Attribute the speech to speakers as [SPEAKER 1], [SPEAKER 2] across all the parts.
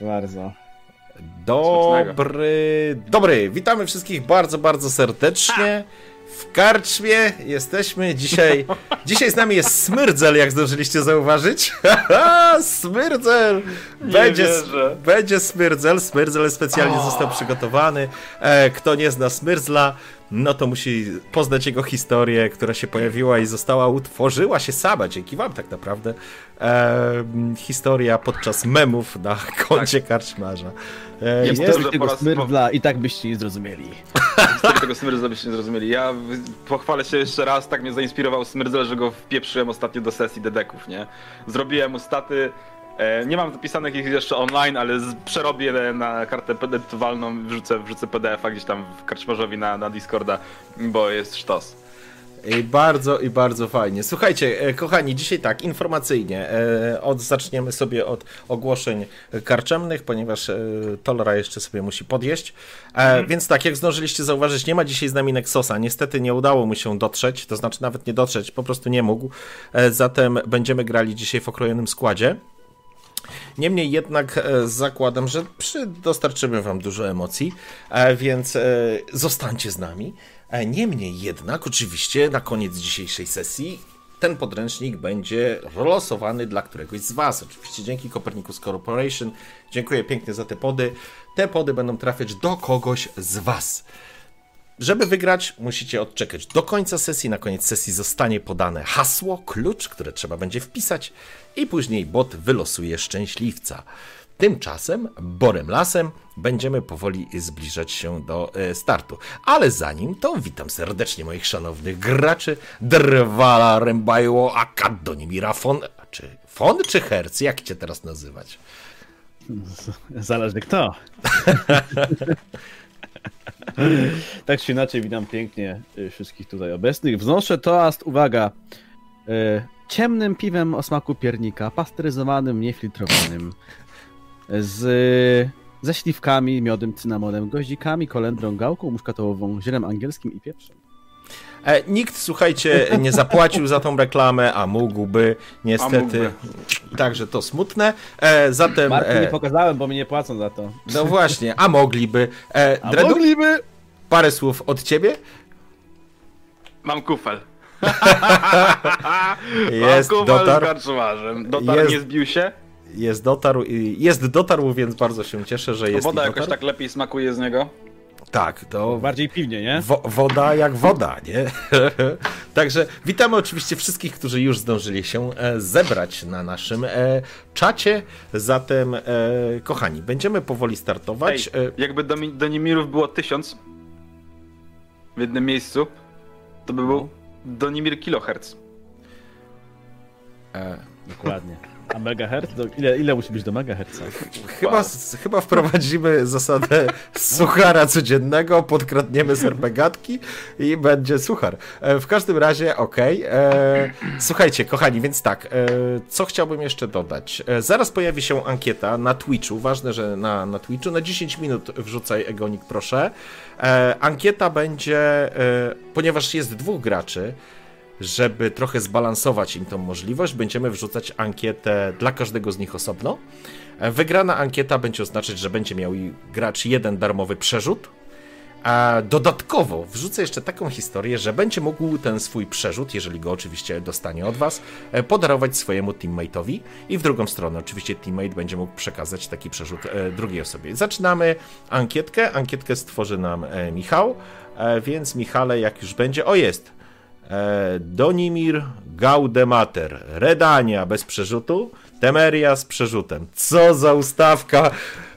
[SPEAKER 1] Proszę bardzo.
[SPEAKER 2] Dobry, dobry, witamy wszystkich bardzo, bardzo serdecznie. W karczmie jesteśmy dzisiaj. Dzisiaj z nami jest Smyrdzel, jak zdążyliście zauważyć. Smyrdzel! Będzie, będzie Smyrdzel. Smyrdzel specjalnie oh. został przygotowany. E, kto nie zna Smyrdzla, no to musi poznać jego historię, która się pojawiła i została, utworzyła się sama, dzięki wam tak naprawdę. E, historia podczas memów na koncie tak. karczmarza.
[SPEAKER 1] E, jest historii tego smyrdla i tak byście nie zrozumieli.
[SPEAKER 3] Historii tego smyrdla byście nie zrozumieli. Ja pochwalę się jeszcze raz, tak mnie zainspirował smyrdzel, że go wpieprzyłem ostatnio do sesji dedeków, nie? Zrobiłem mu staty, nie mam zapisanych ich jeszcze online, ale przerobię na kartę edytowalną, wrzucę, wrzucę PDF-a gdzieś tam w karczmarzowi na, na Discorda, bo jest sztos.
[SPEAKER 2] I bardzo i bardzo fajnie. Słuchajcie, e, kochani, dzisiaj tak, informacyjnie. E, od, zaczniemy sobie od ogłoszeń karczemnych, ponieważ e, Tolera jeszcze sobie musi podjeść. Mhm. Więc tak, jak zdążyliście zauważyć, nie ma dzisiaj z nami Nexosa. Niestety nie udało mu się dotrzeć, to znaczy nawet nie dotrzeć, po prostu nie mógł. Zatem będziemy grali dzisiaj w okrojonym składzie. Niemniej jednak zakładam, że przy dostarczymy Wam dużo emocji, więc zostańcie z nami. E, niemniej jednak, oczywiście, na koniec dzisiejszej sesji ten podręcznik będzie losowany dla któregoś z Was. Oczywiście dzięki Copernicus Corporation. Dziękuję pięknie za te pody. Te pody będą trafiać do kogoś z Was. Żeby wygrać, musicie odczekać do końca sesji. Na koniec sesji zostanie podane hasło, klucz, które trzeba będzie wpisać, i później bot wylosuje szczęśliwca. Tymczasem Borem Lasem będziemy powoli zbliżać się do e, startu. Ale zanim to witam serdecznie moich szanownych graczy Drwala Rembajło Akadonimira Fon... Czy Fon czy Herc? Jak cię teraz nazywać?
[SPEAKER 1] Zależy kto. tak czy inaczej witam pięknie e, wszystkich tutaj obecnych. Wznoszę toast, uwaga, e, ciemnym piwem o smaku piernika, pasteryzowanym, niefiltrowanym z, ze śliwkami, miodem, cynamonem, goździkami, kolendrą, gałką muszkatołową, zielem angielskim i pieprzem.
[SPEAKER 2] E, nikt, słuchajcie, nie zapłacił za tą reklamę, a mógłby, niestety. Mógłby. Także to smutne. E, zatem.
[SPEAKER 1] Marku e, nie pokazałem, bo mi nie płacą za to.
[SPEAKER 2] No właśnie, a mogliby. E,
[SPEAKER 1] a Dredu, mogliby.
[SPEAKER 2] Parę słów od ciebie.
[SPEAKER 3] Mam kufel.
[SPEAKER 2] jest Mam kufel dotar.
[SPEAKER 3] z Dotar jest... nie zbił się?
[SPEAKER 2] jest dotarł, jest dotarł, więc bardzo się cieszę, że jest.
[SPEAKER 3] Woda jakoś tak lepiej smakuje z niego.
[SPEAKER 2] Tak, to.
[SPEAKER 1] Bardziej piwnie, nie?
[SPEAKER 2] Wo woda jak woda, nie? Także witamy oczywiście wszystkich, którzy już zdążyli się e, zebrać na naszym e, czacie. Zatem, e, kochani, będziemy powoli startować.
[SPEAKER 3] Ej, jakby Donimirów było tysiąc w jednym miejscu, to by był no. Donimir kilohertz.
[SPEAKER 1] E. Dokładnie. A megahertz? Ile, ile musi być do megahertza?
[SPEAKER 2] Chyba, wow. chyba wprowadzimy zasadę suchara codziennego, podkradniemy serpegatki i będzie suchar. E, w każdym razie, okej. Okay. E, słuchajcie, kochani, więc tak, e, co chciałbym jeszcze dodać? Zaraz pojawi się ankieta na Twitchu, ważne, że na, na Twitchu, na 10 minut wrzucaj Egonik, proszę. Ankieta będzie, ponieważ jest dwóch graczy, żeby trochę zbalansować im tą możliwość, będziemy wrzucać ankietę dla każdego z nich osobno. Wygrana ankieta będzie oznaczać, że będzie miał gracz jeden darmowy przerzut. A dodatkowo wrzucę jeszcze taką historię, że będzie mógł ten swój przerzut, jeżeli go oczywiście dostanie od Was, e, podarować swojemu teammate'owi i w drugą stronę oczywiście teammate będzie mógł przekazać taki przerzut e, drugiej osobie. Zaczynamy ankietkę. Ankietkę stworzy nam e, Michał, więc Michale, jak już będzie, o jest, E, Donimir Gaudemater, Redania bez przerzutu, Temeria z przerzutem. Co za ustawka!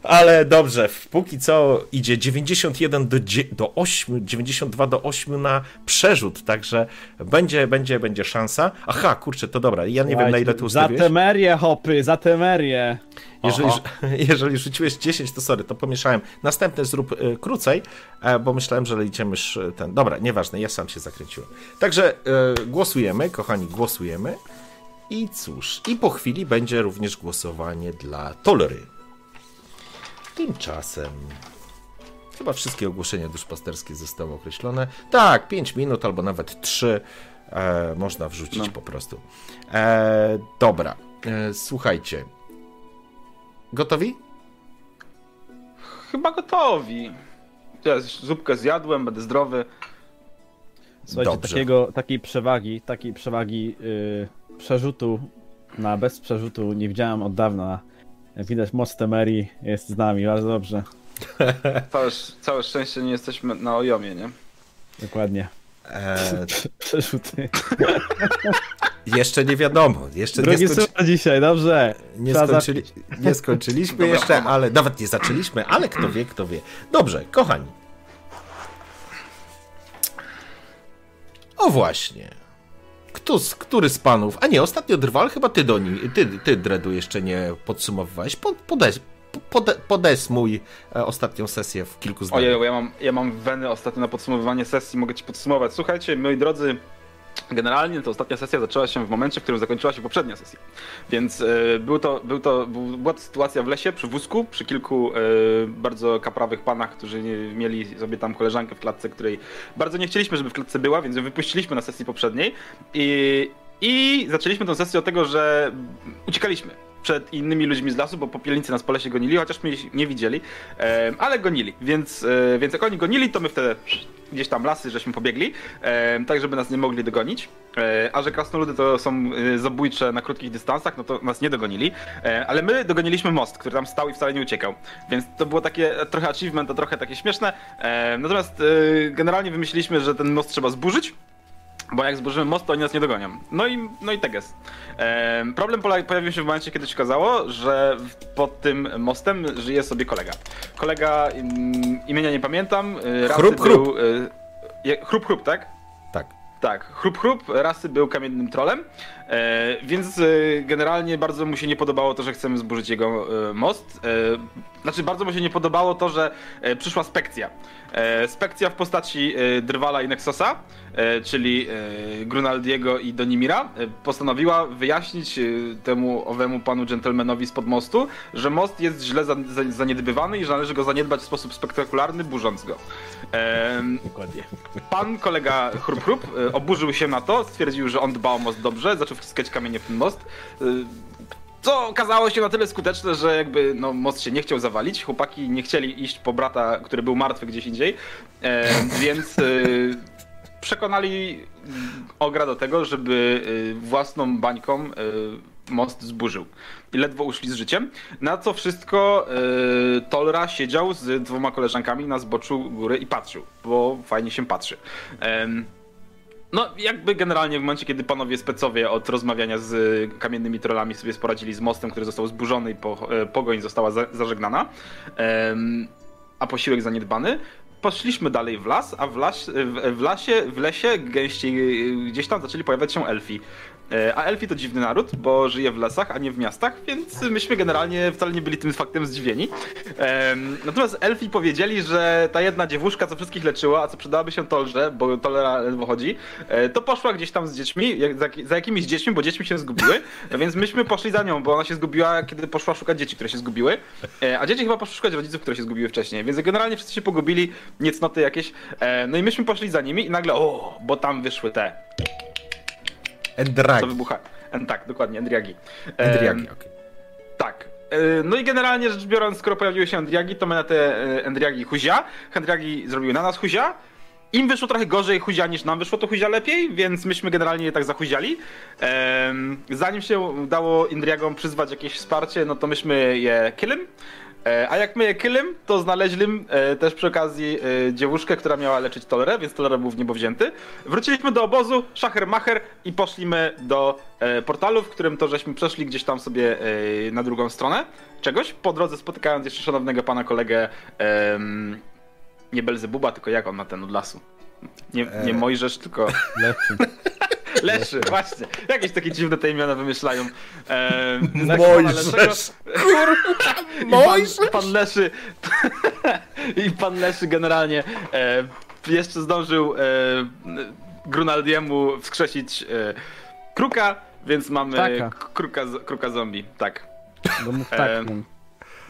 [SPEAKER 2] Ale dobrze, póki co idzie 91 do, do 8, 92 do 8 na przerzut, także będzie, będzie, będzie szansa. Aha, kurczę, to dobra, ja nie Słuchajcie, wiem na ile tu ustawiłeś.
[SPEAKER 1] Za temerię, hopy, za temerię.
[SPEAKER 2] Jeżeli, jeżeli rzuciłeś 10, to sorry, to pomieszałem. Następne zrób y, krócej, e, bo myślałem, że liczymy ten. Dobra, nieważne, ja sam się zakręciłem. Także y, głosujemy, kochani, głosujemy. I cóż, i po chwili będzie również głosowanie dla Tolery. Tymczasem chyba wszystkie ogłoszenia duszpasterskie zostały określone. Tak, 5 minut albo nawet 3 e, można wrzucić no. po prostu. E, dobra, e, słuchajcie. Gotowi?
[SPEAKER 3] chyba gotowi. Ja zupkę zjadłem, będę zdrowy.
[SPEAKER 1] Słuchajcie,
[SPEAKER 2] Dobrze.
[SPEAKER 1] takiego, takiej przewagi, takiej przewagi yy, przerzutu na bez przerzutu nie widziałem od dawna. Widać most Temerii jest z nami, bardzo dobrze.
[SPEAKER 3] Całe, całe szczęście nie jesteśmy na ojomie, nie?
[SPEAKER 1] Dokładnie.
[SPEAKER 2] E,
[SPEAKER 1] Przerzuty.
[SPEAKER 2] jeszcze nie wiadomo. Jeszcze nie,
[SPEAKER 1] Drugi
[SPEAKER 2] skończy...
[SPEAKER 1] suma dzisiaj, dobrze.
[SPEAKER 2] nie, skończyli... nie skończyliśmy
[SPEAKER 3] Dobra,
[SPEAKER 2] jeszcze, ale nawet nie zaczęliśmy, ale kto wie, kto wie. Dobrze, kochani. O właśnie. Kto z, który z panów? A nie, ostatnio Drwal, chyba ty do nim, ty, ty Dredu jeszcze nie podsumowywałeś. Po- Podes, pode, podesmuj e, ostatnią sesję w kilku zdaniach.
[SPEAKER 3] Ojej, ja mam, ja mam weny ostatnio na podsumowywanie sesji, mogę ci podsumować. Słuchajcie, moi drodzy, generalnie to ostatnia sesja zaczęła się w momencie, w którym zakończyła się poprzednia sesja. Więc e, był to, był to, był, była to sytuacja w lesie, przy wózku, przy kilku e, bardzo kaprawych panach, którzy mieli sobie tam koleżankę w klatce, której bardzo nie chcieliśmy, żeby w klatce była, więc ją wypuściliśmy na sesji poprzedniej. I, i zaczęliśmy tę sesję od tego, że uciekaliśmy przed innymi ludźmi z lasu, bo popielnicy nas po lesie gonili, chociaż ich nie widzieli, ale gonili, więc, e, więc jak oni gonili, to my wtedy gdzieś tam lasy żeśmy pobiegli, tak żeby nas nie mogli dogonić, e, a że krasnoludy to są e, zabójcze na krótkich dystansach, no to nas nie dogonili, ale my dogoniliśmy most, który tam stał i wcale nie uciekał, więc to było takie trochę achievement, a trochę takie śmieszne, natomiast generalnie wymyśliliśmy, że ten most trzeba zburzyć, bo jak zburzymy most, to oni nas nie dogonią. No i, no i tak jest. Em, problem pojawił się w momencie, kiedy się okazało, że pod tym mostem żyje sobie kolega. Kolega im, imienia nie pamiętam. y, rasy
[SPEAKER 2] Chrup, chrup.
[SPEAKER 3] Był, y, chrup, chrup, tak?
[SPEAKER 2] Tak.
[SPEAKER 3] Tak, chrup chrup, rasy był kamiennym trolem, więc e, generalnie bardzo mu się nie podobało to, że chcemy zburzyć jego e, most. E, znaczy bardzo mu się nie podobało to, że e, przyszła spekcja. E, spekcja w postaci e, Drwala i Nexosa, e, czyli e, Grunaldiego i Donimira, e, postanowiła wyjaśnić e, temu owemu panu dżentelmenowi spod mostu, że most jest źle za, za, zaniedbywany i że należy go zaniedbać w sposób spektakularny, burząc go.
[SPEAKER 1] Dokładnie.
[SPEAKER 3] Pan kolega Chrup Chrup oburzył się na to, stwierdził, że on dba o most dobrze, zaczął wciskać kamienie w ten most. y, Co okazało się na tyle skuteczne, że jakby no, most się nie chciał zawalić. Chłopaki nie chcieli iść po brata, który był martwy gdzieś indziej, e, więc y, przekonali Ogra do tego, żeby y, własną bańką most zburzył. I ledwo uszli z życiem. Na co wszystko y, Tolra siedział z dwoma koleżankami na zboczu góry i patrzył, bo fajnie się patrzy. No, jakby generalnie w momencie, kiedy panowie specowie od rozmawiania z kamiennymi trollami sobie sporadzili z mostem, który został zburzony i po, e, pogoń została za, zażegnana, a posiłek zaniedbany, poszliśmy dalej w las, a w, las, w, w lasie, w lesie gęściej e, gdzieś tam zaczęli pojawiać się elfi. E, A elfi to dziwny naród, bo żyje w lasach, a nie w miastach, więc myśmy generalnie wcale nie byli tym faktem zdziwieni. Natomiast elfi powiedzieli, że ta jedna dziewuszka, co wszystkich leczyła, a co przydałaby się Tolże, bo Tolera ledwo chodzi, e, to poszła gdzieś tam z dziećmi, za, jakimiś dziećmi, bo dziećmi się zgubiły, więc myśmy poszli za nią, bo ona się zgubiła, kiedy poszła szukać dzieci, które się zgubiły, E, a dzieci chyba poszły szukać rodziców, które się zgubiły wcześniej, więc generalnie wszyscy się pogubili, niecnoty jakieś, no i myśmy poszli za nimi i nagle, o, bo tam wyszły te, co
[SPEAKER 2] Endragi.
[SPEAKER 3] wybucha. En, tak, dokładnie, Endriagi.
[SPEAKER 2] Endriagi, okej.
[SPEAKER 3] tak. E, No i generalnie rzecz biorąc, skoro pojawiły się Endriagi, to my na te e, Endriagi huzia. Endriagi zrobiły na nas huzia. Im wyszło trochę gorzej huzia niż nam wyszło to huzia lepiej, więc myśmy generalnie je tak zahuziali. Zanim się udało Indriagom przyzwać jakieś wsparcie, no to myśmy je killym. E, A jak my je killym, to znaleźlim e, też przy okazji e, dziewuszkę, która miała leczyć Tolerę, więc Tolera był w niebo wzięty. Wróciliśmy do obozu, szacher macher i poszliśmy do portalu, w którym to żeśmy przeszli gdzieś tam sobie na drugą stronę czegoś. Po drodze spotykając jeszcze szanownego pana kolegę, nie Belzebuba, tylko jak on ma ten od lasu? Nie, nie. Mojżesz, tylko. Leszy, właśnie. Jakieś takie dziwne te imiona wymyślają. Em,
[SPEAKER 2] Mojżesz.
[SPEAKER 3] i pan, pan Leszy i pan Leszy generalnie e, jeszcze zdążył e, Grunaldiemu wskrzesić e, kruka, więc mamy kruka, kruka zombie, tak.
[SPEAKER 1] Mów tak. No.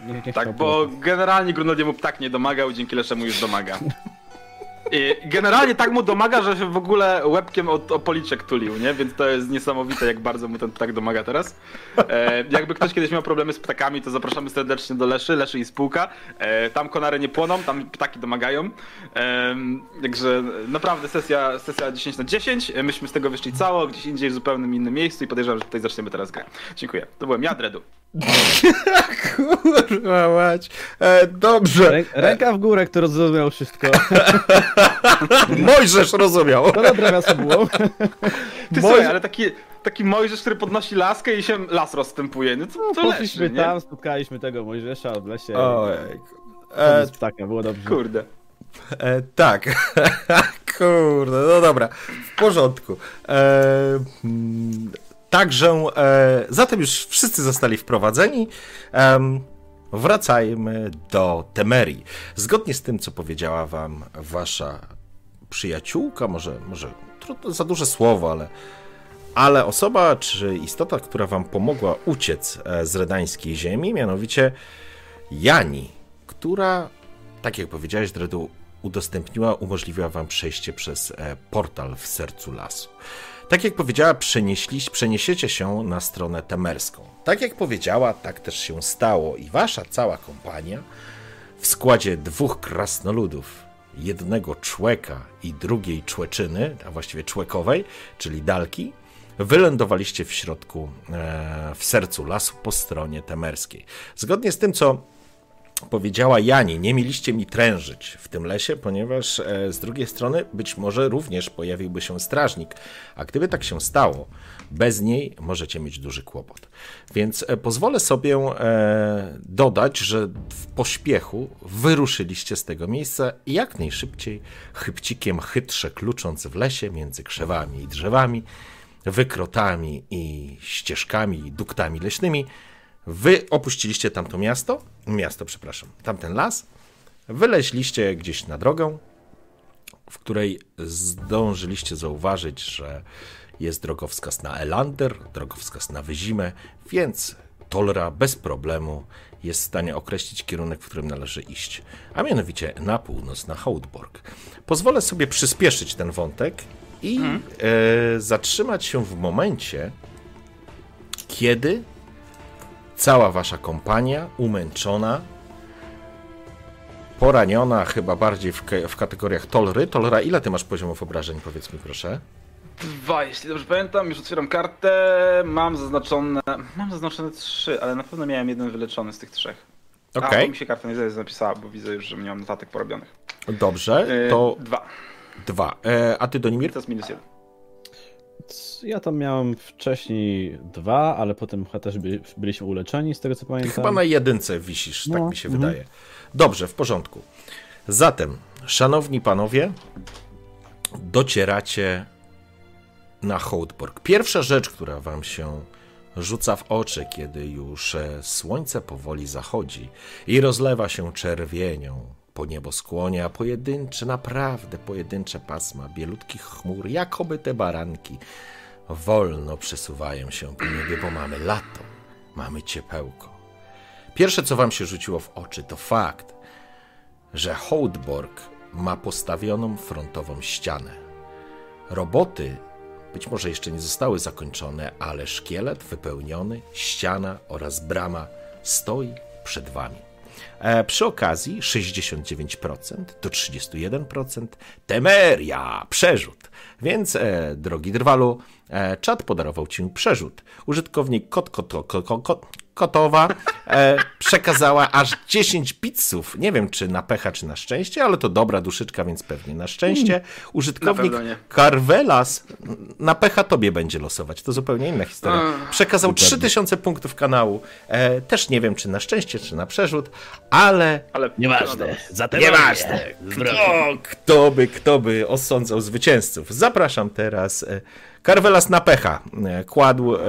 [SPEAKER 1] Nie, nie
[SPEAKER 3] Tak, bo generalnie Grunaldiemu ptak nie domagał, dzięki Leszemu już domaga. Generalnie tak mu domaga, że się w ogóle łebkiem o, policzek tulił, nie? Więc to jest niesamowite, jak bardzo mu ten ptak domaga teraz. E, jakby ktoś kiedyś miał problemy z ptakami, to zapraszamy serdecznie do Leszy, Leszy i spółka. E, tam konary nie płoną, tam ptaki domagają. E, także naprawdę sesja, sesja 10 na 10. E, Myśmy z tego wyszli cało, gdzieś indziej w zupełnie innym miejscu i podejrzewam, że tutaj zaczniemy teraz grę. Dziękuję. To byłem ja, Dredu.
[SPEAKER 2] Kurwa mać. E, dobrze.
[SPEAKER 1] Rę, ręka w górę, kto zrozumiał wszystko.
[SPEAKER 2] Mojżesz rozumiał.
[SPEAKER 1] To dobre miasto było.
[SPEAKER 3] Ty
[SPEAKER 2] Mojżesz-
[SPEAKER 3] słuchaj, ale taki, taki Mojżesz, który podnosi laskę i się las rozstępuje. No to, to
[SPEAKER 1] Poszliśmy
[SPEAKER 3] leży, nie?
[SPEAKER 1] tam, spotkaliśmy tego Mojżesza w lesie.
[SPEAKER 2] Ojej.
[SPEAKER 1] E, ptaka, było dobrze.
[SPEAKER 3] Kurde.
[SPEAKER 2] E, tak. Kurde, no dobra. W porządku. E, mm, także, e, zatem już wszyscy zostali wprowadzeni. Em, wracajmy do Temerii. Zgodnie z tym, co powiedziała wam wasza przyjaciółka, może, może trudno, za duże słowo, ale, ale osoba czy istota, która wam pomogła uciec e, z redańskiej ziemi, mianowicie Jani, która tak jak powiedziałeś, Dredu, udostępniła, umożliwiła wam przejście przez e, portal w sercu lasu. Tak jak powiedziała, przenieśliś, przeniesiecie się na stronę temerską. Tak jak powiedziała, tak też się stało i wasza cała kompania w składzie dwóch krasnoludów, jednego człeka i drugiej człeczyny, a właściwie człekowej, czyli dalki, wylądowaliście w środku, e, w sercu lasu po stronie temerskiej. Zgodnie z tym, co powiedziała Jani, nie mieliście mi trężyć w tym lesie, ponieważ e, z drugiej strony być może również pojawiłby się strażnik, a gdyby tak się stało, bez niej możecie mieć duży kłopot. Więc e, pozwolę sobie e, dodać, że w pośpiechu wyruszyliście z tego miejsca i jak najszybciej, chybcikiem chytrze klucząc w lesie między krzewami i drzewami, wykrotami i ścieżkami i duktami leśnymi, Wy opuściliście tamto miasto, miasto, przepraszam, tamten las, wyleźliście gdzieś na drogę, w której zdążyliście zauważyć, że jest drogowskaz na Elander, drogowskaz na Wyzimę, więc Tolra bez problemu jest w stanie określić kierunek, w którym należy iść, a mianowicie na północ, na Houtborg. Pozwolę sobie przyspieszyć ten wątek i e, zatrzymać się w momencie, kiedy cała wasza kompania umęczona, poraniona, chyba bardziej w, w kategoriach Tolry. Tolra, ile ty masz poziomów obrażeń, powiedz mi proszę?
[SPEAKER 3] Dwa, jeśli dobrze pamiętam, już otwieram kartę. Mam zaznaczone. Mam zaznaczone trzy, ale na pewno miałem jeden wyleczony z tych trzech.
[SPEAKER 2] Okej.
[SPEAKER 3] A, bo mi się karta nie zapisała, bo widzę już, że nie mam notatek porobionych.
[SPEAKER 2] Dobrze,
[SPEAKER 3] Yy,
[SPEAKER 2] to
[SPEAKER 3] Dwa.
[SPEAKER 2] dwa. E, a ty, Donimir?
[SPEAKER 3] To jest minus jeden.
[SPEAKER 1] Ja tam miałem wcześniej dwa, ale potem chyba też by, byliśmy uleczeni, z tego co
[SPEAKER 2] Ty
[SPEAKER 1] pamiętam.
[SPEAKER 2] chyba na jedynce wisisz, tak
[SPEAKER 1] No,
[SPEAKER 2] mi się
[SPEAKER 1] mhm.
[SPEAKER 2] wydaje. Dobrze, w porządku. Zatem, szanowni panowie, docieracie na Hołdborg. Pierwsza rzecz, która wam się rzuca w oczy, kiedy już e, słońce powoli zachodzi i rozlewa się czerwienią po nieboskłonie, a pojedyncze, naprawdę pojedyncze pasma bielutkich chmur, jakoby te baranki, wolno przesuwają się po niebie, bo mamy lato, mamy ciepełko. Pierwsze, co wam się rzuciło w oczy, to fakt, że Hołdborg ma postawioną frontową ścianę. Roboty być może jeszcze nie zostały zakończone, ale szkielet wypełniony, ściana oraz brama stoi przed wami. E, przy okazji 69% do 31% Temeria, przerzut. Więc, e, drogi Drwalu, e, czat podarował ci przerzut. Użytkownik kot, kot, kot, kot, Kotowa e, przekazała aż 10 pizzów. Nie wiem, czy na pecha, czy na szczęście, ale to dobra duszyczka, więc pewnie na szczęście. Użytkownik
[SPEAKER 3] Na pewno nie.
[SPEAKER 2] Carvelas na pecha tobie będzie losować. To zupełnie inna historia. Przekazał 3000 punktów kanału. E, też nie wiem, czy na szczęście, czy na przerzut, ale
[SPEAKER 3] Ale
[SPEAKER 1] Nieważne, zatem
[SPEAKER 2] Nieważne. Kto, kto by, kto by osądzał zwycięzców? Zapraszam teraz. e, Karwelas na pecha e, kładł, e,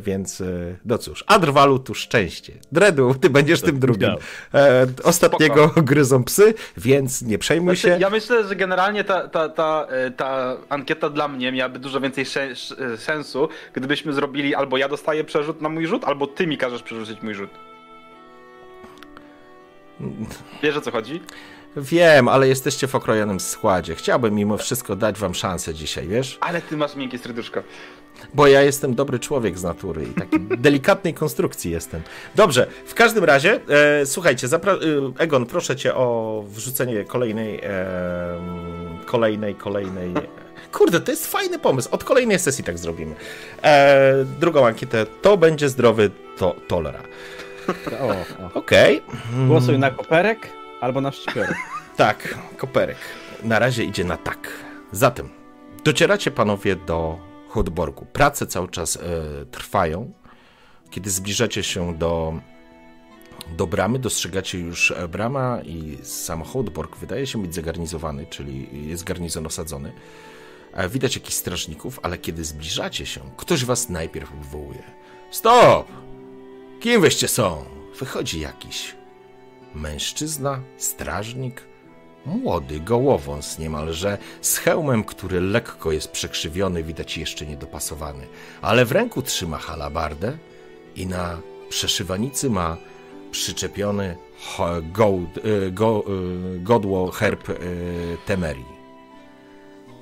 [SPEAKER 2] więc e, no cóż, Adrwalu tu szczęście. Dredu, ty będziesz tym drugim. ostatniego gryzą psy, więc nie przejmuj się.
[SPEAKER 3] Znaczy, ja myślę, że generalnie ta, ta, ta, ta ankieta dla mnie miałaby dużo więcej sensu, gdybyśmy zrobili albo ja dostaję przerzut na mój rzut, albo ty mi każesz przerzucić mój rzut. Wiesz o co chodzi?
[SPEAKER 2] Wiem, ale jesteście w okrojonym składzie. Chciałbym mimo wszystko dać wam szansę dzisiaj, wiesz?
[SPEAKER 3] Ale ty masz miękkie serduszko.
[SPEAKER 2] Bo ja jestem dobry człowiek z natury i takiej delikatnej konstrukcji jestem. Dobrze, w każdym razie, e, słuchajcie, zapra- e, Egon, proszę cię o wrzucenie kolejnej, e, kolejnej, kolejnej. Kurde, to jest fajny pomysł. Od kolejnej sesji tak zrobimy. E, drugą ankietę. To będzie zdrowy to tolera. Okej.
[SPEAKER 1] Głosuj na koperek albo na szczypiorek.
[SPEAKER 2] Tak, koperek. Na razie idzie na tak. Zatem, docieracie panowie do Hodborgu. Prace cały czas e, trwają. Kiedy zbliżacie się do, do bramy, dostrzegacie już e, brama i sam Hodborg wydaje się być zagarnizowany, czyli jest garnizon osadzony. E, Widać jakichś strażników, ale kiedy zbliżacie się, ktoś was najpierw wywołuje. Stop! Kim wyście są? Wychodzi jakiś mężczyzna, strażnik, młody, gołowąs niemalże, z hełmem, który lekko jest przekrzywiony, widać jeszcze niedopasowany, ale w ręku trzyma halabardę i na przeszywanicy ma przyczepiony gołd, y, go, y, godło herb y, Temerii.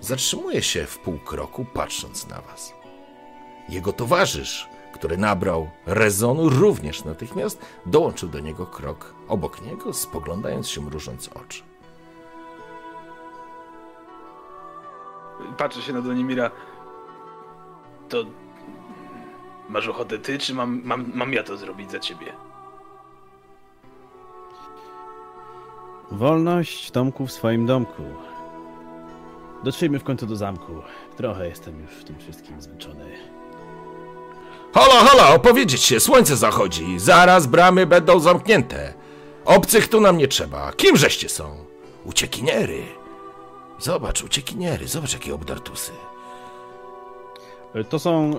[SPEAKER 2] Zatrzymuje się w pół kroku, patrząc na was. Jego towarzysz, który nabrał rezonu, również natychmiast dołączył do niego krok obok niego, spoglądając się mrużąc oczy.
[SPEAKER 3] Patrzę się na Donimira. To... Masz ochotę ty, czy mam, mam, mam ja to zrobić za ciebie?
[SPEAKER 1] Wolność Tomku w swoim domku. Dotrzyjmy w końcu do zamku. Trochę jestem już w tym wszystkim zmęczony.
[SPEAKER 2] Hola, hola, opowiedzieć się, słońce zachodzi, zaraz bramy będą zamknięte. Obcych tu nam nie trzeba. Kimżeście są? Uciekiniery. Zobacz, uciekiniery, zobacz jakie obdartusy.
[SPEAKER 1] E, To są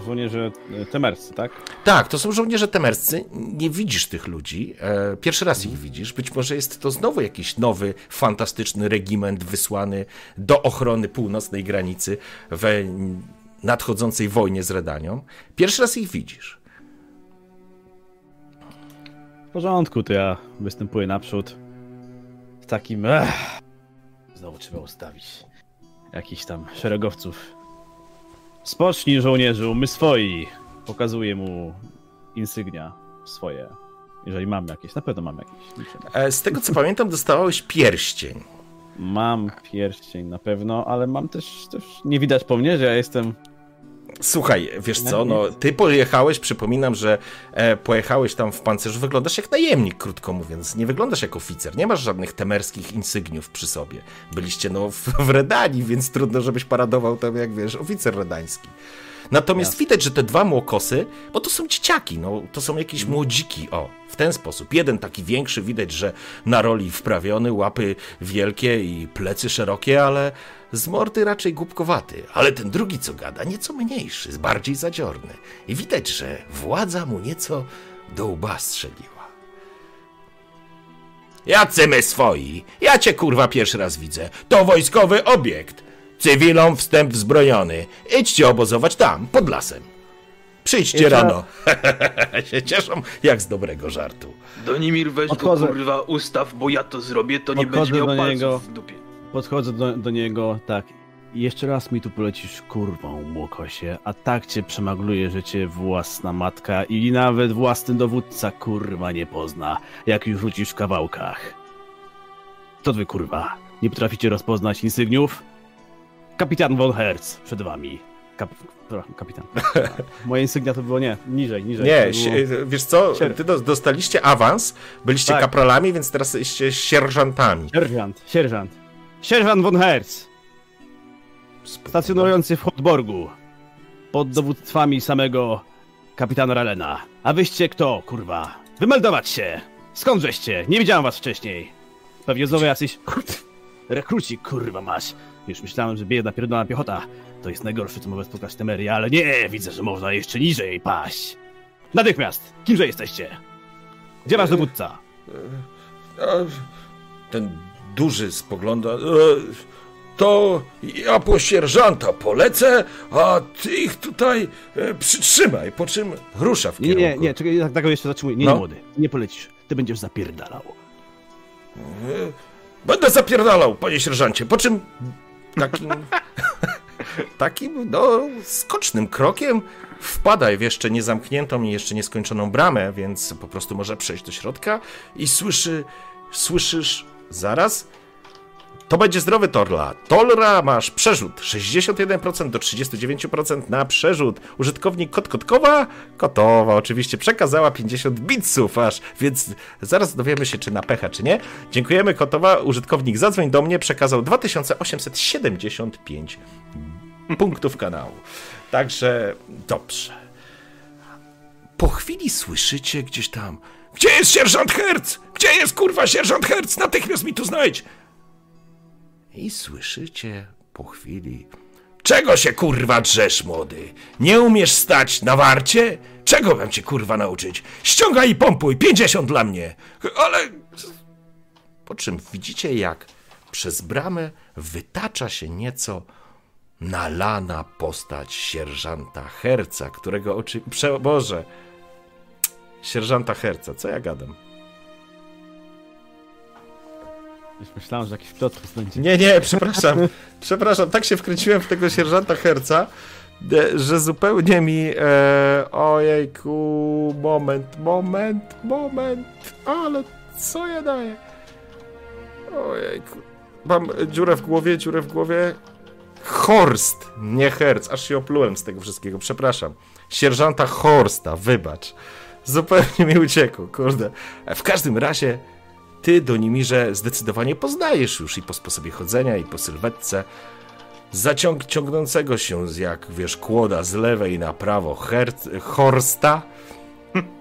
[SPEAKER 1] y, żołnierze y, temerscy, tak?
[SPEAKER 2] Tak, to są żołnierze temerscy. Nie widzisz tych ludzi. E, pierwszy raz ich widzisz. Być może jest to znowu jakiś nowy, fantastyczny regiment wysłany do ochrony północnej granicy w nadchodzącej wojnie z Redanią. Pierwszy raz ich widzisz.
[SPEAKER 1] W porządku, to ja występuję naprzód. W takim... Ech, znowu trzeba ustawić jakichś tam szeregowców. Spocznij żołnierzu, my swoi. Pokazuję mu insygnia swoje. Jeżeli mam jakieś, na pewno mam jakieś.
[SPEAKER 2] E, z tego co pamiętam, dostawałeś pierścień.
[SPEAKER 1] Mam pierścień na pewno, ale mam też, też... Nie widać po mnie, że ja jestem...
[SPEAKER 2] Słuchaj, wiesz co, no ty pojechałeś, przypominam, że e, pojechałeś tam w pancerzu, wyglądasz jak najemnik, krótko mówiąc, nie wyglądasz jak oficer, nie masz żadnych temerskich insygniów przy sobie. Byliście no w, w Redanii, więc trudno, żebyś paradował tam jak, wiesz, oficer redański. Natomiast widać, że te dwa młokosy, bo to są dzieciaki, no, to są jakieś młodziki, o, w ten sposób. Jeden taki większy, widać, że na roli wprawiony, łapy wielkie i plecy szerokie, ale z mordy raczej głupkowaty. Ale ten drugi, co gada, nieco mniejszy, bardziej zadziorny. I widać, że władza mu nieco do łba strzeliła. Jacy my swoi? Ja cię kurwa pierwszy raz widzę. To wojskowy obiekt. Cywilom wstęp wzbrojony. Idźcie obozować tam, pod lasem. Przyjdźcie
[SPEAKER 1] Jeszcze-
[SPEAKER 2] rano. się cieszą jak z dobrego żartu.
[SPEAKER 3] Donimir, weź
[SPEAKER 1] Odchodzę.
[SPEAKER 3] go kurwa ustaw, bo ja to zrobię, to nie
[SPEAKER 1] Podchodzę
[SPEAKER 3] będzie miał palców
[SPEAKER 1] niego.
[SPEAKER 3] w dupie.
[SPEAKER 1] Podchodzę do, do niego, tak. Jeszcze raz mi tu polecisz kurwą, młokosie, a tak cię przemagluje, że cię własna matka i nawet własny dowódca kurwa nie pozna, jak już rzucisz w kawałkach. To wy kurwa, nie potraficie rozpoznać insygniów? Kapitan von Hertz przed wami. Kap, kapitan. Moje insygnia to było nie, niżej, niżej.
[SPEAKER 2] Nie,
[SPEAKER 1] było...
[SPEAKER 2] sie- wiesz co, ty do, dostaliście awans, byliście
[SPEAKER 1] Tak.
[SPEAKER 2] kapralami, więc teraz jesteście sierżantami.
[SPEAKER 1] Sierżant, sierżant. Sierżant von Hertz, stacjonujący w Hotborgu. Pod dowództwami samego kapitana Ralena. A wyście kto, kurwa? Wymeldować się! Skąd żeście? Nie widziałem was wcześniej. Pewnie znowu jacyś rekruci, kurwa masz. Już myślałem, że biedna pierdolona piechota to jest najgorsze, co może spotkać Temerii, ale nie, widzę, że można jeszcze niżej paść. Natychmiast! Kimże jesteście? Gdzie wasz dowódca?
[SPEAKER 2] Ten duży spogląda. "E, To ja po sierżanta polecę, a ty ich tutaj e, przytrzymaj, po czym rusza w
[SPEAKER 1] Nie,
[SPEAKER 2] kierunku.
[SPEAKER 1] nie, nie, czekaj, tak, tak jeszcze zatrzymuję. Nie,
[SPEAKER 2] No.
[SPEAKER 1] młody, nie polecisz. Ty będziesz zapierdalał.
[SPEAKER 2] Będę zapierdalał, panie sierżancie. Po czym takim, takim, no, skocznym krokiem wpadaj w jeszcze niezamkniętą i jeszcze nieskończoną bramę, więc po prostu może przejść do środka i słyszy, słyszysz zaraz. To będzie zdrowy Torla. Torla masz przerzut 61% do 39% na przerzut. Użytkownik Kot Kotkowa, Kotowa oczywiście przekazała 50 bitsów aż, więc zaraz dowiemy się czy na pecha czy nie. Dziękujemy Kotowa, użytkownik zadzwoń do mnie przekazał 2875 punktów kanału. Także dobrze. Po chwili słyszycie gdzieś tam. Gdzie jest sierżant Herc? Gdzie jest kurwa sierżant Herc? Natychmiast mi tu znajdź! I słyszycie po chwili. Czego się kurwa drzesz, młody? Nie umiesz stać na warcie? Czego mam cię kurwa nauczyć? Ściągaj i pompuj, 50 dla mnie! Ale. Po czym widzicie, jak przez bramę wytacza się nieco nalana postać sierżanta Herca, którego oczy... Prze... Boże! Sierżanta Herca, co ja gadam?
[SPEAKER 1] Już myślałem, że jakiś plot będzie.
[SPEAKER 2] Nie, nie, przepraszam. przepraszam, tak się wkręciłem w tego sierżanta Herca, że zupełnie mi... E, ojejku, moment, moment, moment, ale co ja daję? Ojejku. Mam dziurę w głowie, dziurę w głowie. Horst, nie Herc, aż się oplułem z tego wszystkiego, przepraszam. Sierżanta Horsta, wybacz. Zupełnie mi uciekło, kurde. E, W każdym razie, ty, Donimirze, zdecydowanie poznajesz już i po sposobie chodzenia, i po sylwetce zaciąg ciągnącego się jak, wiesz, kłoda z lewej na prawo Horsta,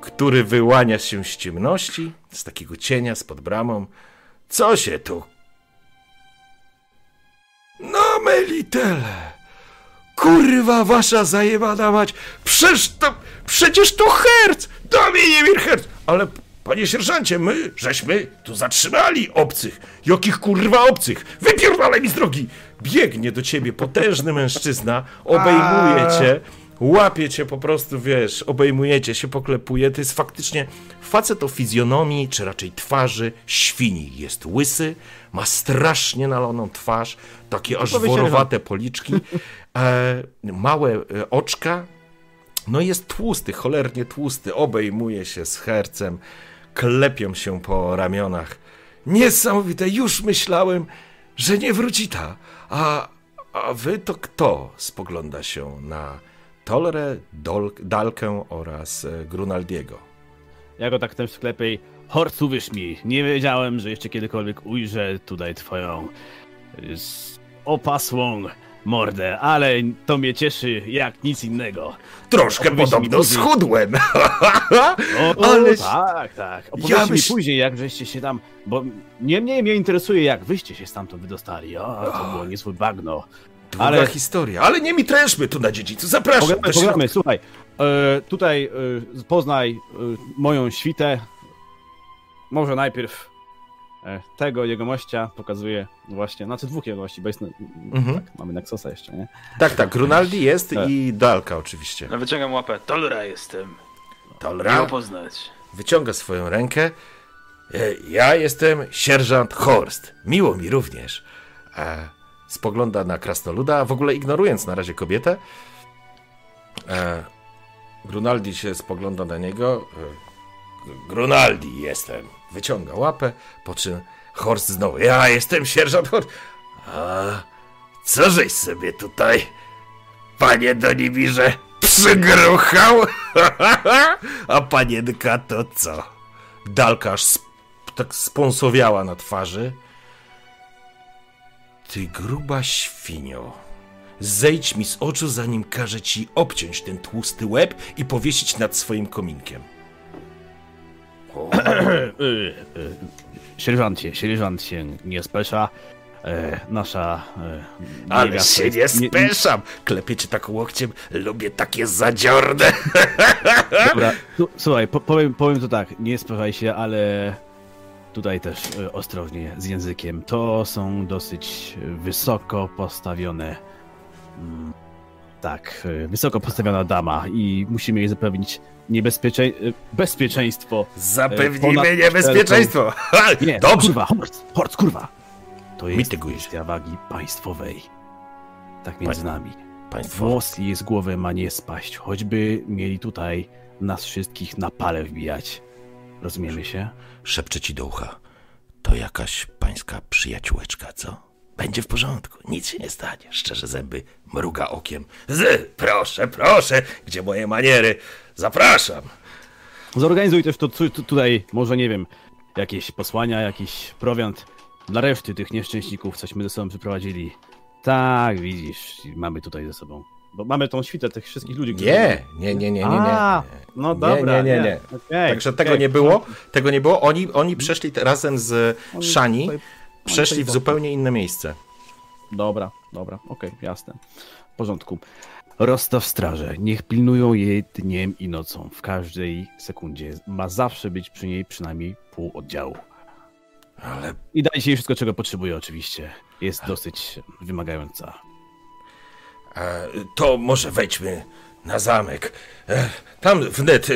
[SPEAKER 2] który wyłania się z ciemności, z takiego cienia spod bramą. Co się tu no melitele! Kurwa wasza zajebana mać! Przecież to, przecież to herc! Dominimir herc! Ale panie sierżancie, my żeśmy tu zatrzymali obcych. Jakich kurwa obcych? Wypierdalaj mi z drogi! Biegnie do ciebie potężny mężczyzna, obejmuje cię, łapie cię po prostu, wiesz, obejmujecie się, poklepuje. To jest faktycznie facet o fizjonomii, czy raczej twarzy świni. Jest łysy, ma strasznie naloną twarz, takie aż worowate policzki, e, małe e, oczka. No jest tłusty, cholernie tłusty, obejmuje się z hercem, klepią się po ramionach. Niesamowite, już myślałem, że nie wróci ta. A, a wy to kto? Spogląda się na Tolre, Dol, Dalkę oraz e, Grunaldiego.
[SPEAKER 1] Ja go tak w tym sklepie. Horc, uwierz mi, nie wiedziałem, że jeszcze kiedykolwiek ujrzę tutaj twoją s- opasłą mordę, ale to mnie cieszy jak nic innego.
[SPEAKER 2] Troszkę
[SPEAKER 1] Opowiedz
[SPEAKER 2] podobno
[SPEAKER 1] później.
[SPEAKER 2] schudłem.
[SPEAKER 1] O, o
[SPEAKER 2] Ależ-
[SPEAKER 1] tak, tak. Opowiedz
[SPEAKER 2] Ja
[SPEAKER 1] mi
[SPEAKER 2] myśl-
[SPEAKER 1] później, jak żeście się tam, bo niemniej mnie interesuje, jak wyście się stamtąd wydostali. O, to było niezłe bagno.
[SPEAKER 2] Długa
[SPEAKER 1] Ale-
[SPEAKER 2] historia, ale nie mi treszmy tu na dziedzicu. Zapraszam. Środka.
[SPEAKER 1] pogadamy, słuchaj. E, tutaj e, poznaj e, moją świtę. Może najpierw e, tego jegomościa pokazuję właśnie, znaczy dwóch jegomości, bo jest,
[SPEAKER 2] Mhm.
[SPEAKER 1] tak, mamy Nexosa jeszcze, nie?
[SPEAKER 2] Tak, tak, Grunaldi jest
[SPEAKER 1] Tak.
[SPEAKER 2] i Dalka oczywiście.
[SPEAKER 3] No, Wyciągam łapę. Tolra jestem. Miło
[SPEAKER 2] Tolra
[SPEAKER 3] poznać.
[SPEAKER 2] wyciąga swoją rękę. E, Ja jestem sierżant Horst. Miło mi również. E, spogląda na krasnoluda, w ogóle ignorując na razie kobietę. E, Grunaldi się spogląda na niego. E, Grunaldi jestem. Wyciąga łapę, po czym Horst znowu. Ja jestem sierżant Horst. A co żeś sobie tutaj, panie Donimirze, przygruchał? A panienka to co? Dalka aż sp- tak spąsowiała na twarzy. Ty gruba świnio. Zejdź mi z oczu, zanim każę ci obciąć ten tłusty łeb i powiesić nad swoim kominkiem. O,
[SPEAKER 1] E, e, sierżancie, sierżant się nie spesza. E, nasza e,
[SPEAKER 2] ale się nie
[SPEAKER 1] jest-
[SPEAKER 2] speszam! Klepie cię tak łokciem, lubię takie zadziorne.
[SPEAKER 1] Dobra, słuchaj, po, powiem, powiem to tak, nie sprawaj się, ale tutaj też e, ostrożnie z językiem. To są dosyć wysoko postawione. mm, Tak, e, wysoko postawiona dama i musimy jej zapewnić niebezpiecze... e, bezpieczeństwo.
[SPEAKER 2] Zapewnimy niebezpieczeństwo. Ha,
[SPEAKER 1] Nie,
[SPEAKER 2] Dobrze,
[SPEAKER 1] kurwa, Horst, Horst, kurwa. To jest kwestia wagi państwowej. Tak między nami.
[SPEAKER 2] Państwo.
[SPEAKER 1] Włos jej z głowy ma nie spaść, choćby mieli tutaj nas wszystkich na pale wbijać. Rozumiemy się?
[SPEAKER 4] Szepczę ci do ucha. To jakaś pańska przyjaciółeczka, co? Będzie w porządku, nic się nie stanie. Szczerze zęby, mruga okiem. Z, proszę, proszę, gdzie moje maniery? Zapraszam.
[SPEAKER 1] Zorganizuj też to tu, tu, tutaj, może nie wiem, jakieś posłania, jakiś prowiant dla reszty tych nieszczęśników, cośmy ze sobą przyprowadzili. Tak, widzisz, mamy tutaj ze sobą. Bo mamy tą świtę tych wszystkich ludzi, którzy...
[SPEAKER 2] Nie, nie, nie, nie, nie, nie.
[SPEAKER 1] A, no
[SPEAKER 2] Nie,
[SPEAKER 1] dobra.
[SPEAKER 2] nie, nie, nie.
[SPEAKER 1] Okej,
[SPEAKER 2] Także tego
[SPEAKER 1] okej.
[SPEAKER 2] nie było. Tego nie było. Oni, oni przeszli razem z
[SPEAKER 1] Oni tutaj-
[SPEAKER 2] przeszli w zupełnie inne miejsce.
[SPEAKER 1] Dobra, dobra, okej, jasne. W porządku. Rozstaw straże. Niech pilnują jej dniem i nocą. W każdej sekundzie. Ma zawsze być przy niej przynajmniej pół oddziału.
[SPEAKER 4] Ale
[SPEAKER 1] I dajcie jej wszystko, czego potrzebuje, oczywiście. Jest dosyć wymagająca.
[SPEAKER 4] E, to może wejdźmy na zamek. E, tam wnet e,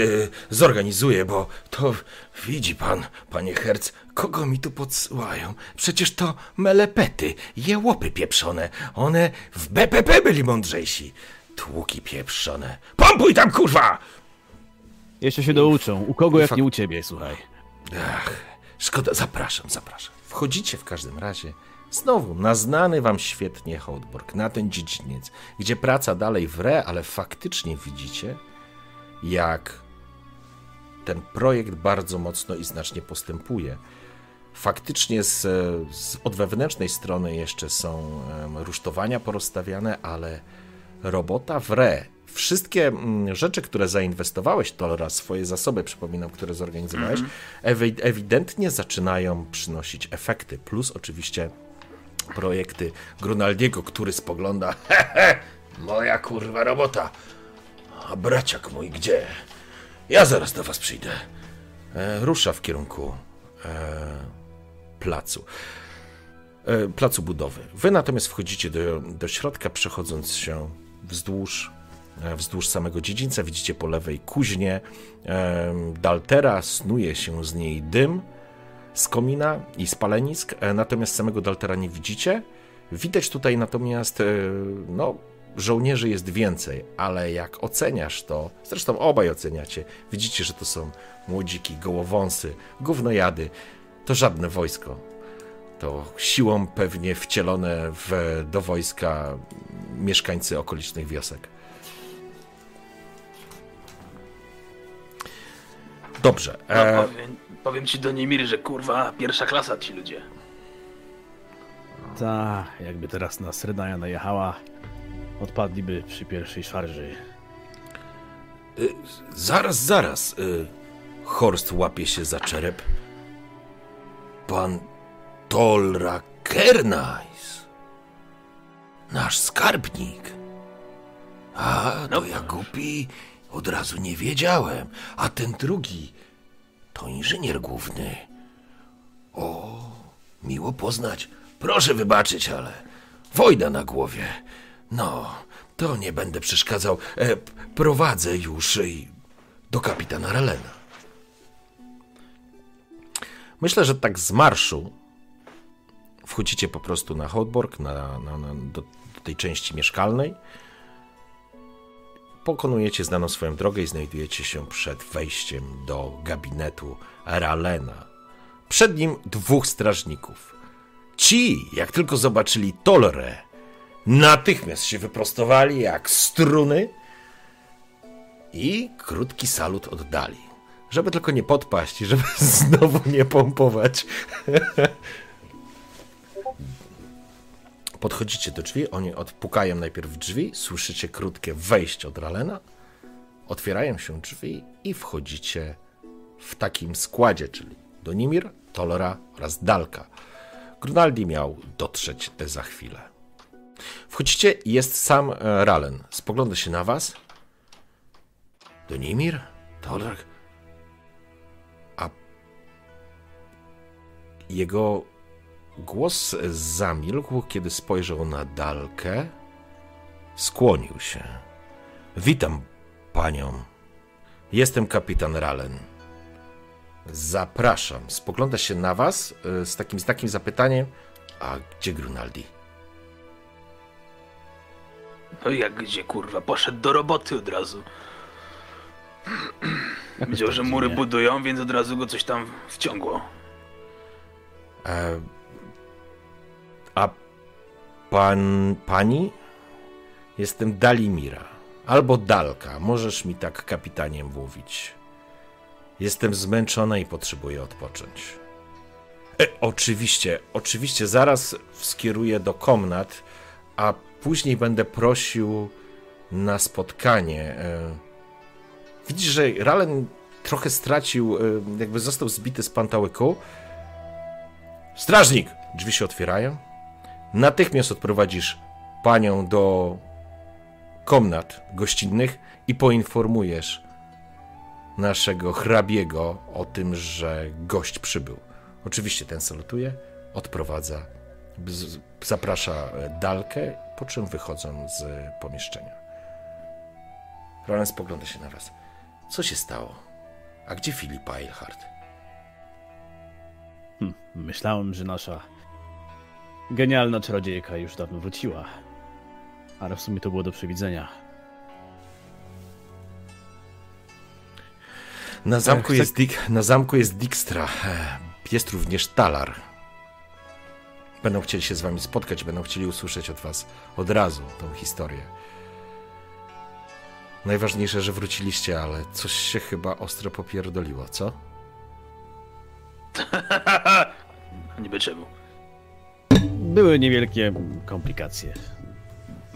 [SPEAKER 4] zorganizuję, bo to widzi pan, panie Herc, kogo mi tu podsyłają? Przecież to melepety, jełopy pieprzone. One w BPP byli mądrzejsi. Tłuki pieprzone. Pompuj tam, kurwa!
[SPEAKER 1] Jeszcze się douczą. U kogo jak nie u ciebie, słuchaj.
[SPEAKER 4] Ach, szkoda, zapraszam, zapraszam.
[SPEAKER 2] Wchodzicie w każdym razie znowu na znany wam świetnie Hołdborg, na ten dziedziniec, gdzie praca dalej wre, ale faktycznie widzicie, jak ten projekt bardzo mocno i znacznie postępuje. Faktycznie z, z, od wewnętrznej strony jeszcze są rusztowania porozstawiane, ale robota wre. Wszystkie mm, rzeczy, które zainwestowałeś, to oraz swoje zasoby, przypominam, które zorganizowałeś, ewi- ewidentnie zaczynają przynosić efekty. Plus oczywiście projekty Grunaldiego, który spogląda
[SPEAKER 4] Hehe, moja kurwa robota. A braciak mój gdzie? Ja zaraz do was przyjdę.
[SPEAKER 2] e, rusza w kierunku e, placu. E, placu budowy. Wy natomiast wchodzicie do, do środka, przechodząc się wzdłuż, e, wzdłuż samego dziedzińca. Widzicie po lewej kuźnię e, Daltera, snuje się z niej dym z komina i spalenisk, e, natomiast samego Daltera nie widzicie. Widać tutaj natomiast, e, no, żołnierzy jest więcej, ale jak oceniasz to, zresztą obaj oceniacie, widzicie, że to są młodziki, gołowąsy, gównojady, to żadne wojsko. To siłą pewnie wcielone w, do wojska mieszkańcy okolicznych wiosek. Dobrze.
[SPEAKER 3] No,
[SPEAKER 2] E,
[SPEAKER 3] powiem, powiem ci do Nimir, że kurwa pierwsza klasa ci ludzie.
[SPEAKER 1] Ta, jakby teraz na Sredaja najechała, odpadliby przy pierwszej szarży.
[SPEAKER 4] Y, zaraz, zaraz. Y, Horst łapie się za czerep. Pan Tolra Kernais. Nasz skarbnik. A, to ja głupi od razu nie wiedziałem. A ten drugi to inżynier główny. O, miło poznać. Proszę wybaczyć, ale wojna na głowie. No, to nie będę przeszkadzał. E, prowadzę już e, do kapitana Relena.
[SPEAKER 2] Myślę, że tak z marszu wchodzicie po prostu na Hotborg, na, na, na, do, do tej części mieszkalnej. Pokonujecie znaną swoją drogę i znajdujecie się przed wejściem do gabinetu Ralena. Przed nim dwóch strażników. Ci, jak tylko zobaczyli Tolre, natychmiast się wyprostowali jak struny i krótki salut oddali. Żeby tylko nie podpaść żeby znowu nie pompować. Podchodzicie do drzwi, oni odpukają najpierw drzwi, słyszycie krótkie wejście od Ralena, otwierają się drzwi i wchodzicie w takim składzie, czyli Donimir, Tolora oraz Dalka. Grunaldi miał dotrzeć za chwilę. Wchodzicie jest sam e, Ralen. Spogląda się na was.
[SPEAKER 4] Donimir? Tolra?
[SPEAKER 2] Jego głos zamilkł, kiedy spojrzał na Dalkę. Skłonił się. Witam panią. Jestem kapitan Ralen. Zapraszam. Spogląda się na was y, z takim, z takim zapytaniem. A gdzie Grunaldi?
[SPEAKER 5] No jak gdzie, kurwa, poszedł do roboty od razu. Widział, że mury
[SPEAKER 1] nie.
[SPEAKER 5] budują, więc od razu go coś tam wciągło.
[SPEAKER 2] E, pan, pani? Jestem Dalimira. Albo Dalka. Możesz mi tak kapitanie mówić. Jestem zmęczona i potrzebuję odpocząć. E, oczywiście, oczywiście, zaraz skieruję do komnat, a później będę prosił na spotkanie. E, widzisz, że Ralen trochę stracił, e, jakby został zbity z pantałyku. Strażnik! Drzwi się otwierają. Natychmiast odprowadzisz panią do komnat gościnnych i poinformujesz naszego hrabiego o tym, że gość przybył. Oczywiście ten salutuje, odprowadza, zaprasza Dalkę, po czym wychodzą z pomieszczenia. Roland spogląda się na was. Co się stało? A gdzie Filipa Eilhart?
[SPEAKER 1] Hm, myślałem, że nasza genialna czarodziejka już dawno wróciła. Ale w sumie to było do przewidzenia.
[SPEAKER 2] Na zamku,
[SPEAKER 1] chcę-
[SPEAKER 2] jest, Dik, na zamku jest Dijkstra. E, Jest również Talar. Będą chcieli się z wami spotkać, będą chcieli usłyszeć od was od razu tą historię. Najważniejsze, że wróciliście, ale coś się chyba ostro popierdoliło, co?
[SPEAKER 5] Niby czemu.
[SPEAKER 1] Były niewielkie komplikacje.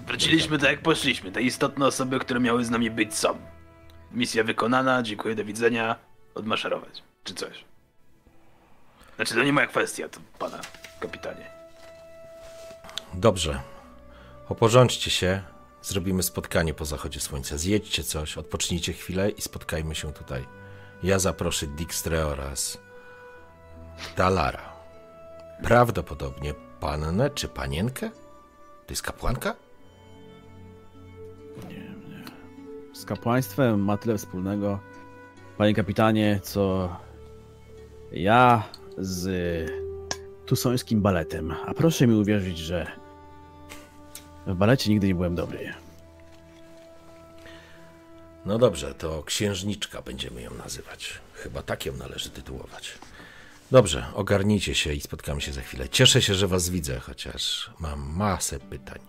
[SPEAKER 5] Wróciliśmy tak jak poszliśmy. Te istotne osoby, które miały z nami być są. Misja wykonana, dziękuję, do widzenia. Odmaszerować. Czy coś. Znaczy to nie moja kwestia, to pana kapitanie.
[SPEAKER 2] Dobrze. Oporządźcie się. Zrobimy spotkanie po zachodzie słońca. Zjedźcie coś, odpocznijcie chwilę i spotkajmy się tutaj. Ja zaproszę Dijkstrę oraz Talara. Prawdopodobnie pannę czy panienkę? To jest kapłanka?
[SPEAKER 1] Z kapłaństwem ma tyle wspólnego, panie kapitanie, co ja z tusońskim baletem. A proszę mi uwierzyć, że w balecie nigdy nie byłem dobry.
[SPEAKER 2] No dobrze, to księżniczka będziemy ją nazywać. Chyba tak ją należy tytułować. Dobrze, ogarnijcie się i spotkamy się za chwilę. Cieszę się, że was widzę, chociaż mam masę pytań.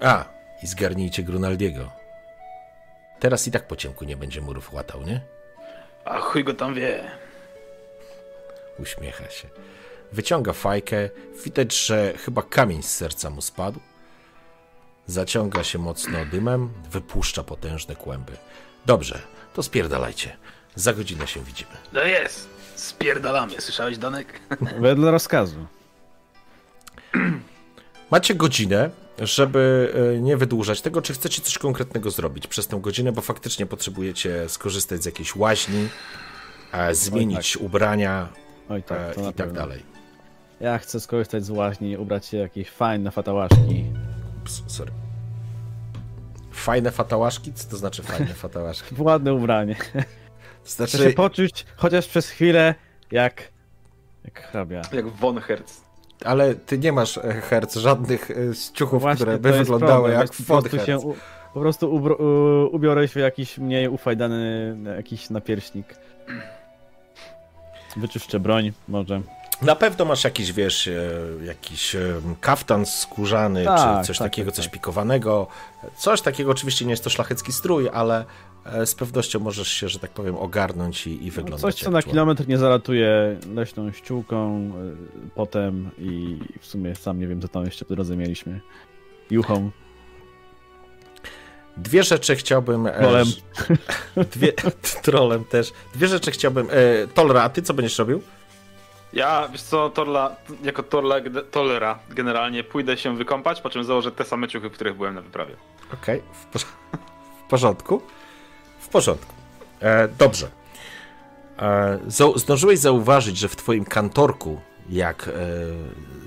[SPEAKER 2] A, i zgarnijcie Grunaldiego. Teraz i tak po ciemku nie będzie murów łatał, nie?
[SPEAKER 5] A chuj go tam wie.
[SPEAKER 2] Uśmiecha się. Wyciąga fajkę. Widać, że chyba kamień z serca mu spadł. Zaciąga się mocno dymem, wypuszcza potężne kłęby. Dobrze, to spierdalajcie. Za godzinę się widzimy.
[SPEAKER 5] No jest. Spierdalamy. Słyszałeś, Danek?
[SPEAKER 1] Wedle rozkazu.
[SPEAKER 2] Macie godzinę, żeby e, nie wydłużać tego, czy chcecie coś konkretnego zrobić przez tę godzinę, bo faktycznie potrzebujecie skorzystać z jakiejś łaźni, e, zmienić ubrania
[SPEAKER 1] Oj tak,
[SPEAKER 2] e, i tak dalej.
[SPEAKER 1] Ja chcę skorzystać z łaźni, ubrać się jakieś fajne fatałaszki.
[SPEAKER 2] Ps, sorry. Fajne fatałaszki? Co to znaczy fajne fatałaszki?
[SPEAKER 1] Ładne ubranie.
[SPEAKER 2] To
[SPEAKER 1] Chcę się
[SPEAKER 2] znaczy,
[SPEAKER 1] poczuć chociaż przez chwilę jak... jak hrabia.
[SPEAKER 5] Jak von Hertz.
[SPEAKER 2] ale ty nie masz e, herc żadnych e, z ciuchów,
[SPEAKER 1] Właśnie,
[SPEAKER 2] które by wyglądały
[SPEAKER 1] problem.
[SPEAKER 2] jak
[SPEAKER 1] Po prostu się
[SPEAKER 2] fodherc.
[SPEAKER 1] u, Po prostu ubro, u, ubiorę się w jakiś mniej ufajdany jakiś napierśnik. Wyczyszczę broń, może.
[SPEAKER 2] Na pewno masz jakiś, wiesz, e, jakiś e, kaftan skórzany,
[SPEAKER 1] Tak,
[SPEAKER 2] czy coś
[SPEAKER 1] tak,
[SPEAKER 2] takiego,
[SPEAKER 1] tak,
[SPEAKER 2] coś
[SPEAKER 1] tak.
[SPEAKER 2] pikowanego. Coś takiego, oczywiście nie jest to szlachecki strój, ale e, z pewnością możesz się, że tak powiem, ogarnąć i, i wyglądać
[SPEAKER 1] No, Coś, co
[SPEAKER 2] jak
[SPEAKER 1] na
[SPEAKER 2] człowiek.
[SPEAKER 1] kilometr nie zalatuje leśną ściółką, y, potem i w sumie sam nie wiem, co tam jeszcze po drodze mieliśmy. Juchą,
[SPEAKER 2] Dwie rzeczy chciałbym... e,
[SPEAKER 1] Trolem.
[SPEAKER 2] Dwie, trolem też. Dwie rzeczy chciałbym... E, Tolra, a ty co będziesz robił?
[SPEAKER 5] Ja, wiesz co, Torla, jako Torla, Tolera generalnie pójdę się wykąpać, po czym założę te same ciuchy, w których byłem na wyprawie.
[SPEAKER 2] Okej, w, porz- w porządku. Porządku. E, dobrze. E, zdążyłeś zauważyć, że w twoim kantorku, jak e,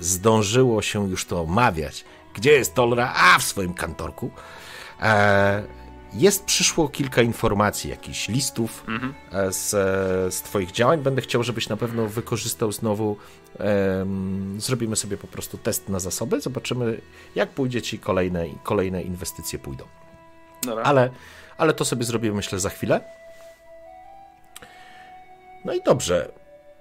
[SPEAKER 2] zdążyło się już to omawiać, gdzie jest Tolra? A, w swoim kantorku. E, jest, przyszło kilka informacji, jakichś listów
[SPEAKER 3] Mhm.
[SPEAKER 2] e, z, e, z Twoich działań. Będę chciał, żebyś na pewno wykorzystał znowu. zrobimy sobie po prostu test na zasoby. Zobaczymy, jak pójdzie Ci kolejne, kolejne inwestycje pójdą.
[SPEAKER 3] Dobra.
[SPEAKER 2] Ale, ale to sobie zrobimy, myślę, za chwilę. No i dobrze.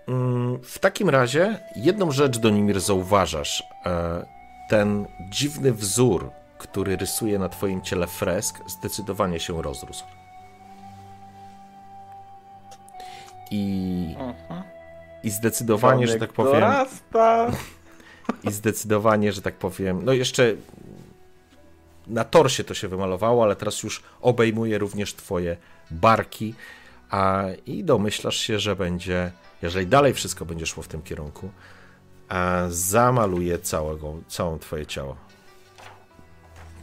[SPEAKER 2] Mm, W takim razie jedną rzecz, Donimir, zauważasz. E, Ten dziwny wzór, który rysuje na twoim ciele fresk, zdecydowanie się rozrósł. I, i zdecydowanie, że tak powiem, i zdecydowanie, że tak powiem, no jeszcze na torsie to się wymalowało, ale teraz już obejmuje również twoje barki, a i domyślasz się, że będzie, jeżeli dalej wszystko będzie szło w tym kierunku, a zamaluje całego, całą twoje ciało.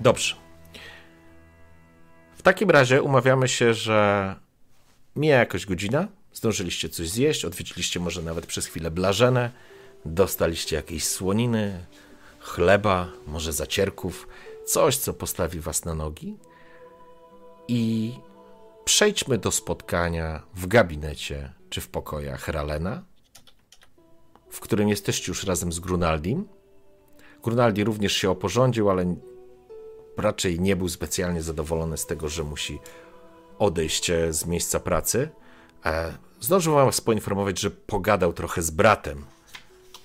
[SPEAKER 2] Dobrze. W takim razie umawiamy się, że mija jakoś godzina, zdążyliście coś zjeść, odwiedziliście może nawet przez chwilę blażenę, dostaliście jakieś słoniny, chleba, może zacierków, coś, co postawi was na nogi. I przejdźmy do spotkania w gabinecie czy w pokojach Ralena, w którym jesteście już razem z Grunaldim. Grunaldi również się oporządził, ale raczej nie był specjalnie zadowolony z tego, że musi odejść e, z miejsca pracy. E, Zdążył was poinformować, że pogadał trochę z bratem,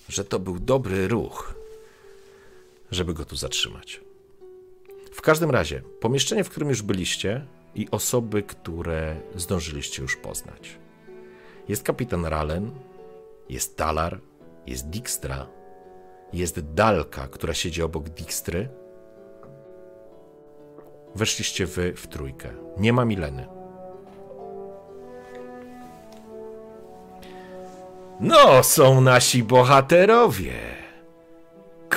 [SPEAKER 2] że to był dobry ruch, żeby go tu zatrzymać. W każdym razie, pomieszczenie, w którym już byliście i osoby, które zdążyliście już poznać. Jest kapitan Ralen, jest Talar, jest Dijkstra, jest Dalka, która siedzi obok Dijkstry. Weszliście wy w trójkę. Nie ma Mileny. No, są nasi bohaterowie.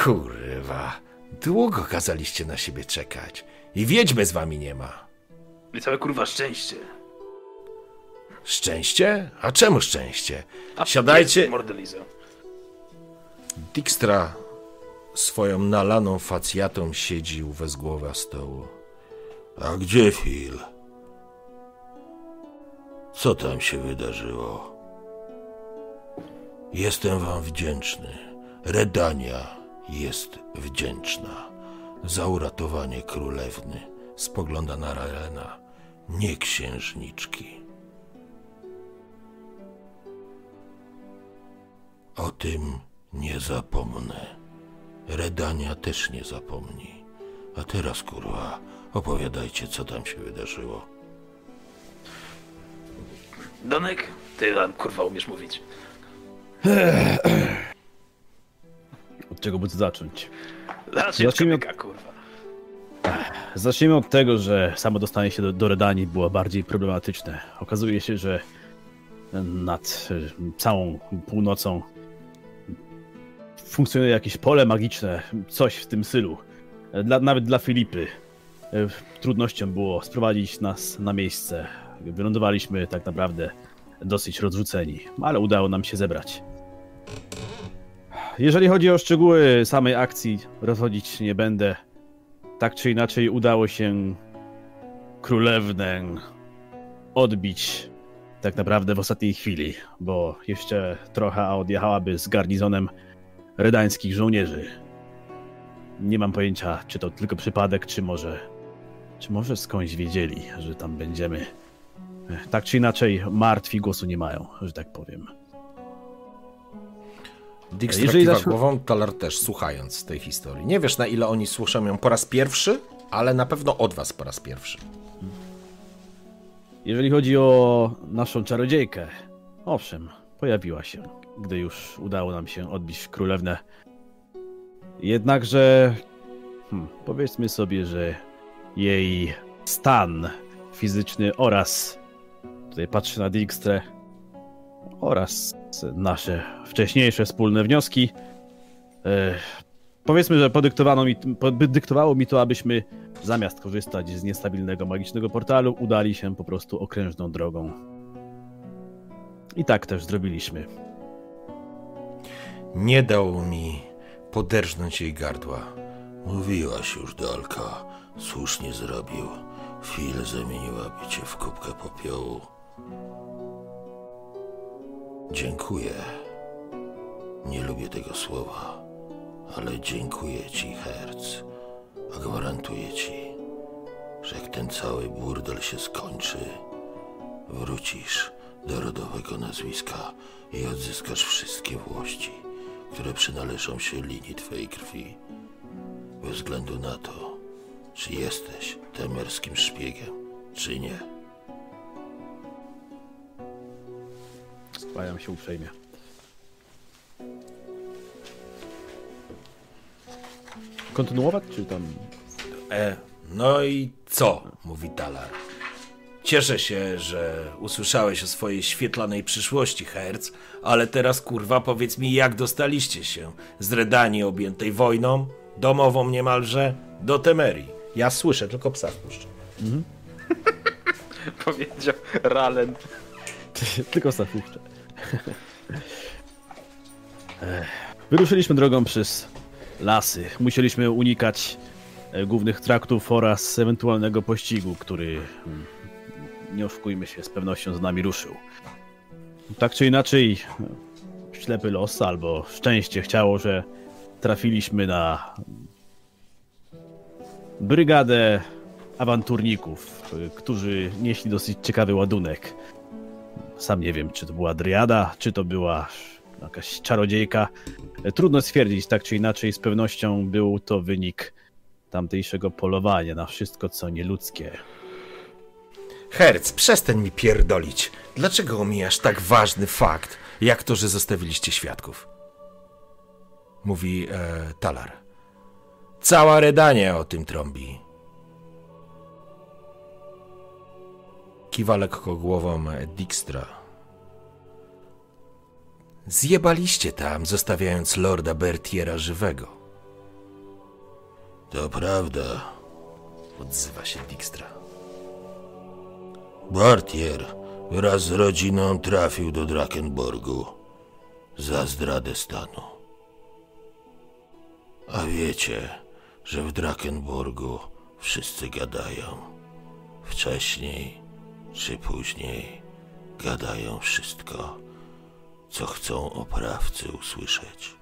[SPEAKER 2] Kurwa, długo kazaliście na siebie czekać. I wiedźmy z wami nie ma.
[SPEAKER 3] I całe kurwa szczęście.
[SPEAKER 2] Szczęście? A czemu szczęście?
[SPEAKER 3] A
[SPEAKER 2] Siadajcie.
[SPEAKER 3] jest Mordelizę.
[SPEAKER 2] Dijkstra swoją nalaną facjatą siedzi u wezgłowa stołu. A gdzie Phil? Co tam się wydarzyło? Jestem wam wdzięczny. Redania jest wdzięczna za uratowanie królewny. Spogląda na Raelena, nie księżniczki. O tym nie zapomnę. Redania też nie zapomni. A teraz, kurwa, opowiadajcie, co tam się wydarzyło.
[SPEAKER 3] Donek, ty tam kurwa umiesz mówić.
[SPEAKER 1] Od czego by zacząć?
[SPEAKER 3] Zacznij od
[SPEAKER 1] Zacznijmy-
[SPEAKER 3] kamyka, kurwa.
[SPEAKER 1] Zacznijmy od tego, że samo dostanie się do, do Redanii było bardziej problematyczne. Okazuje się, że nad e, całą północą funkcjonuje jakieś pole magiczne, coś w tym stylu. E, Dla, nawet dla Filipy e, trudnością było sprowadzić nas na miejsce. Wylądowaliśmy tak naprawdę dosyć rozrzuceni, ale udało nam się zebrać. Jeżeli chodzi o szczegóły samej akcji, rozchodzić nie będę. Tak czy inaczej udało się królewnę odbić tak naprawdę w ostatniej chwili, bo jeszcze trochę odjechałaby z garnizonem redańskich żołnierzy. Nie mam pojęcia, czy to tylko przypadek, czy może, czy może skądś wiedzieli, że tam będziemy. Tak czy inaczej, martwi głosu nie mają, że tak powiem.
[SPEAKER 2] Dijkstra
[SPEAKER 1] Jeżeli zaś-
[SPEAKER 2] głową, Talar też, słuchając tej historii. Nie wiesz, na ile oni słyszą ją po raz pierwszy, ale na pewno od was po raz pierwszy.
[SPEAKER 1] Jeżeli chodzi o naszą czarodziejkę, owszem, pojawiła się, gdy już udało nam się odbić królewnę. Jednakże, hmm, powiedzmy sobie, że jej stan fizyczny oraz, tutaj patrzę na Dijkstrę, oraz nasze wcześniejsze wspólne wnioski, e, powiedzmy, że podyktowano mi, podyktowało mi to, abyśmy zamiast korzystać z niestabilnego magicznego portalu, udali się po prostu okrężną drogą. I tak też zrobiliśmy.
[SPEAKER 2] Nie dał mi poderżnąć jej gardła. Mówiłaś już, Dalka. Słusznie zrobił. Phil zamieniłaby cię w kubkę popiołu. Dziękuję. Nie lubię tego słowa, ale dziękuję ci, Herc. A gwarantuję ci, że jak ten cały burdel się skończy, wrócisz do rodowego nazwiska i odzyskasz wszystkie włości, które przynależą się linii twojej krwi. Bez względu na to, czy jesteś temerskim szpiegiem, czy nie.
[SPEAKER 1] Skłaniam się uprzejmie. Kontynuować, czy tam...
[SPEAKER 2] E, no i co? mówi Talar. Cieszę się, że usłyszałeś o swojej świetlanej przyszłości, Herc, ale teraz kurwa powiedz mi, jak dostaliście się z Redanii objętej wojną, domową niemalże, do Temerii. Ja słyszę, tylko psa wpuszczę.
[SPEAKER 3] Powiedział Ralen.
[SPEAKER 1] Tylko stawówcze. Wyruszyliśmy drogą przez lasy. Musieliśmy unikać e, głównych traktów oraz ewentualnego pościgu, który, mm, nie oszukujmy się, z pewnością z nami ruszył. Tak czy inaczej, ślepy los albo szczęście chciało, że trafiliśmy na brygadę awanturników, którzy nieśli dosyć ciekawy ładunek. Sam nie wiem, czy to była driada, czy to była jakaś czarodziejka. Trudno stwierdzić, tak czy inaczej, z pewnością był to wynik tamtejszego polowania na wszystko, co nieludzkie.
[SPEAKER 2] Herc, przestań mi pierdolić. Dlaczego omijasz tak ważny fakt, jak to, że zostawiliście świadków? Mówi e, Talar. Cała Redania o tym trąbi. Kiwa lekko głową Dijkstra. Zjebaliście tam, zostawiając lorda Bertiera żywego.
[SPEAKER 6] To prawda.
[SPEAKER 2] Odzywa się Dijkstra.
[SPEAKER 6] Bartier wraz z rodziną trafił do Drakenborgu za zdradę stanu. A wiecie, że w Drakenborgu wszyscy gadają. Wcześniej czy później gadają wszystko, co chcą oprawcy usłyszeć.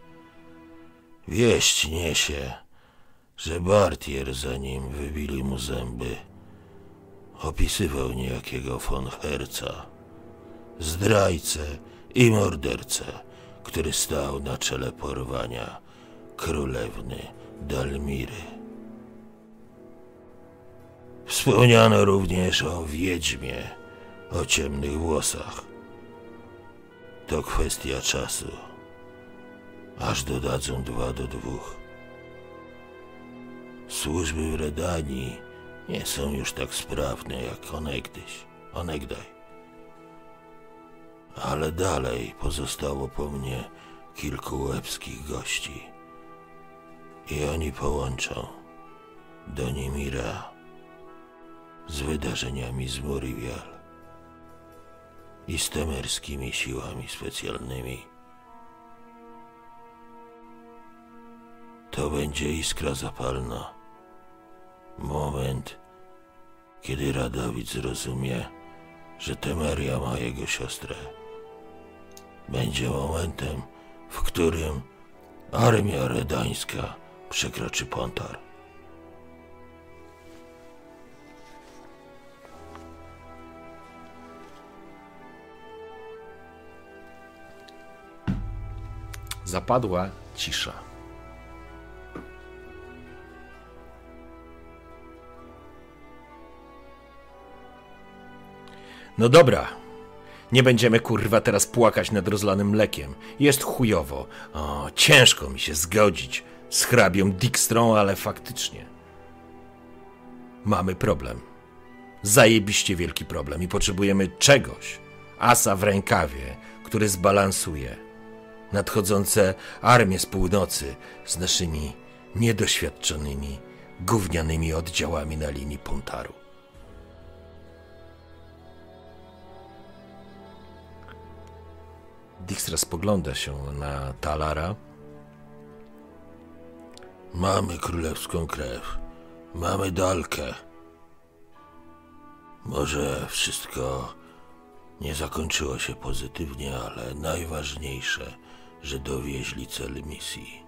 [SPEAKER 6] Wieść niesie, że Bartier, zanim wybili mu zęby, opisywał niejakiego von Herca, zdrajcę i mordercę, który stał na czele porwania królewny Dalmiry. Wspomniano również o wiedźmie o ciemnych włosach. To kwestia czasu, aż dodadzą dwa do dwóch. Służby w Redanii nie są już tak sprawne jak onegdyś, onegdaj. Ale dalej pozostało po mnie kilku łebskich gości. I oni połączą do Nimira z wydarzeniami z Morivial i z temerskimi siłami specjalnymi. To będzie iskra zapalna. Moment, kiedy Radowid zrozumie, że Temeria ma jego siostrę. Będzie momentem, w którym armia redańska przekroczy Pontar.
[SPEAKER 2] Zapadła cisza. No dobra. Nie będziemy kurwa teraz płakać nad rozlanym mlekiem. Jest chujowo. O, ciężko mi się zgodzić z hrabią Dijkstrą, ale faktycznie. Mamy problem. Zajebiście wielki problem i potrzebujemy czegoś. Asa w rękawie, który zbalansuje nadchodzące armie z północy z naszymi niedoświadczonymi, gównianymi oddziałami na linii Pontaru. Dijkstra spogląda się na Talara.
[SPEAKER 6] Mamy królewską krew. Mamy dalkę. Może wszystko nie zakończyło się pozytywnie, ale najważniejsze, że dowieźli cel misji.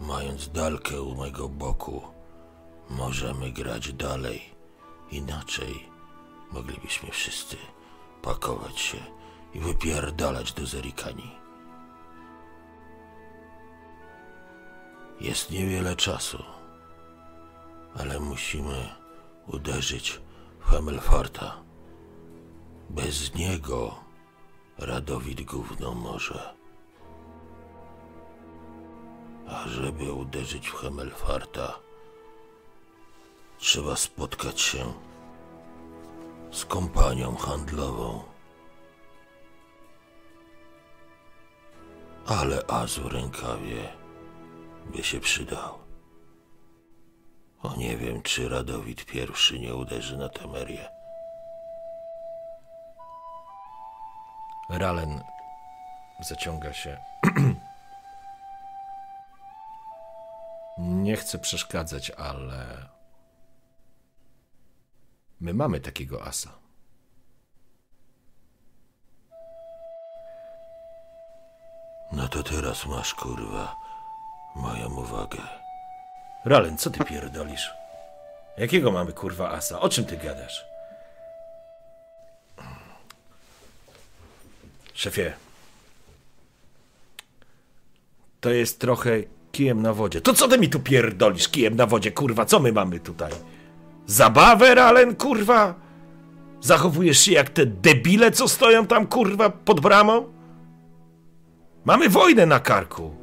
[SPEAKER 6] Mając Dalkę u mego boku, możemy grać dalej. Inaczej moglibyśmy wszyscy pakować się i wypierdalać do Zerikani. Jest niewiele czasu, ale musimy uderzyć w Hemelfarta. Bez niego Radowid gówno może. A żeby uderzyć w Hemelfarta, trzeba spotkać się z kompanią handlową. Ale azu rękawie by się przydał. O nie wiem, czy Radowid pierwszy nie uderzy na Temerię.
[SPEAKER 2] Ralen zaciąga się. Nie chcę przeszkadzać, ale. My mamy takiego asa.
[SPEAKER 6] No to teraz masz, kurwa, moją uwagę.
[SPEAKER 2] Ralen, co ty pierdolisz? Jakiego mamy kurwa asa? O czym ty gadasz? Szefie. To jest trochę kijem na wodzie. To co ty mi tu pierdolisz kijem na wodzie, kurwa? Co my mamy tutaj? Zabawę, Ralen, kurwa? Zachowujesz się jak te debile, co stoją tam, kurwa, pod bramą? Mamy wojnę na karku.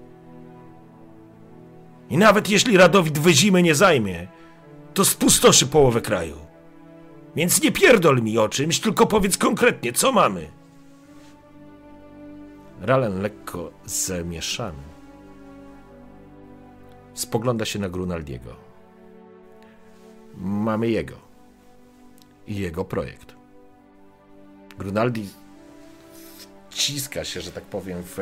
[SPEAKER 2] I nawet jeśli Radowid wyzimy nie zajmie, to spustoszy połowę kraju. Więc nie pierdol mi o czymś, tylko powiedz konkretnie, co mamy. Ralen lekko zamieszany. Spogląda się na Grunaldiego. Mamy jego. I jego projekt. Grunaldi wciska się, że tak powiem, w,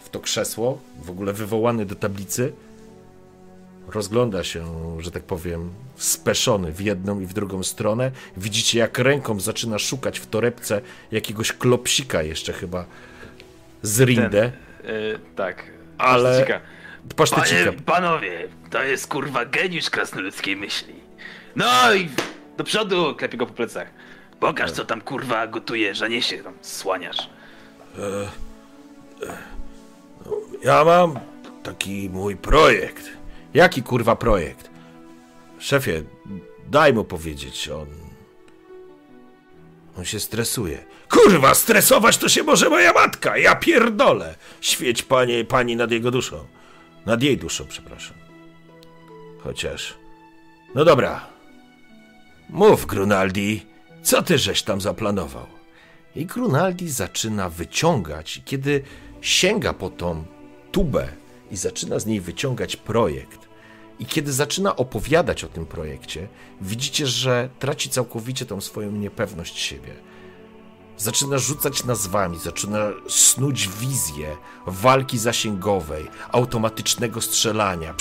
[SPEAKER 2] w to krzesło, w ogóle wywołany do tablicy. Rozgląda się, że tak powiem, speszony w jedną i w drugą stronę. Widzicie, jak ręką zaczyna szukać w torebce jakiegoś klopsika jeszcze chyba z Rindę.
[SPEAKER 3] Yy, tak.
[SPEAKER 2] Ale-
[SPEAKER 3] Pasztycika.
[SPEAKER 5] Panie, panowie, to jest kurwa geniusz krasnoludzkiej myśli. No i do przodu,
[SPEAKER 3] Klepie go po plecach.
[SPEAKER 5] pokaż co tam kurwa gotujesz, a nie się tam słaniasz.
[SPEAKER 2] Ja mam taki mój projekt. Jaki kurwa projekt? Szefie, daj mu powiedzieć, on. On się stresuje. Kurwa, stresować to się może moja matka! Ja pierdolę! Świeć panie, pani nad jego duszą. Nad jej duszą, przepraszam. Chociaż. No dobra. Mów, Grunaldi, co ty żeś tam zaplanował? I Grunaldi zaczyna wyciągać, kiedy sięga po tą tubę i zaczyna z niej wyciągać projekt, i kiedy zaczyna opowiadać o tym projekcie, widzicie, że traci całkowicie tą swoją niepewność siebie. Zaczyna rzucać nazwami, zaczyna snuć wizję walki zasięgowej, automatycznego strzelania,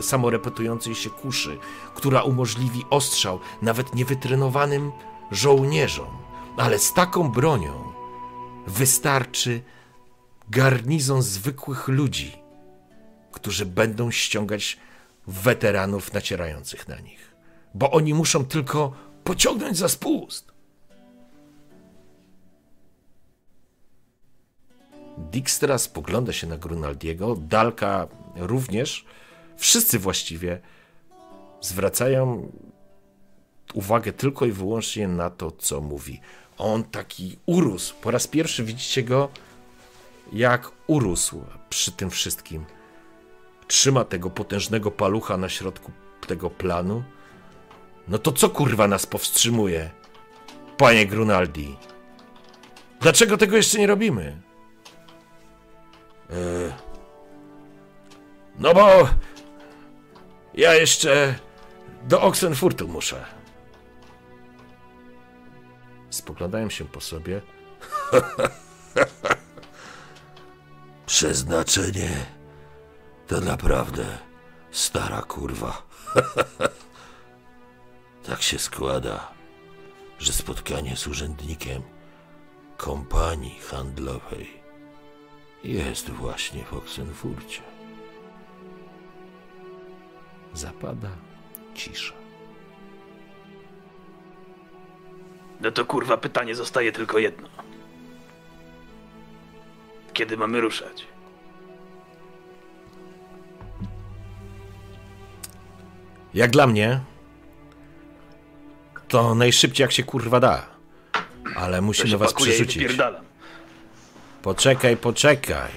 [SPEAKER 2] samorepetującej się kuszy, która umożliwi ostrzał nawet niewytrenowanym żołnierzom. Ale z taką bronią wystarczy garnizon zwykłych ludzi, którzy będą ściągać weteranów nacierających na nich. Bo oni muszą tylko pociągnąć za spust. Dijkstra spogląda się na Grunaldiego, Dalka również. Wszyscy właściwie zwracają uwagę tylko i wyłącznie na to, co mówi. On taki urósł. Po raz pierwszy widzicie go, jak urósł przy tym wszystkim. Trzyma tego potężnego palucha na środku tego planu. No to co kurwa nas powstrzymuje, panie Grunaldi? Dlaczego tego jeszcze nie robimy? E, No bo ja jeszcze do Oxenfurtu muszę. Spoglądają się po sobie.
[SPEAKER 6] Przeznaczenie to naprawdę stara kurwa. tak się składa, że spotkanie z urzędnikiem kompanii handlowej jest właśnie w Oxenfurcie.
[SPEAKER 2] Zapada cisza.
[SPEAKER 5] No to kurwa pytanie zostaje tylko jedno. Kiedy mamy ruszać?
[SPEAKER 2] Jak dla mnie, to najszybciej jak się kurwa da. Ale musimy was przerzucić. Poczekaj, poczekaj.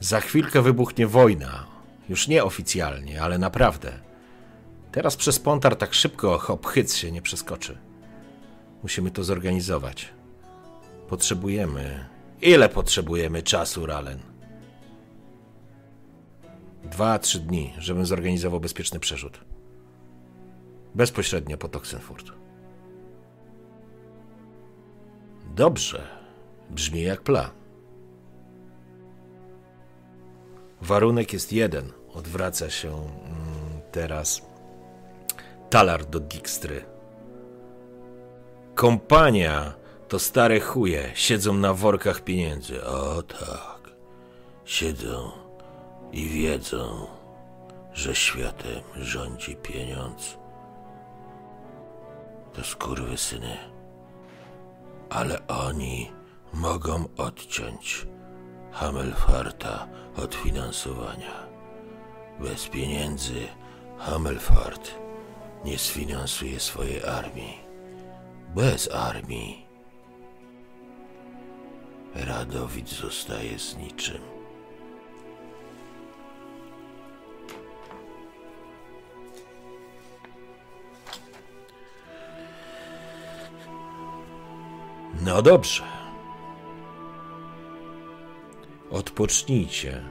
[SPEAKER 2] Za chwilkę wybuchnie wojna. Już nie oficjalnie, ale naprawdę. Teraz przez Pontar tak szybko hop hyc się nie przeskoczy. Musimy to zorganizować. Potrzebujemy. Ile potrzebujemy czasu, Ralen? Dwa, trzy dni, żebym zorganizował bezpieczny przerzut. Bezpośrednio pod Oxenfurt. Dobrze. Brzmi jak plan. Warunek jest jeden. Odwraca się mm, teraz talar do Dijkstry. Kompania to stare chuje, siedzą na workach pieniędzy.
[SPEAKER 6] O tak, siedzą i wiedzą, że światem rządzi pieniądz. To skurwysyny. Ale oni mogą odciąć Hamelfarta od finansowania. Bez pieniędzy Hamelfart nie sfinansuje swojej armii. Bez armii Radowid zostaje z niczym.
[SPEAKER 2] No dobrze. Odpocznijcie.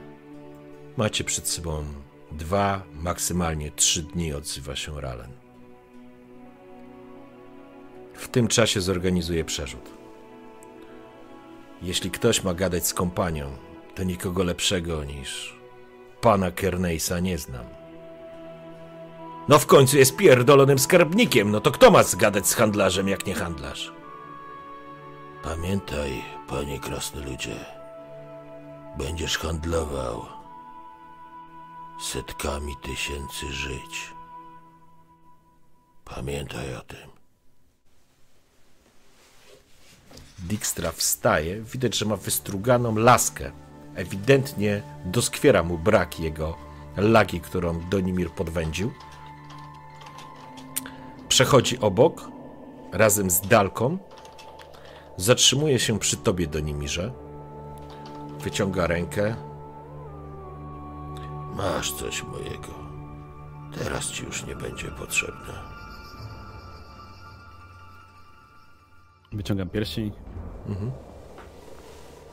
[SPEAKER 2] Macie przed sobą dwa, maksymalnie trzy dni, odzywa się Ralen. W tym czasie zorganizuję przerzut. Jeśli ktoś ma gadać z kompanią, to nikogo lepszego niż pana Kernejsa nie znam. No w końcu jest pierdolonym skarbnikiem, no to kto ma zgadać z handlarzem, jak nie handlarz?
[SPEAKER 6] Pamiętaj, panie krasnoludzie, będziesz handlował setkami tysięcy żyć. Pamiętaj o tym.
[SPEAKER 2] Dijkstra wstaje, widać, że ma wystruganą laskę. Ewidentnie doskwiera mu brak jego lagi, którą Donimir podwędził. Przechodzi obok, razem z Dalką. Zatrzymuje się przy tobie, Donimirze. Wyciąga rękę.
[SPEAKER 6] Masz coś mojego. Teraz ci już nie będzie potrzebne.
[SPEAKER 1] Wyciągam pierścień.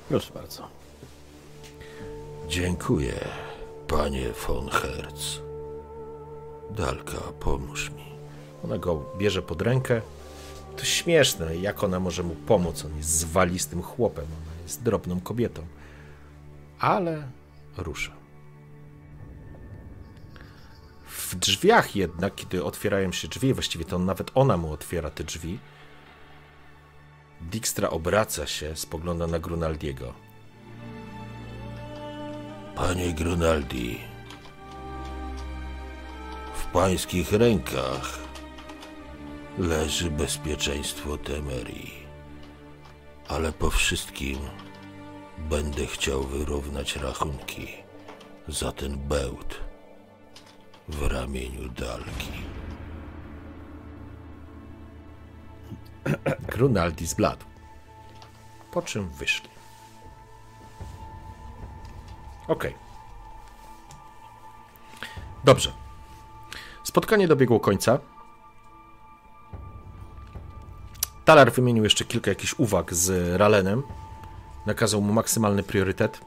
[SPEAKER 1] Proszę bardzo.
[SPEAKER 6] Dziękuję, panie von Herz. Dalka, pomóż mi.
[SPEAKER 2] Ona go bierze pod rękę. To śmieszne, jak ona może mu pomóc. On jest zwalistym chłopem, ona jest drobną kobietą. Ale rusza. W drzwiach jednak, kiedy otwierają się drzwi, właściwie to nawet ona mu otwiera te drzwi, Dijkstra obraca się, spogląda na Grunaldiego.
[SPEAKER 6] Panie Grunaldi, w pańskich rękach leży bezpieczeństwo Temerii, ale po wszystkim będę chciał wyrównać rachunki za ten bełt w ramieniu Dalki.
[SPEAKER 2] Grunaldi zbladł. Po czym wyszli. Okej. Dobrze. Spotkanie dobiegło końca. Talar wymienił jeszcze kilka jakichś uwag z Ralenem. Nakazał mu maksymalny priorytet.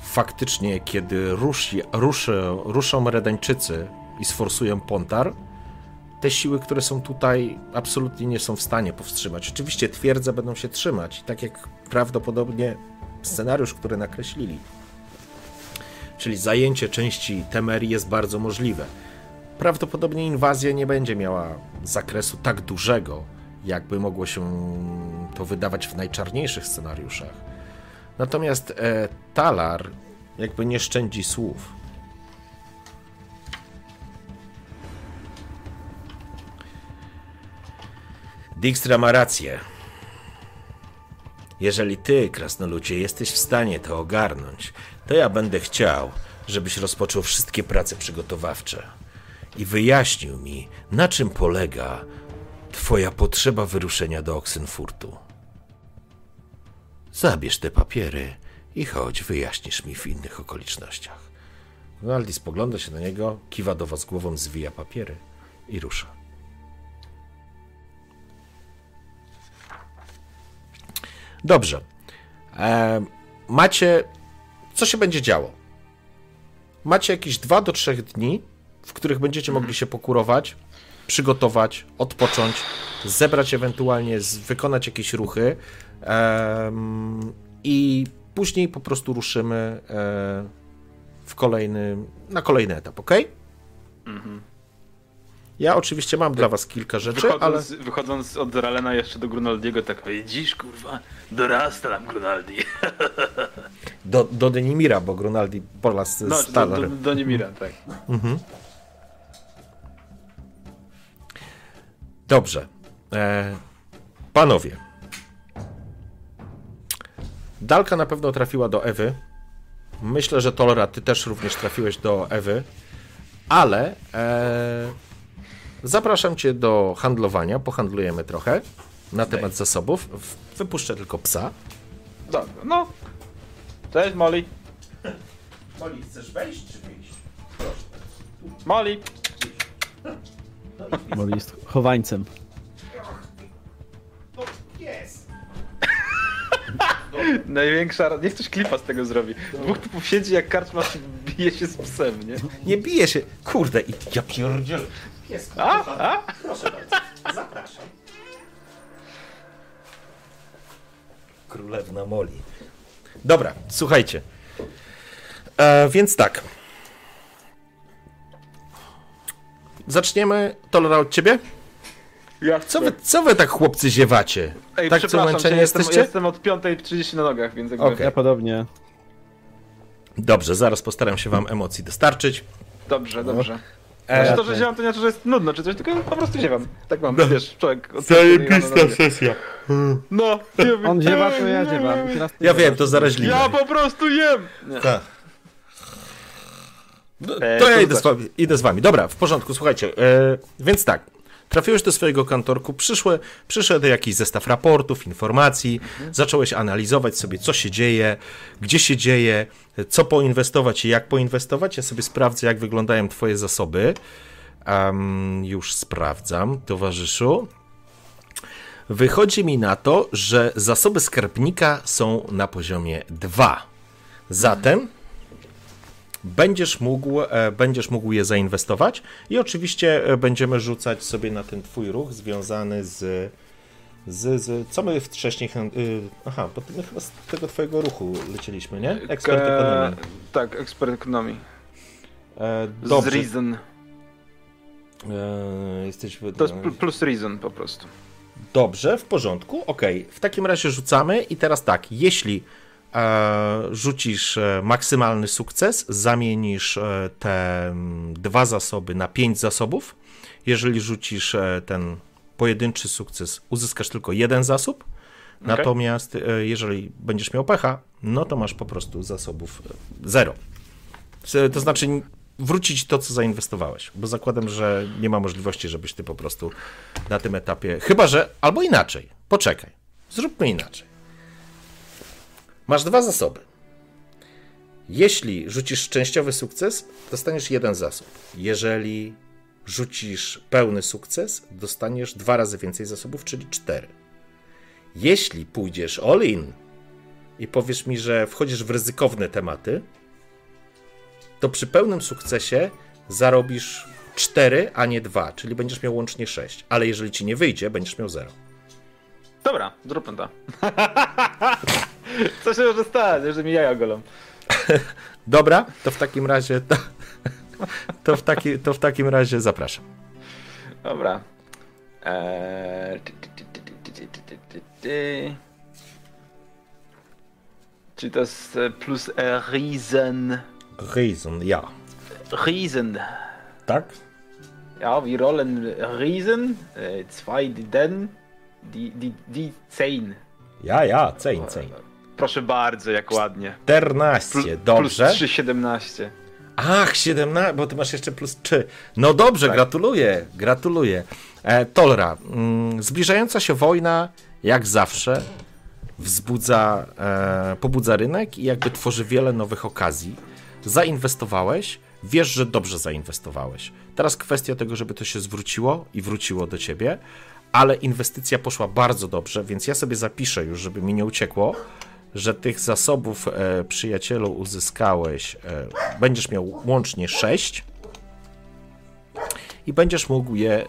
[SPEAKER 2] Faktycznie, kiedy ruszy, ruszy, ruszą Redańczycy i sforsują Pontar, te siły, które są tutaj, absolutnie nie są w stanie powstrzymać. Oczywiście twierdze będą się trzymać, tak jak prawdopodobnie scenariusz, który nakreślili. Czyli zajęcie części Temerii jest bardzo możliwe. Prawdopodobnie inwazja nie będzie miała zakresu tak dużego, jakby mogło się to wydawać w najczarniejszych scenariuszach. Natomiast e, Talar jakby nie szczędzi słów. Dijkstra ma rację. Jeżeli ty, krasnoludzie, jesteś w stanie to ogarnąć, to ja będę chciał, żebyś rozpoczął wszystkie prace przygotowawcze i wyjaśnił mi, na czym polega twoja potrzeba wyruszenia do Oxenfurtu. Zabierz te papiery i chodź, wyjaśnisz mi w innych okolicznościach. Ronaldi spogląda się na niego, kiwa do was głową, zwija papiery i rusza. Dobrze. E, macie. Co się będzie działo? Macie jakieś 2 do 3 dni, w których będziecie mogli się pokurować, przygotować, odpocząć, zebrać ewentualnie, wykonać jakieś ruchy i później po prostu ruszymy e, w kolejny, na kolejny etap, ok? Ja oczywiście mam dla was kilka rzeczy, ale...
[SPEAKER 3] Wychodząc, wychodząc od Ralena jeszcze do Grunaldiego, tak
[SPEAKER 5] Widzisz, kurwa, dorasta nam Grunaldi.
[SPEAKER 2] Do, do Denimira, bo Grunaldi pola z
[SPEAKER 3] no, do,
[SPEAKER 2] Stalar.
[SPEAKER 3] do, do Niemira, tak.
[SPEAKER 2] Dobrze. E, panowie. Dalka na pewno trafiła do Ewy. Myślę, że Tolera, ty też również trafiłeś do Ewy. Ale e, zapraszam cię do handlowania. Pohandlujemy trochę na temat zasobów. W- Wypuszczę tylko psa.
[SPEAKER 3] Dobra, no. Cześć Molly.
[SPEAKER 2] Oli, chcesz wejść czy wyjść?
[SPEAKER 3] Molly.
[SPEAKER 1] Bo jest chowańcem.
[SPEAKER 3] Największa... ra- Niech ktoś klipa z tego zrobi. Dwóch typów siedzi jak karczmasz bije się z psem, nie?
[SPEAKER 2] Nie bije się. Kurde, i ja pierdzielę.
[SPEAKER 3] A? A?
[SPEAKER 2] Zapraszam. Królewna Moli. Dobra, słuchajcie. E, więc tak. Zaczniemy. Tolera od ciebie?
[SPEAKER 3] Ja
[SPEAKER 2] Co wy, co wy tak chłopcy ziewacie?
[SPEAKER 3] Ej,
[SPEAKER 2] tak co
[SPEAKER 3] przepraszam
[SPEAKER 2] męczeni
[SPEAKER 3] cię, jestem,
[SPEAKER 2] jesteście?
[SPEAKER 3] jestem od 5.30 na nogach, więc jakby...
[SPEAKER 2] Okej.
[SPEAKER 1] Ja podobnie.
[SPEAKER 2] Dobrze, zaraz postaram się wam emocji dostarczyć.
[SPEAKER 3] Dobrze, dobrze.
[SPEAKER 2] E,
[SPEAKER 3] Znaczy to, że ziewam, to nie znaczy, że jest nudno czy coś, tylko po prostu ziewam. Tak mam, wiesz, człowiek... od-
[SPEAKER 2] sesja.
[SPEAKER 3] No, nie wiem.
[SPEAKER 1] On ziewa, to ja ziewam.
[SPEAKER 2] Ja wiem, to zaraźliwe.
[SPEAKER 3] Ja po prostu jem!
[SPEAKER 2] Tak. No,
[SPEAKER 3] E,
[SPEAKER 2] to ja idę z, wami, idę z wami. Dobra, w porządku, słuchajcie. E, więc tak, trafiłeś do swojego kantorku, przyszły, przyszedł jakiś zestaw raportów, informacji, zacząłeś analizować sobie, co się dzieje, gdzie się dzieje, co poinwestować i jak poinwestować. Ja sobie sprawdzę, jak wyglądają twoje zasoby. Em, już sprawdzam, towarzyszu. Wychodzi mi na to, że zasoby skarbnika są na poziomie 2. Zatem będziesz mógł, e, będziesz mógł je zainwestować i oczywiście e, będziemy rzucać sobie na ten twój ruch związany z, z, z co my wcześniej, y, aha, bo my chyba z tego twojego ruchu lecieliśmy, nie? Ekspert
[SPEAKER 3] Ke-
[SPEAKER 2] ekonomii.
[SPEAKER 3] Tak, ekspert ekonomii.
[SPEAKER 2] E,
[SPEAKER 3] Z
[SPEAKER 2] dobrze,
[SPEAKER 3] Reason.
[SPEAKER 2] e, jesteś...
[SPEAKER 3] To jest pl- plus Reason po prostu.
[SPEAKER 2] Dobrze, w porządku, okej. W takim razie rzucamy i teraz tak, jeśli e, rzucisz e, maksymalny sukces, zamienisz e, te dwa zasoby na pięć zasobów. Jeżeli rzucisz e, ten pojedynczy sukces, uzyskasz tylko jeden zasób. Natomiast e, jeżeli będziesz miał pecha, no to masz po prostu zasobów e, zero. To znaczy wrócić to, co zainwestowałeś, bo zakładam, że nie ma możliwości, żebyś ty po prostu na tym etapie, chyba że, albo inaczej, poczekaj, zróbmy inaczej. Masz dwa zasoby. Jeśli rzucisz częściowy sukces, dostaniesz jeden zasób. Jeżeli rzucisz pełny sukces, dostaniesz dwa razy więcej zasobów, czyli cztery. Jeśli pójdziesz all in i powiesz mi, że wchodzisz w ryzykowne tematy, to przy pełnym sukcesie zarobisz 4, a nie 2, czyli będziesz miał łącznie 6. Ale jeżeli ci nie wyjdzie, będziesz miał 0.
[SPEAKER 3] Dobra, zróbmy to. Co się może stać, że mi jaja golą.
[SPEAKER 2] Dobra, to w takim razie to, to, w, taki, to w takim razie zapraszam.
[SPEAKER 3] Dobra. Eee... Czy to jest e, plus e, reason?
[SPEAKER 2] Reason, ja.
[SPEAKER 3] Reason.
[SPEAKER 2] Tak?
[SPEAKER 3] Ja, wir rollen Riesen, e, 2 die Den, die, die, die 10.
[SPEAKER 2] Ja, ja, 10, 10.
[SPEAKER 3] Proszę bardzo, jak ładnie.
[SPEAKER 2] 14,
[SPEAKER 3] Plu-
[SPEAKER 2] dobrze.
[SPEAKER 3] Plus 3, 17.
[SPEAKER 2] Ach, 17, bo ty masz jeszcze plus 3. No dobrze,
[SPEAKER 3] Tak.
[SPEAKER 2] gratuluję, gratuluję. E, Tolra, mm, zbliżająca się wojna, jak zawsze, wzbudza, e, pobudza rynek i jakby tworzy wiele nowych okazji. Zainwestowałeś, wiesz, że dobrze zainwestowałeś. Teraz kwestia tego, żeby to się zwróciło i wróciło do ciebie, ale inwestycja poszła bardzo dobrze, więc ja sobie zapiszę już, żeby mi nie uciekło, że tych zasobów e, przyjacielu uzyskałeś, e, będziesz miał łącznie 6 i będziesz mógł je e,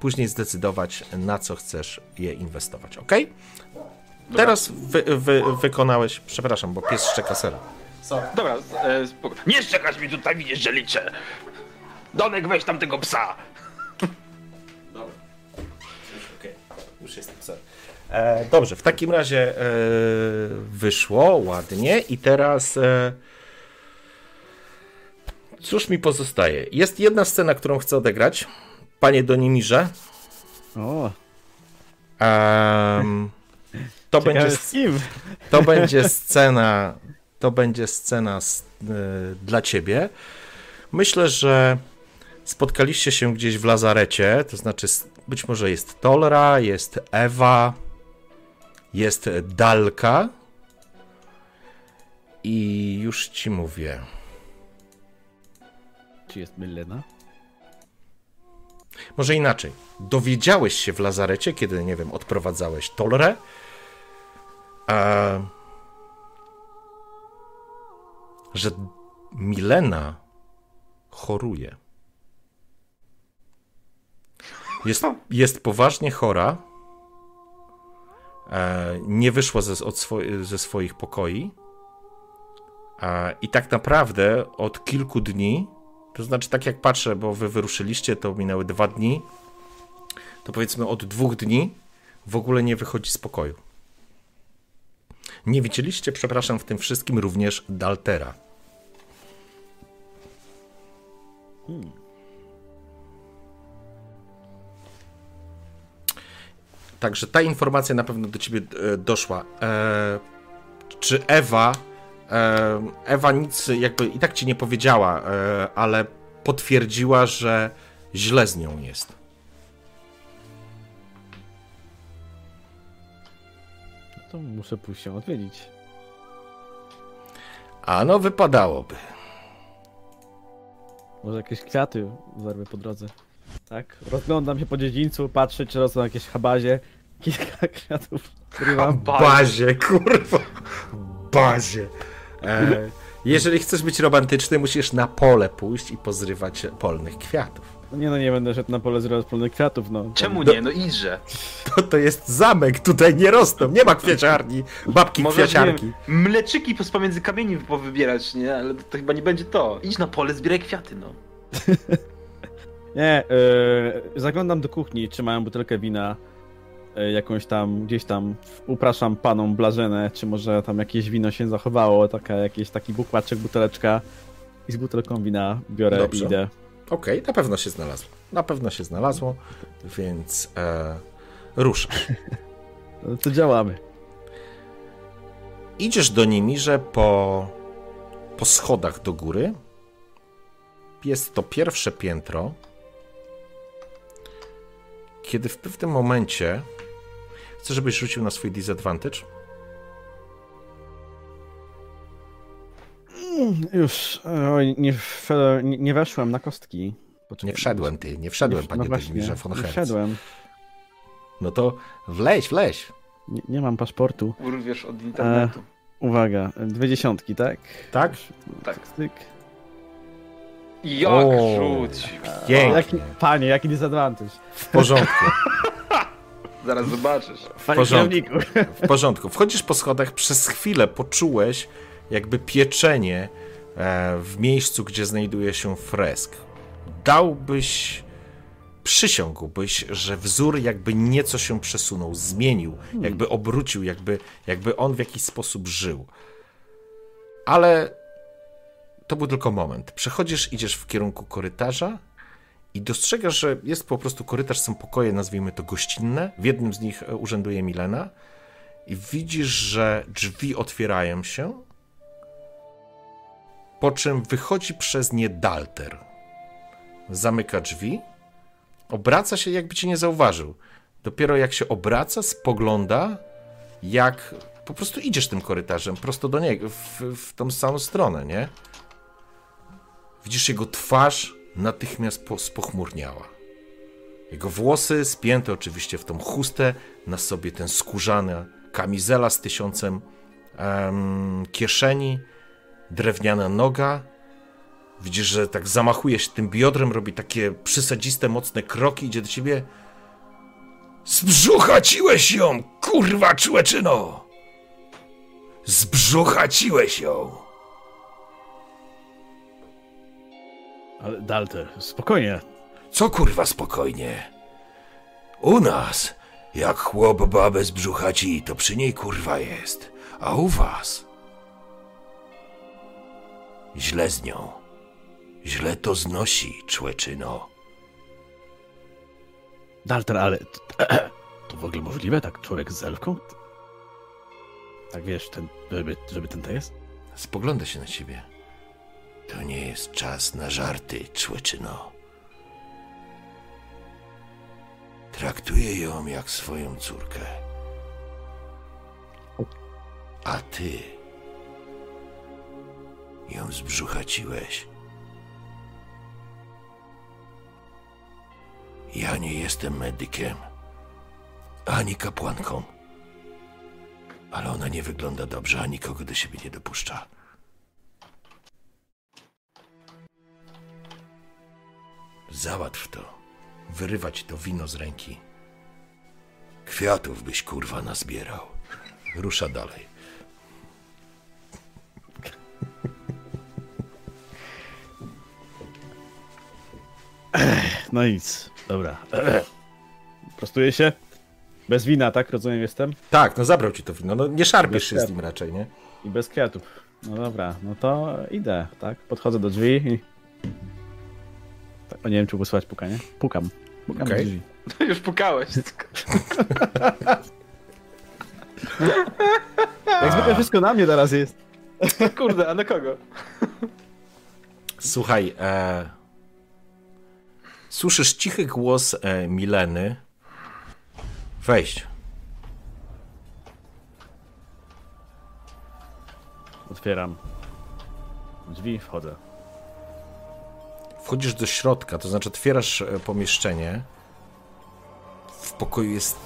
[SPEAKER 2] później zdecydować, na co chcesz je inwestować, ok? Teraz wy, wy, wykonałeś, przepraszam, bo pies szczeka sera.
[SPEAKER 3] Dobra, e, spoko.
[SPEAKER 5] Nie szczekasz mi tutaj, widzisz, że liczę. Donek, weź tam tego psa.
[SPEAKER 2] Już jest ser. E, dobrze, w takim razie e, wyszło ładnie i teraz e, cóż mi pozostaje? Jest jedna scena, którą chcę odegrać. Panie Donimirze,
[SPEAKER 1] O,
[SPEAKER 2] to,
[SPEAKER 1] ciekawe
[SPEAKER 2] będzie,
[SPEAKER 1] z kim?
[SPEAKER 2] to będzie scena, to będzie scena s- y, dla ciebie. Myślę, że spotkaliście się gdzieś w lazarecie, to znaczy być może jest Tolra, jest Ewa, jest Dalka i już ci mówię.
[SPEAKER 1] Czy jest Mylena?
[SPEAKER 2] Może inaczej. Dowiedziałeś się w lazarecie, kiedy, nie wiem, odprowadzałeś Tolrę. E, że Milena choruje. Jest, jest poważnie chora. E, nie wyszła ze, swo, ze swoich pokoi. E, I tak naprawdę od kilku dni to znaczy, tak jak patrzę, bo wy wyruszyliście, to minęły dwa dni, to powiedzmy od dwóch dni w ogóle nie wychodzi z pokoju. Nie widzieliście, przepraszam, w tym wszystkim również Daltera. Także ta informacja na pewno do ciebie e, doszła. E, czy Ewa E, Ewa nic jakby i tak ci nie powiedziała, e, ale potwierdziła, że źle z nią jest.
[SPEAKER 1] No to muszę pójść się odwiedzić.
[SPEAKER 2] A no wypadałoby.
[SPEAKER 1] Może jakieś kwiaty zerwę po drodze. Tak? Rozglądam się po dziedzińcu, patrzę, czy rosną jakieś habazie. Kilka kwiatów zrywam.
[SPEAKER 2] Bazie, kurwa. Bazie. E, jeżeli chcesz być romantyczny, musisz na pole pójść i pozrywać polnych kwiatów.
[SPEAKER 1] No nie no, nie będę szedł na pole zrywać polnych kwiatów, no.
[SPEAKER 3] Czemu nie? No idźże.
[SPEAKER 2] To, to jest zamek, tutaj nie rosną, nie ma kwieciarni, babki
[SPEAKER 3] Możesz,
[SPEAKER 2] kwieciarki.
[SPEAKER 3] wiem, mleczyki pomiędzy kamieni powybierać, nie? Ale to chyba nie będzie to. Idź na pole, zbieraj kwiaty, no.
[SPEAKER 1] Nie, yy, zaglądam do kuchni, czy mają butelkę wina. Yy, jakąś tam, gdzieś tam upraszam panom Blażenę, czy może tam jakieś wino się zachowało, taka, jakiś taki bukłaczek, buteleczka. I z butelką wina biorę
[SPEAKER 2] Dobrze.
[SPEAKER 1] i idę.
[SPEAKER 2] Okej, na pewno się znalazło. Na pewno się znalazło, więc e, ruszasz.
[SPEAKER 1] No to działamy.
[SPEAKER 2] Idziesz do Nimirze po, po schodach do góry. Jest to pierwsze piętro. Kiedy w pewnym momencie chcę, żebyś rzucił na swój disadvantage.
[SPEAKER 1] Już, oj, nie, w- nie, nie weszłem na kostki. Poczekaj.
[SPEAKER 2] Nie wszedłem ty, nie wszedłem,
[SPEAKER 1] Nie-
[SPEAKER 2] panie
[SPEAKER 1] no właśnie,
[SPEAKER 2] von
[SPEAKER 1] nie
[SPEAKER 2] Hertz.
[SPEAKER 1] wszedłem.
[SPEAKER 2] No to wleź, wleź.
[SPEAKER 1] Nie, nie mam paszportu.
[SPEAKER 3] Urwiesz od internetu.
[SPEAKER 1] Uwaga, dwie dziesiątki, tak?
[SPEAKER 2] Tak?
[SPEAKER 3] Tak.
[SPEAKER 1] Styk.
[SPEAKER 3] Jak
[SPEAKER 2] O.
[SPEAKER 3] rzuć?
[SPEAKER 2] Pięknie.
[SPEAKER 1] Jaki, panie, jaki disadvantage.
[SPEAKER 2] W porządku.
[SPEAKER 3] Zaraz zobaczysz.
[SPEAKER 1] Panie
[SPEAKER 2] porządku.
[SPEAKER 1] kierowniku.
[SPEAKER 2] W porządku. Wchodzisz po schodach, przez chwilę poczułeś jakby pieczenie e, w miejscu, gdzie znajduje się fresk. Dałbyś, przysiągłbyś, że wzór jakby nieco się przesunął, zmienił, jakby obrócił, jakby, jakby on w jakiś sposób żył. Ale to był tylko moment. Przechodzisz, idziesz w kierunku korytarza i dostrzegasz, że jest po prostu korytarz, są pokoje, nazwijmy to gościnne. W jednym z nich e, urzęduje Milena i widzisz, że drzwi otwierają się, po czym wychodzi przez nie Dalter. Zamyka drzwi, obraca się, jakby cię nie zauważył. Dopiero jak się obraca, spogląda, jak po prostu idziesz tym korytarzem prosto do niego, w, w tą samą stronę, nie? Widzisz jego twarz natychmiast po, spochmurniała. Jego włosy spięte oczywiście w tą chustę, na sobie ten skórzany kamizela z tysiącem em, kieszeni, drewniana noga. Widzisz, że tak zamachuje się tym biodrem, robi takie przysadziste, mocne kroki, idzie do ciebie.
[SPEAKER 6] Zbrzuchaciłeś ją, kurwa człeczyno! Zbrzuchaciłeś ją!
[SPEAKER 1] Ale Dalter, spokojnie.
[SPEAKER 6] Co kurwa spokojnie? U nas, jak chłop babę zbrzuchaci, to przy niej kurwa jest. A u was? Źle z nią. Źle to znosi, człeczyno.
[SPEAKER 1] Dalter, ale to, to w ogóle możliwe? Tak człowiek z elfką? Tak wiesz, ten, żeby, żeby ten to jest?
[SPEAKER 2] Spogląda się na ciebie.
[SPEAKER 6] To nie jest czas na żarty, człeczyno. Traktuję ją jak swoją córkę. A ty ją zbrzuchaciłeś. Ja nie jestem medykiem, ani kapłanką. Ale ona nie wygląda dobrze, a nikogo do siebie nie dopuszcza. Załatw to.
[SPEAKER 2] Wyrywać to wino z ręki.
[SPEAKER 6] Kwiatów byś kurwa nazbierał.
[SPEAKER 2] Rusza dalej.
[SPEAKER 1] No nic, dobra. Prostuję się? Bez wina, tak? Rozumiem, jestem?
[SPEAKER 2] Tak, no zabrał ci to wino. No nie szarpiesz się z nim raczej, nie?
[SPEAKER 1] I bez kwiatów. No dobra, no to idę, tak? Podchodzę do drzwi i... O, nie wiem, czy wysłać pukanie. Pukam. Pukam
[SPEAKER 2] Okej.
[SPEAKER 1] do drzwi.
[SPEAKER 3] Już pukałeś.
[SPEAKER 1] Jak zwykle wszystko na mnie teraz jest.
[SPEAKER 3] Kurde, a na kogo?
[SPEAKER 2] Słuchaj, e... słyszysz cichy głos e, Mileny. Wejść.
[SPEAKER 1] Otwieram drzwi, wchodzę.
[SPEAKER 2] Wchodzisz do środka, to znaczy otwierasz e, pomieszczenie. W pokoju jest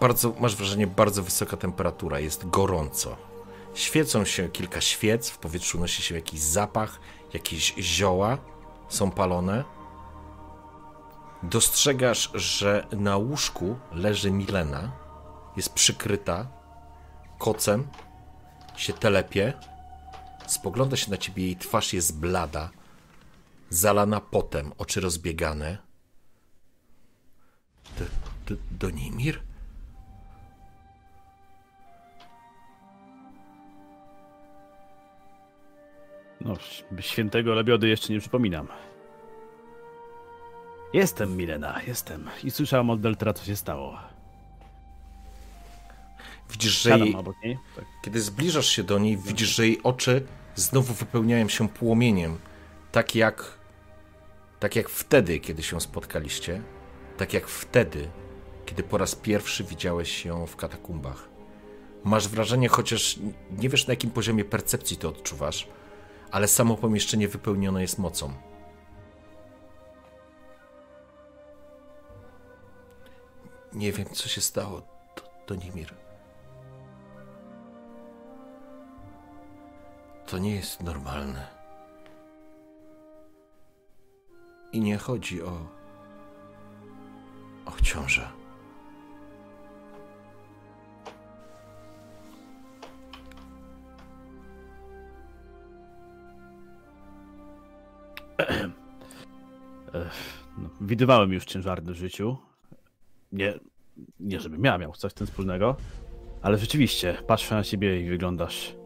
[SPEAKER 2] bardzo, masz wrażenie, bardzo wysoka temperatura, jest gorąco. Świecą się kilka świec, w powietrzu nosi się jakiś zapach, jakieś zioła są palone. Dostrzegasz, że na łóżku leży Milena, jest przykryta kocem, się telepie, spogląda się na ciebie, jej twarz jest blada, zalana potem, oczy rozbiegane.
[SPEAKER 6] Do, do, Donimir?
[SPEAKER 1] No, świętego lebiody jeszcze nie przypominam. Jestem, Milena, jestem. I słyszałem od Deltra, co się stało.
[SPEAKER 2] Widzisz, że jej.
[SPEAKER 1] Tak.
[SPEAKER 2] kiedy zbliżasz się do niej, widzisz, że jej oczy znowu wypełniają się płomieniem, tak jak, tak jak wtedy, kiedy się spotkaliście, tak jak wtedy, kiedy po raz pierwszy widziałeś ją w katakumbach. Masz wrażenie, chociaż nie wiesz na jakim poziomie percepcji to odczuwasz, ale samo pomieszczenie wypełnione jest mocą.
[SPEAKER 6] Nie wiem, co się stało, Do- Donimir. To nie jest normalne. I nie chodzi o. o ciążę.
[SPEAKER 1] No, widywałem już ciężarny w życiu. Nie, nie żebym ja miał coś z tym wspólnego, ale rzeczywiście patrzę na ciebie i wyglądasz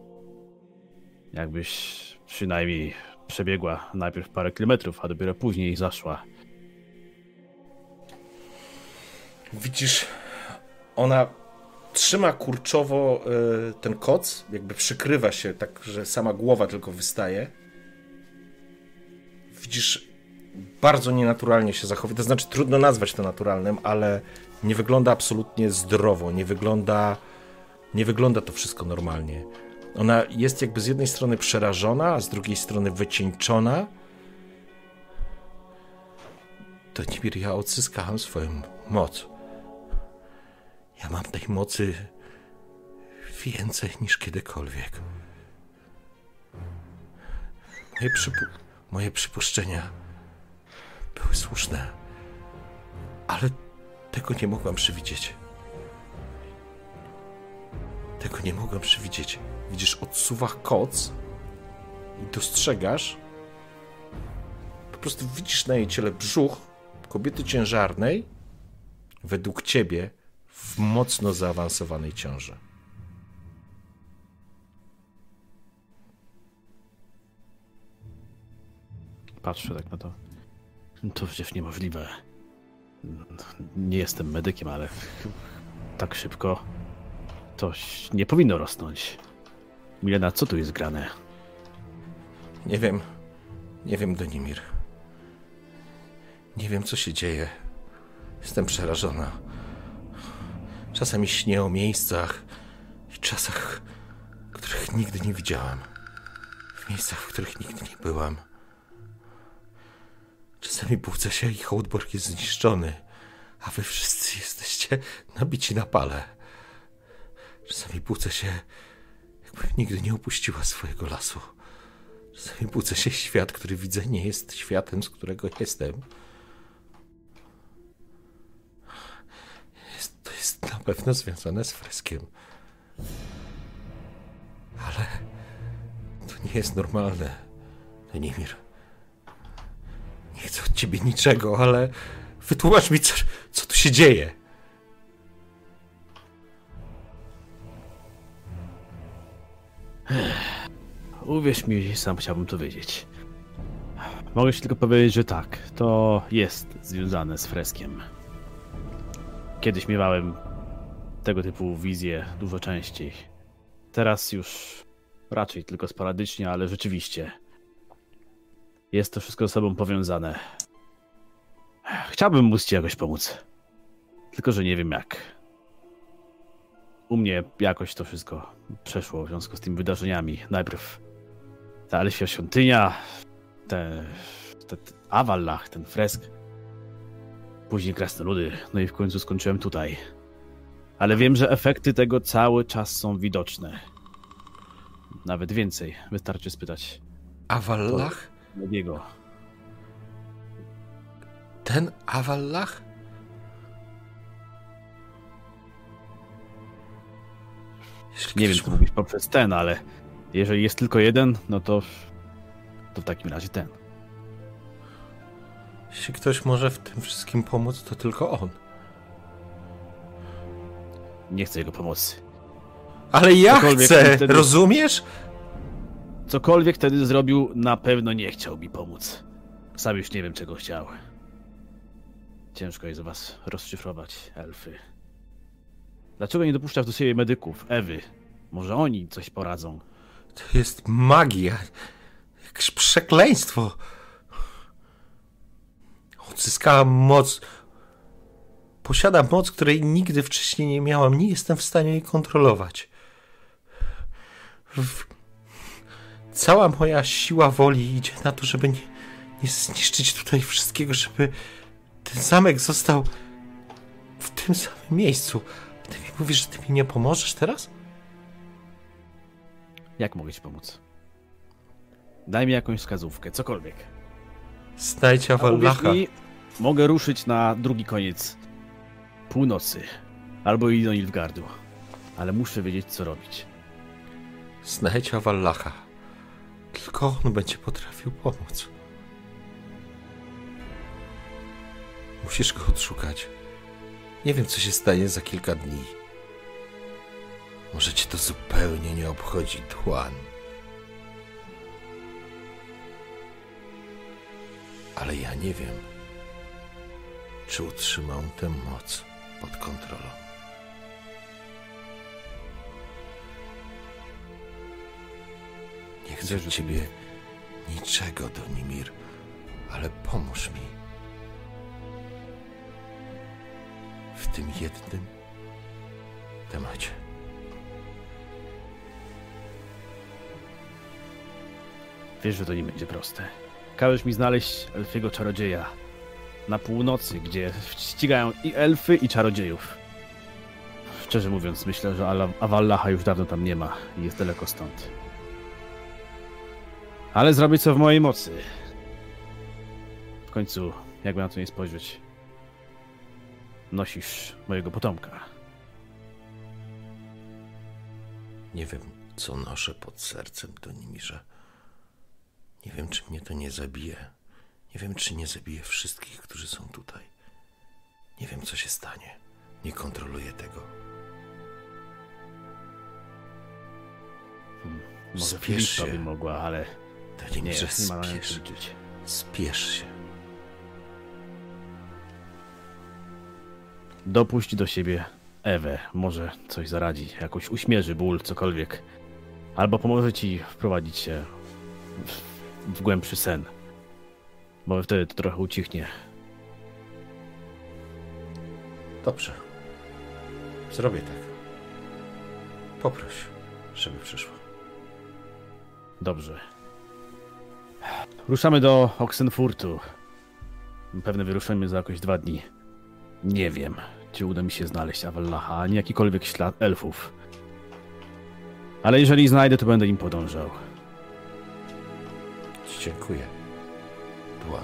[SPEAKER 1] jakbyś przynajmniej przebiegła najpierw parę kilometrów, a dopiero później zaszła.
[SPEAKER 2] Widzisz, ona trzyma kurczowo y, ten koc, jakby przykrywa się tak, że sama głowa tylko wystaje. Widzisz, bardzo nienaturalnie się zachowuje. To znaczy, trudno nazwać to naturalnym, ale nie wygląda absolutnie zdrowo, nie wygląda, nie wygląda to wszystko normalnie. Ona jest jakby z jednej strony przerażona, a z drugiej strony wycieńczona. To Nimir, ja odzyskałem swoją moc. Ja mam tej mocy więcej niż kiedykolwiek. Moje, przypu moje przypuszczenia były słuszne, ale tego nie mogłam przewidzieć. Tego nie mogłam przewidzieć. Widzisz, odsuwa koc i dostrzegasz. Po prostu widzisz na jej ciele brzuch kobiety ciężarnej, według ciebie w mocno zaawansowanej ciąży.
[SPEAKER 1] Patrzę tak na to. To przecież niemożliwe. Nie jestem medykiem, ale tak szybko to nie powinno rosnąć. Milena, co tu jest grane?
[SPEAKER 2] Nie wiem. Nie wiem, Denimir. Nie wiem, co się dzieje. Jestem przerażona. Czasami śnię o miejscach i czasach, których nigdy nie widziałam. W miejscach, w których nigdy nie byłam. Czasami budzę się i Hołdborg jest zniszczony, a wy wszyscy jesteście nabici na pale. Czasami budzę się, nigdy nie opuściła swojego lasu. Czasami budzę się, świat, który widzę, nie jest światem, z którego jestem. Jest, to jest na pewno związane z freskiem. Ale to nie jest normalne, Denimir. Nie chcę od ciebie niczego, ale wytłumacz mi, co, co tu się dzieje.
[SPEAKER 1] Uwierz mi, sam chciałbym to wiedzieć. Mogę ci tylko powiedzieć, że tak, to jest związane z freskiem. Kiedyś miewałem tego typu wizje dużo częściej. Teraz już raczej tylko sporadycznie, ale rzeczywiście jest to wszystko ze sobą powiązane. Chciałbym móc ci jakoś pomóc. Tylko, że nie wiem jak. U mnie jakoś to wszystko przeszło w związku z tymi wydarzeniami. Najpierw ta Elfia świątynia, te, te, te Awallach, ten fresk. Później krasnoludy, no i w końcu skończyłem tutaj. Ale wiem, że efekty tego cały czas są widoczne. Nawet więcej, wystarczy spytać
[SPEAKER 2] Awallach?
[SPEAKER 1] Mediego.
[SPEAKER 2] Ten Awallach? Jeśli
[SPEAKER 1] Nie wiem, co mówisz poprzez ten, ale jeżeli jest tylko jeden, no to, to w takim razie ten.
[SPEAKER 2] Jeśli ktoś może w tym wszystkim pomóc, to tylko on.
[SPEAKER 1] Nie chcę jego pomocy.
[SPEAKER 2] Ale ja
[SPEAKER 1] Cokolwiek
[SPEAKER 2] chcę,
[SPEAKER 1] wtedy-
[SPEAKER 2] rozumiesz?
[SPEAKER 1] Cokolwiek wtedy zrobił, na pewno nie chciał mi pomóc. Sam już nie wiem, czego chciał. Ciężko jest was rozszyfrować, elfy. Dlaczego nie dopuszczasz do siebie medyków, Ewy? Może oni coś poradzą.
[SPEAKER 2] To jest magia. Jakieś przekleństwo. Odzyskałam moc. Posiadam moc, której nigdy wcześniej nie miałam. Nie jestem w stanie jej kontrolować. W... Cała moja siła woli idzie na to, żeby nie, nie zniszczyć tutaj wszystkiego, żeby ten zamek został w tym samym miejscu. Ty mi mówisz, że ty mi nie pomożesz teraz?
[SPEAKER 1] Jak mogę ci pomóc? Daj mi jakąś wskazówkę, cokolwiek.
[SPEAKER 2] Znajdź Awallacha.
[SPEAKER 1] mogę ruszyć na drugi koniec północy. Albo i do Nilfgardu. Ale muszę wiedzieć, co robić.
[SPEAKER 2] Znajdź Awallacha. Tylko on będzie potrafił pomóc. Musisz go odszukać. Nie wiem, co się stanie za kilka dni. Może cię to zupełnie nie obchodzi, Dłan. Ale ja nie wiem, czy utrzymam tę moc pod kontrolą. Nie chcę od ciebie niczego, Donimir, ale pomóż mi. W tym jednym temacie.
[SPEAKER 1] Wiesz, że to nie będzie proste. Każesz mi znaleźć elfiego czarodzieja na północy, gdzie ścigają i elfy, i czarodziejów. Szczerze mówiąc, myślę, że Avallacha już dawno tam nie ma i jest daleko stąd. Ale zrobię co w mojej mocy. W końcu, jakby na to nie spojrzeć, nosisz mojego potomka.
[SPEAKER 2] Nie wiem, co noszę pod sercem, Donimirze. Nie wiem, czy mnie to nie zabije. Nie wiem, czy nie zabije wszystkich, którzy są tutaj. Nie wiem, co się stanie. Nie kontroluję tego.
[SPEAKER 1] Może
[SPEAKER 2] Spiesz
[SPEAKER 1] Filipa
[SPEAKER 2] się.
[SPEAKER 1] by mogła, ale nie,
[SPEAKER 2] Donimirze,
[SPEAKER 1] nie ma na.
[SPEAKER 2] Spiesz się.
[SPEAKER 1] Dopuść do siebie Ewę. Może coś zaradzi, jakoś uśmierzy ból, cokolwiek. Albo pomoże ci wprowadzić się w, w głębszy sen. Bo wtedy to trochę ucichnie.
[SPEAKER 2] Dobrze. Zrobię tak. Poproś, żeby przyszła.
[SPEAKER 1] Dobrze. Ruszamy do Oxenfurtu. Pewnie wyruszymy za jakoś dwa dni. Nie wiem, czy uda mi się znaleźć Avallacha, ani jakikolwiek ślad elfów. Ale jeżeli znajdę, to będę im podążał.
[SPEAKER 2] Dziękuję. Dłan.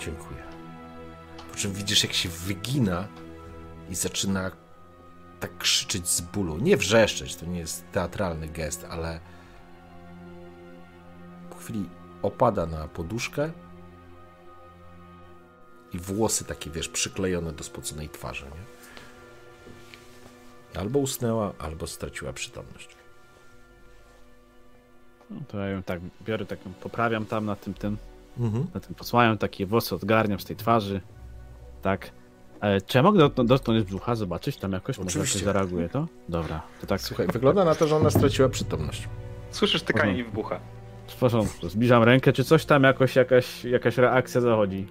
[SPEAKER 2] Dziękuję. Po czym widzisz, jak się wygina i zaczyna tak krzyczeć z bólu. Nie wrzeszczeć, to nie jest teatralny gest, ale po chwili opada na poduszkę i włosy takie, wiesz, przyklejone do spoconej twarzy, nie? Albo usnęła, albo straciła przytomność.
[SPEAKER 1] No to ja ją tak biorę, tak ją poprawiam tam na tym, tym,
[SPEAKER 2] Mhm.
[SPEAKER 1] na tym posłaniam, takie włosy odgarniam z tej twarzy. Tak. E, czy ja mogę dotknąć, brzucha, zobaczyć tam jakoś? Może jakoś
[SPEAKER 2] Oczywiście.
[SPEAKER 1] zareaguje to? Dobra, to tak.
[SPEAKER 2] Słuchaj, wygląda na to, że ona straciła przytomność.
[SPEAKER 3] Słyszysz tykanie i wybucha.
[SPEAKER 1] W porządku, zbliżam rękę, czy coś tam jakoś, jakaś, jakaś reakcja zachodzi?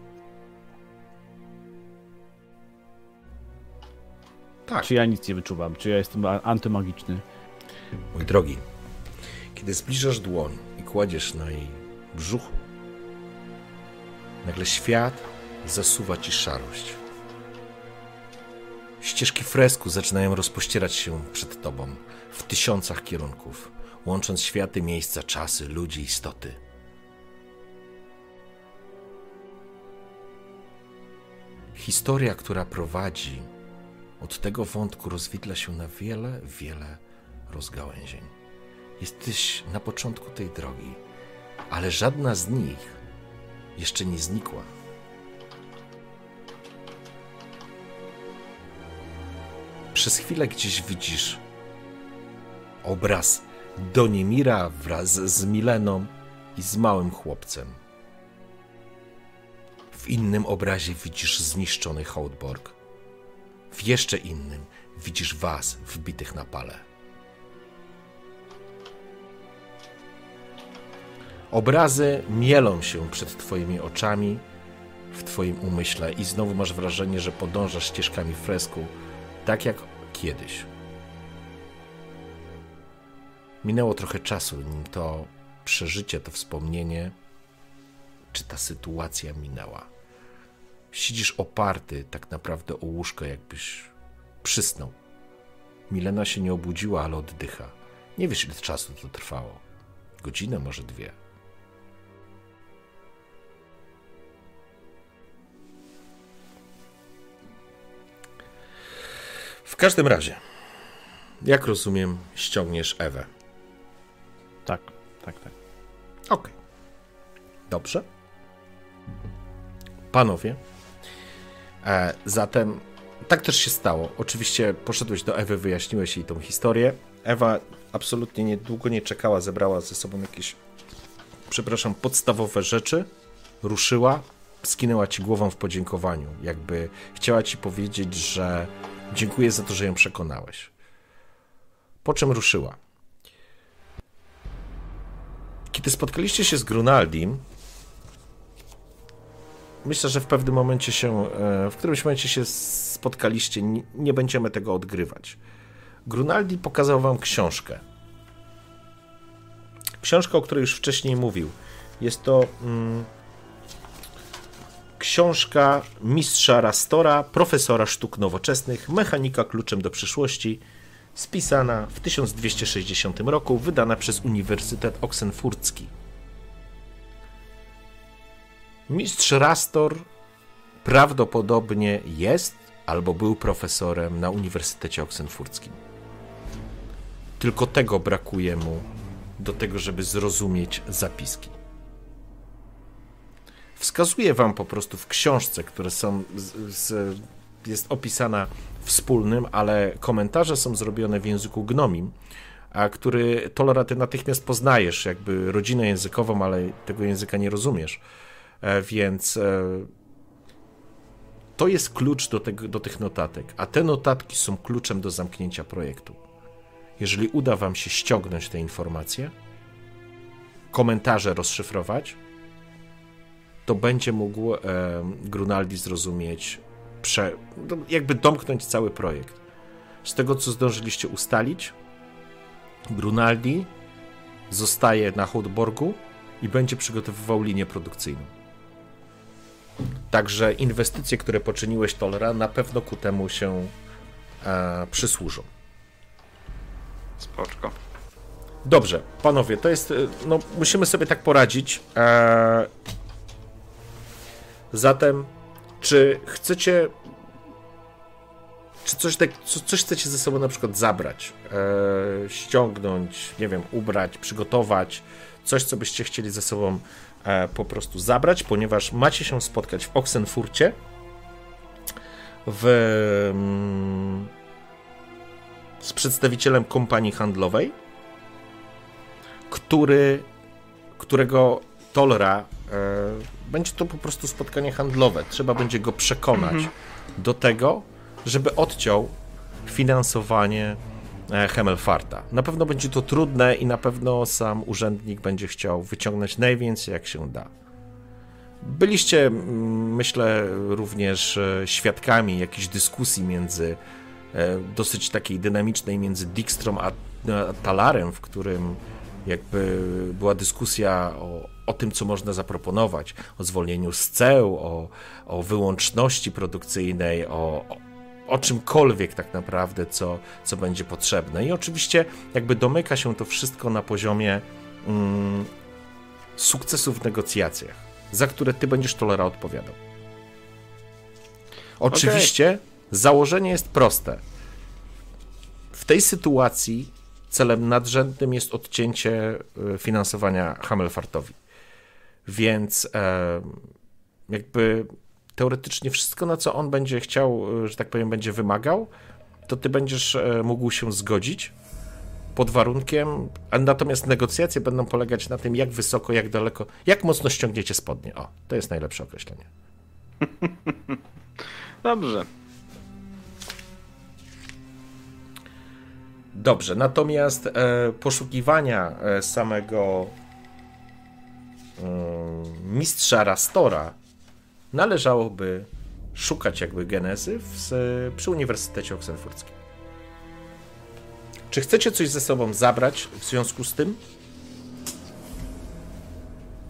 [SPEAKER 2] Tak.
[SPEAKER 1] Czy ja nic nie wyczuwam? Czy ja jestem antymagiczny?
[SPEAKER 2] Mój drogi, kiedy zbliżasz dłoń i kładziesz na jej brzuchu, nagle świat zasuwa ci szarość. Ścieżki fresku zaczynają rozpościerać się przed tobą w tysiącach kierunków, łącząc światy, miejsca, czasy, ludzi, istoty. Historia, która prowadzi od tego wątku, rozwidla się na wiele, wiele rozgałęzień. Jesteś na początku tej drogi, ale żadna z nich jeszcze nie znikła. Przez chwilę gdzieś widzisz obraz Donimira wraz z Mileną i z małym chłopcem. W innym obrazie widzisz zniszczony Houtborg. W jeszcze innym widzisz was wbitych na pale. Obrazy mielą się przed Twoimi oczami, w Twoim umyśle, i znowu masz wrażenie, że podążasz ścieżkami fresku, tak jak kiedyś. Minęło trochę czasu, nim to przeżycie, to wspomnienie, czy ta sytuacja minęła. Siedzisz oparty tak naprawdę o łóżko, jakbyś przysnął. Milena się nie obudziła, ale oddycha. Nie wiesz, ile czasu to trwało. Godzinę, może dwie. W każdym razie, jak rozumiem, ściągniesz Ewę.
[SPEAKER 1] Tak, tak, tak.
[SPEAKER 2] Okej. Dobrze. Panowie, zatem tak też się stało. Oczywiście poszedłeś do Ewy, wyjaśniłeś jej tą historię. Ewa absolutnie niedługo nie czekała, zebrała ze sobą jakieś, przepraszam, podstawowe rzeczy, ruszyła, skinęła ci głową w podziękowaniu, jakby chciała ci powiedzieć, że dziękuję za to, że ją przekonałeś. Po czym ruszyła. Kiedy spotkaliście się z Grunaldim, myślę, że w pewnym momencie się, e, w którymś momencie się spotkaliście, nie, będziemy tego odgrywać. Grunaldi pokazał wam książkę. Książka, o której już wcześniej mówił. Jest to mm, książka mistrza Rastora, profesora sztuk nowoczesnych, mechanika kluczem do przyszłości, spisana w 1260 roku, wydana przez Uniwersytet Oksenfurcki. Mistrz Rastor prawdopodobnie jest albo był profesorem na Uniwersytecie Oksenfurckim. Tylko tego brakuje mu do tego, żeby zrozumieć zapiski. Wskazuję wam po prostu w książce, które są z, z, jest opisana wspólnym, ale komentarze są zrobione w języku gnomim, a który Tolera natychmiast poznajesz, jakby rodzinę językową, ale tego języka nie rozumiesz. E, więc e, to jest klucz do, tego, do tych notatek, a te notatki są kluczem do zamknięcia projektu. Jeżeli uda Wam się ściągnąć te informacje, komentarze rozszyfrować, to będzie mógł e, Grunaldi zrozumieć, prze, no, jakby domknąć cały projekt. Z tego, co zdążyliście ustalić, Grunaldi zostaje na Hołdborgu i będzie przygotowywał linię produkcyjną. Także inwestycje, które poczyniłeś Tolera, na pewno ku temu się e, przysłużą.
[SPEAKER 3] Spoczko.
[SPEAKER 2] Dobrze, panowie, to jest. E, no, musimy sobie tak poradzić. E, zatem, czy chcecie. Czy coś, tak, coś chcecie ze sobą na przykład zabrać, e, ściągnąć, nie wiem, ubrać, przygotować, coś, co byście chcieli ze sobą po prostu zabrać, ponieważ macie się spotkać w Oxenfurcie w, mm, z przedstawicielem kompanii handlowej, który, którego Tolra e, będzie to po prostu spotkanie handlowe. Trzeba będzie go przekonać mhm. do tego, żeby odciął finansowanie E, Hemelfarta. Na pewno będzie to trudne i na pewno sam urzędnik będzie chciał wyciągnąć najwięcej jak się da. Byliście, myślę, również e, świadkami jakiejś dyskusji między, e, dosyć takiej dynamicznej, między Dijkstrom a Talarem, w którym jakby była dyskusja o, o tym, co można zaproponować, o zwolnieniu z ceł, o, o wyłączności produkcyjnej, o, o czymkolwiek tak naprawdę, co, co będzie potrzebne. I oczywiście jakby domyka się to wszystko na poziomie mm, sukcesów w negocjacjach, za które ty będziesz tolera odpowiadał. Oczywiście okay. założenie jest proste. W tej sytuacji celem nadrzędnym jest odcięcie y, finansowania Hamelfartowi. Więc e, jakby teoretycznie wszystko, na co on będzie chciał, e, że tak powiem, będzie wymagał, to ty będziesz e, mógł się zgodzić pod warunkiem, a natomiast negocjacje będą polegać na tym, jak wysoko, jak daleko, jak mocno ściągniecie spodnie. O, to jest najlepsze określenie.
[SPEAKER 3] Dobrze.
[SPEAKER 2] Dobrze, natomiast e, poszukiwania e, samego e, mistrza Rastora należałoby szukać jakby genezy w, przy Uniwersytecie Oksenfurckim. Czy chcecie coś ze sobą zabrać w związku z tym?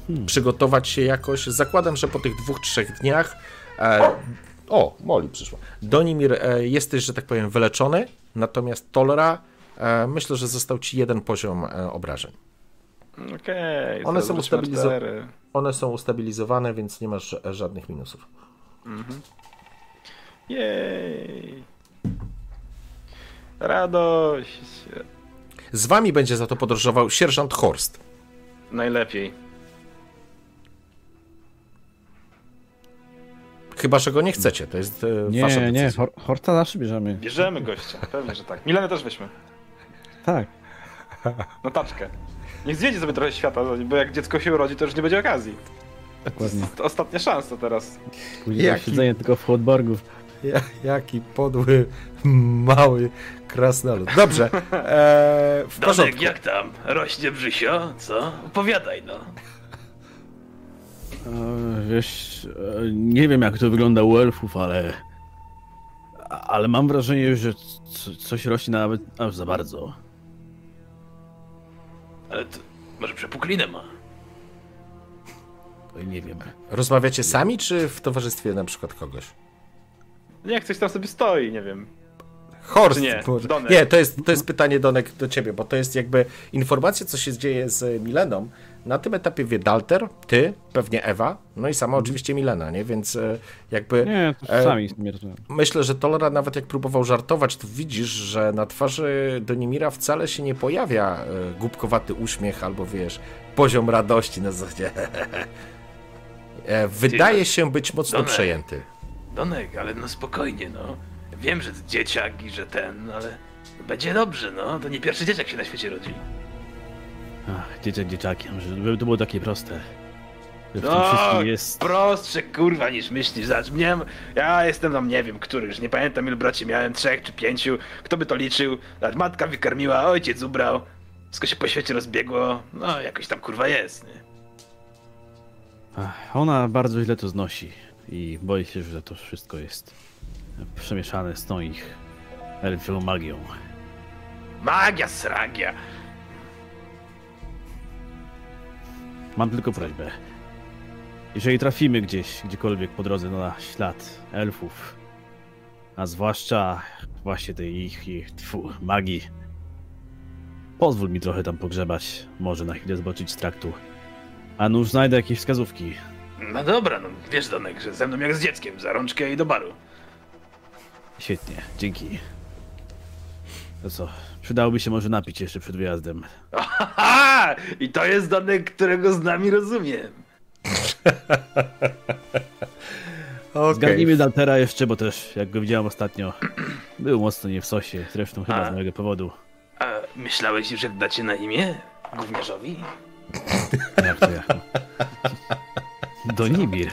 [SPEAKER 2] Hmm. Przygotować się jakoś? Zakładam, że po tych dwóch, trzech dniach. E, o, Moli przyszła. Donimir e, jesteś, że tak powiem, wyleczony, natomiast Tolera e, myślę, że został ci jeden poziom e, obrażeń.
[SPEAKER 3] Okej, okay,
[SPEAKER 2] one, są ustabilizo- one są ustabilizowane, więc nie masz żadnych minusów. Mhm.
[SPEAKER 3] Jej. Radość.
[SPEAKER 2] Z wami będzie za to podróżował sierżant Horst.
[SPEAKER 3] Najlepiej.
[SPEAKER 2] Chyba, że go nie chcecie, to jest e, wasza
[SPEAKER 1] Nie,
[SPEAKER 2] decyzja.
[SPEAKER 1] nie, Hor Horta zawsze bierzemy.
[SPEAKER 3] Bierzemy gościa, pewnie, że tak. Milenę też weźmy.
[SPEAKER 1] Tak.
[SPEAKER 3] Na taczkę. Niech zwiedzi sobie trochę świata, bo jak dziecko się urodzi, to już nie będzie okazji.
[SPEAKER 1] Dokładnie.
[SPEAKER 3] To ostatnia szansa teraz.
[SPEAKER 1] Później
[SPEAKER 2] Jaki-
[SPEAKER 1] siedzenie tylko w Hotborgu.
[SPEAKER 2] Ja, jaki podły, mały krasnolud. Dobrze, e, w
[SPEAKER 5] Donek,
[SPEAKER 2] porządku.
[SPEAKER 5] jak tam? Rośnie brzysio? Co? Opowiadaj no.
[SPEAKER 1] E, Wiesz, e, nie wiem jak to wygląda u elfów, ale... Ale mam wrażenie, że coś rośnie nawet aż za bardzo.
[SPEAKER 5] Ale to może przepuklinę ma.
[SPEAKER 1] Oj, Nie wiem.
[SPEAKER 2] Rozmawiacie sami, czy w towarzystwie na przykład kogoś?
[SPEAKER 3] Niech ktoś tam sobie stoi, nie wiem.
[SPEAKER 2] Horst.
[SPEAKER 3] Nie?
[SPEAKER 2] Nie, to jest, to jest pytanie Donek do ciebie, bo to jest jakby informacja, co się dzieje z Mileną. Na tym etapie wie Dalter, ty, pewnie Ewa, no i sama oczywiście Milena, nie? Więc e, jakby
[SPEAKER 1] Mhm. Nie, to
[SPEAKER 2] E,
[SPEAKER 1] sami rozumiem.
[SPEAKER 2] myślę, że Tolera nawet jak próbował żartować, to widzisz, że na twarzy Donimira wcale się nie pojawia e, głupkowaty uśmiech albo wiesz, poziom radości na zasadzie. E, Wydaje się być mocno
[SPEAKER 5] Donek.
[SPEAKER 2] przejęty.
[SPEAKER 5] Donek, ale no spokojnie no. Wiem, że dzieciak i że ten, ale będzie dobrze no. To nie pierwszy dzieciak się na świecie rodzi.
[SPEAKER 1] Ach, dzieciak dzieciakiem, żeby to było takie proste. Że w
[SPEAKER 5] No,
[SPEAKER 1] jest...
[SPEAKER 5] prostsze kurwa niż myślisz. Zobacz, mnie, ja jestem tam nie wiem, który już nie pamiętam ilu braci miałem, trzech czy pięciu. Kto by to liczył? Zobacz, matka wykarmiła, ojciec ubrał. Wszystko się po świecie rozbiegło. No, jakoś tam kurwa jest, nie?
[SPEAKER 1] Ach, Ona bardzo źle to znosi i boi się, że to wszystko jest przemieszane z tą ich elfią magią.
[SPEAKER 5] Magia, sragia.
[SPEAKER 1] Mam tylko prośbę. Jeżeli trafimy gdzieś, gdziekolwiek po drodze na ślad elfów, a zwłaszcza właśnie tej ich, ich tfu, magii, pozwól mi trochę tam pogrzebać, może na chwilę zboczyć z traktu. A nuż znajdę jakieś wskazówki.
[SPEAKER 5] No dobra, no wiesz Donek, że ze mną jak z dzieckiem, za rączkę i do baru.
[SPEAKER 1] Świetnie, dzięki. To co, przydałoby się może napić jeszcze przed wyjazdem.
[SPEAKER 5] Aha! I to jest Donek, którego z nami rozumiem.
[SPEAKER 2] Okay.
[SPEAKER 1] Zgarnijmy Daltera jeszcze, bo też, jak go widziałem ostatnio, był mocno nie w sosie, zresztą chyba
[SPEAKER 5] A.
[SPEAKER 1] z mojego powodu.
[SPEAKER 5] A myślałeś już, jak dacie na imię? Gówniarzowi?
[SPEAKER 1] Jak to jak? Donibir.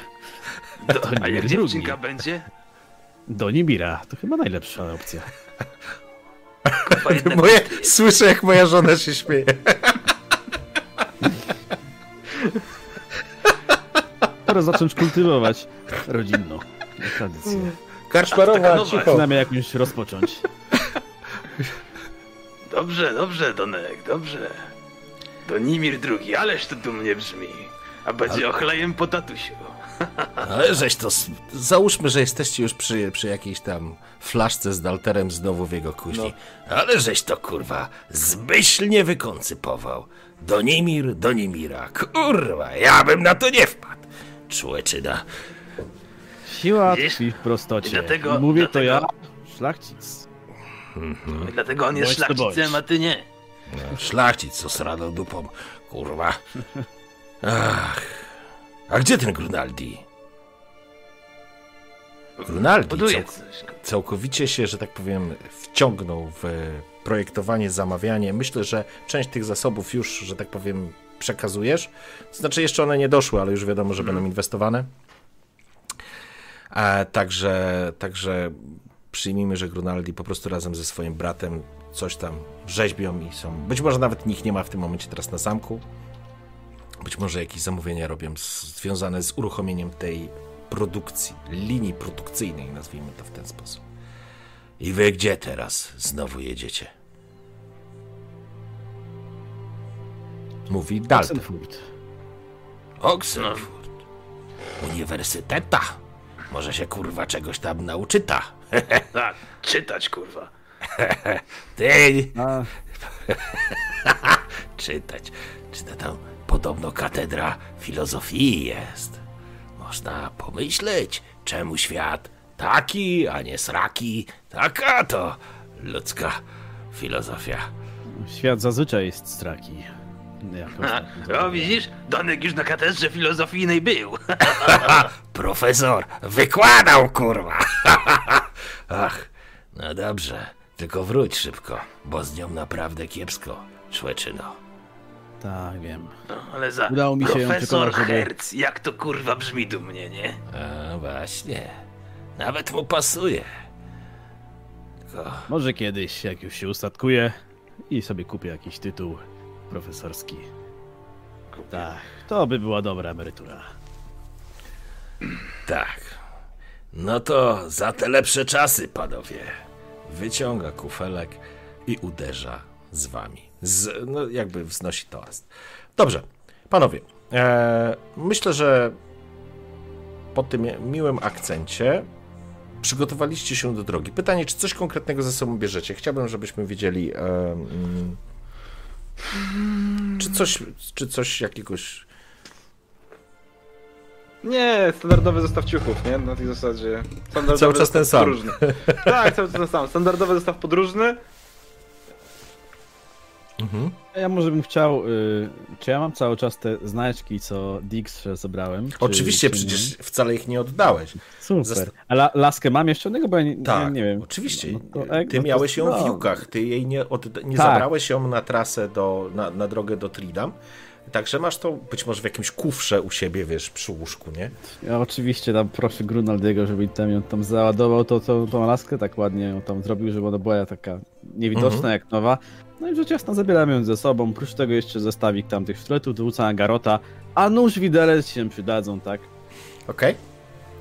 [SPEAKER 5] Do,
[SPEAKER 1] To
[SPEAKER 5] a jak
[SPEAKER 1] drugi.
[SPEAKER 5] dziewczynka będzie?
[SPEAKER 1] Donibira, to chyba najlepsza opcja.
[SPEAKER 5] Jednak
[SPEAKER 2] Moje, słyszę, jak moja żona się śmieje.
[SPEAKER 1] Pora zacząć kultywować rodzinną tradycję.
[SPEAKER 2] Karczmarowa, cicho.
[SPEAKER 1] Przynajmniej jakąś rozpocząć.
[SPEAKER 5] Dobrze, dobrze, Donek, dobrze. Donimir drugi, ależ to dumnie brzmi. A będzie ochlejem po tatusiu.
[SPEAKER 2] Ale żeś to. Załóżmy, że jesteście już przy, przy jakiejś tam flaszce z Dalterem znowu w jego kuźni.
[SPEAKER 4] Ale żeś to kurwa zmyślnie wykoncypował. Donimir, Donimira. Kurwa, ja bym na to nie wpadł. Człeczyna.
[SPEAKER 1] Siła tkwi w prostocie.
[SPEAKER 5] I dlatego-
[SPEAKER 1] Mówię to
[SPEAKER 5] dlatego-
[SPEAKER 1] ja, szlachcic.
[SPEAKER 5] I dlatego on jest
[SPEAKER 1] Bądź to
[SPEAKER 5] szlachcicem, a ty nie.
[SPEAKER 4] Szlachcic co sradą dupą. Kurwa. Ach. A gdzie ten Grunaldi?
[SPEAKER 2] Grunaldi
[SPEAKER 5] coś.
[SPEAKER 2] całkowicie się, że tak powiem, wciągnął w projektowanie, zamawianie. Myślę, że część tych zasobów już, że tak powiem, przekazujesz. Znaczy, jeszcze one nie doszły, ale już wiadomo, że będą inwestowane. A także, także przyjmijmy, że Grunaldi po prostu razem ze swoim bratem coś tam rzeźbią i są. Być może nawet nikt nie ma w tym momencie teraz na zamku. Być może jakieś zamówienia robią z, związane z uruchomieniem tej produkcji, linii produkcyjnej, nazwijmy to w ten sposób.
[SPEAKER 4] I wy gdzie teraz znowu jedziecie?
[SPEAKER 2] Mówi Dalton.
[SPEAKER 1] Oxenfurt.
[SPEAKER 4] Oxenfurt. Uniwersyteta. Może się kurwa czegoś tam nauczyta.
[SPEAKER 5] Tak, czytać kurwa.
[SPEAKER 4] Ty
[SPEAKER 1] A,
[SPEAKER 4] czytać. Czy to tam podobno katedra filozofii jest? Można pomyśleć, czemu świat taki, a nie sraki. Taka to ludzka filozofia.
[SPEAKER 1] świat zazwyczaj jest straki. jakąś
[SPEAKER 5] A, o, widzisz? Donek już na katedrze filozofijnej był.
[SPEAKER 6] Profesor wykładał, kurwa! Ach, no dobrze. Tylko wróć szybko, bo z nią naprawdę kiepsko, człeczyno.
[SPEAKER 1] Tak, wiem.
[SPEAKER 5] No, ale za
[SPEAKER 1] Udało mi się ją
[SPEAKER 5] profesor
[SPEAKER 1] żeby-
[SPEAKER 5] Hertz, jak to kurwa brzmi dumnie, nie?
[SPEAKER 6] A właśnie. Nawet mu pasuje. Tylko
[SPEAKER 1] Może kiedyś, jak już się ustatkuje i sobie kupię jakiś tytuł profesorski. Tak, to by była dobra emerytura.
[SPEAKER 6] tak. No to za te lepsze czasy, panowie.
[SPEAKER 2] Wyciąga kufelek i uderza z wami. Z, no jakby wznosi toast. Dobrze, panowie. E, myślę, że po tym miłym akcencie przygotowaliście się do drogi. Pytanie, czy coś konkretnego ze sobą bierzecie? Chciałbym, żebyśmy wiedzieli, e, mm, czy coś, czy coś jakiegoś
[SPEAKER 3] Nie, standardowy zestaw ciuchów, nie? Na tej zasadzie.
[SPEAKER 2] Cały czas ten sam.
[SPEAKER 3] Podróżny. tak, cały czas ten sam. Standardowy zestaw podróżny.
[SPEAKER 1] Ja może bym chciał, y, czy ja mam cały czas te znaczki, co Dix zebrałem? Czy,
[SPEAKER 2] Oczywiście,
[SPEAKER 1] czy nie?
[SPEAKER 2] przecież wcale ich nie oddałeś.
[SPEAKER 1] Super.
[SPEAKER 2] Zast-
[SPEAKER 1] A la, laskę mam jeszcze innego, bo ja nie,
[SPEAKER 2] Tak,
[SPEAKER 1] nie, nie wiem.
[SPEAKER 2] oczywiście.
[SPEAKER 1] No to- jak-
[SPEAKER 2] Ty
[SPEAKER 1] no to-
[SPEAKER 2] miałeś ją w
[SPEAKER 1] no.
[SPEAKER 2] Jukach, ty jej nie, od, nie
[SPEAKER 1] Tak.
[SPEAKER 2] zabrałeś ją na trasę, do, na, na drogę do Tridam. Także masz to być może w jakimś kufrze u siebie, wiesz, przy łóżku, nie?
[SPEAKER 1] Ja oczywiście tam proszę Grunaldiego, żeby tam ją tam załadował tą, tą, tą laskę, tak ładnie ją tam zrobił, żeby ona była taka niewidoczna
[SPEAKER 2] Mhm.
[SPEAKER 1] jak nowa. No i rzecz jasna zabieram ją ze sobą, oprócz tego jeszcze zestawik tam tych sztyletów, dowódca Garota, a nóż widelec się przydadzą, tak?
[SPEAKER 2] Okej?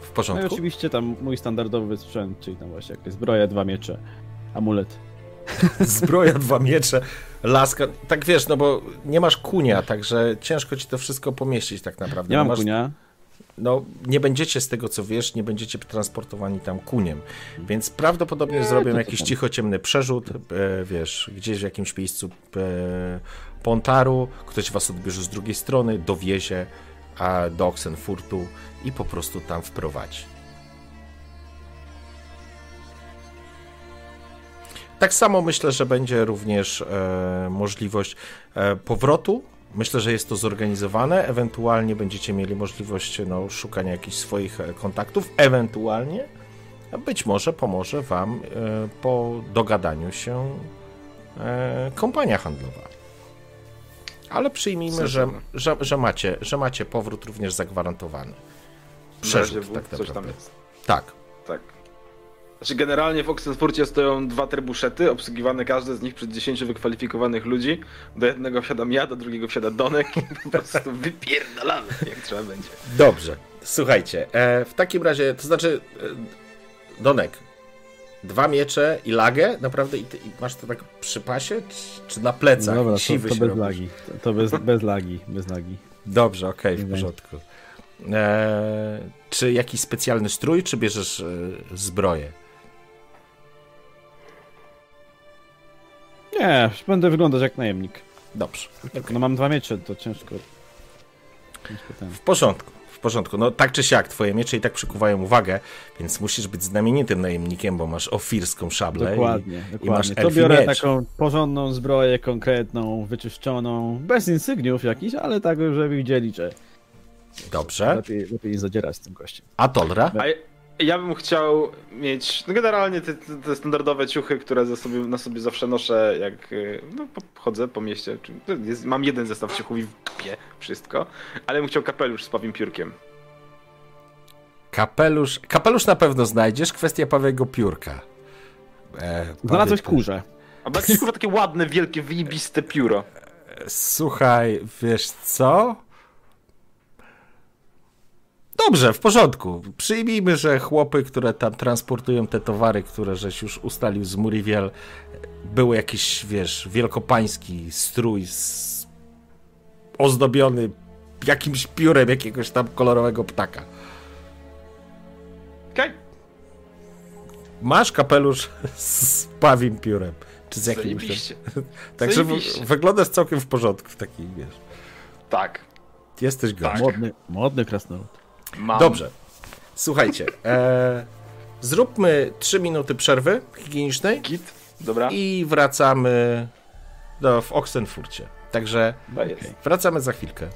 [SPEAKER 2] W
[SPEAKER 1] No i
[SPEAKER 2] porządku?
[SPEAKER 1] oczywiście tam mój standardowy sprzęt, czyli tam właśnie jakieś zbroja, dwa miecze, amulet.
[SPEAKER 2] Zbroja, dwa miecze, laska. Tak wiesz, no bo nie masz kunia, także ciężko ci to wszystko pomieścić tak naprawdę.
[SPEAKER 1] Nie
[SPEAKER 2] No
[SPEAKER 1] mam
[SPEAKER 2] masz,
[SPEAKER 1] kunia,
[SPEAKER 2] No, nie będziecie z tego co wiesz, nie będziecie transportowani tam kuniem. Więc prawdopodobnie zrobią
[SPEAKER 1] to
[SPEAKER 2] jakiś
[SPEAKER 1] tam.
[SPEAKER 2] cicho ciemny przerzut, e, wiesz, gdzieś w jakimś miejscu e, Pontaru, ktoś was odbierze z drugiej strony, dowiezie a, do Oxenfurtu i po prostu tam wprowadzi. Tak samo myślę, że będzie również e, możliwość e, powrotu. Myślę, że jest to zorganizowane. Ewentualnie będziecie mieli możliwość no, szukania jakichś swoich e, kontaktów. Ewentualnie być może pomoże Wam e, po dogadaniu się e, kompania handlowa. Ale przyjmijmy, że, że, że, macie, że macie powrót również zagwarantowany. Przerzut, tak naprawdę. Tak.
[SPEAKER 3] Znaczy generalnie w Oxenfurcie stoją dwa trebuszety, obsługiwane każde z nich przez 10 wykwalifikowanych ludzi. Do jednego wsiadam ja, do drugiego wsiada Donek i po prostu wypierdalamy, jak trzeba będzie.
[SPEAKER 2] Dobrze. Słuchajcie, e, w takim razie, to znaczy, e, Donek, dwa miecze i lagę, naprawdę, i, ty, i masz to tak przy pasie, czy, czy na plecach?
[SPEAKER 1] No dobra, to, to bez
[SPEAKER 2] robisz?
[SPEAKER 1] lagi, to, to bez, bez lagi, bez lagi.
[SPEAKER 2] Dobrze, okej, w
[SPEAKER 1] Nie
[SPEAKER 2] porządku. E, czy jakiś specjalny strój, czy bierzesz e, zbroję?
[SPEAKER 1] Nie, będę wyglądać jak najemnik.
[SPEAKER 2] Dobrze.
[SPEAKER 1] No mam dwa miecze, to ciężko. ciężko ten.
[SPEAKER 2] W porządku, w porządku. No tak czy siak, twoje miecze i tak przykuwają uwagę, więc musisz być znamienitym najemnikiem, bo masz ofirską szablę.
[SPEAKER 1] Dokładnie,
[SPEAKER 2] i,
[SPEAKER 1] dokładnie.
[SPEAKER 2] I masz
[SPEAKER 1] to biorę
[SPEAKER 2] miecz.
[SPEAKER 1] taką porządną zbroję, konkretną, wyczyszczoną, bez insygniów jakichś, ale tak, żeby widzieli, że
[SPEAKER 2] Dobrze.
[SPEAKER 1] lepiej, lepiej nie zadzierać z tym gościem.
[SPEAKER 2] A Tolra?
[SPEAKER 3] A ja, bym chciał mieć, no generalnie te, te, standardowe ciuchy, które sobie, na sobie zawsze noszę, jak y, no, po- chodzę po mieście. Jest, mam jeden zestaw ciuchów i w dupie wszystko, ale bym chciał kapelusz z pawim piórkiem.
[SPEAKER 2] Kapelusz. Kapelusz na pewno znajdziesz, kwestia Pawego piórka. E,
[SPEAKER 1] Znalazłeś kurze.
[SPEAKER 3] A jakieś kurwa takie ładne, wielkie, wyjebiste pióro.
[SPEAKER 2] Słuchaj, wiesz co? Dobrze, w porządku. Przyjmijmy, że chłopy, które tam transportują te towary, które żeś już ustalił z Muriwiel, był jakiś, wiesz, wielkopański strój z... ozdobiony jakimś piórem jakiegoś tam kolorowego ptaka.
[SPEAKER 3] Okej?
[SPEAKER 2] Masz kapelusz z pawim piórem. Czy z jakimś...
[SPEAKER 3] Zajebiście.
[SPEAKER 2] Także
[SPEAKER 3] Zajebiście.
[SPEAKER 2] wyglądasz całkiem w porządku w takiej, wiesz.
[SPEAKER 3] Tak.
[SPEAKER 2] Jesteś gość.
[SPEAKER 1] Modny, modny krasnolud.
[SPEAKER 3] Mam.
[SPEAKER 2] Dobrze. Słuchajcie, e, zróbmy 3 minuty przerwy higienicznej
[SPEAKER 3] Git. Dobra.
[SPEAKER 2] i wracamy do, w Oxenfurcie. Także
[SPEAKER 3] jest.
[SPEAKER 2] wracamy za chwilkę.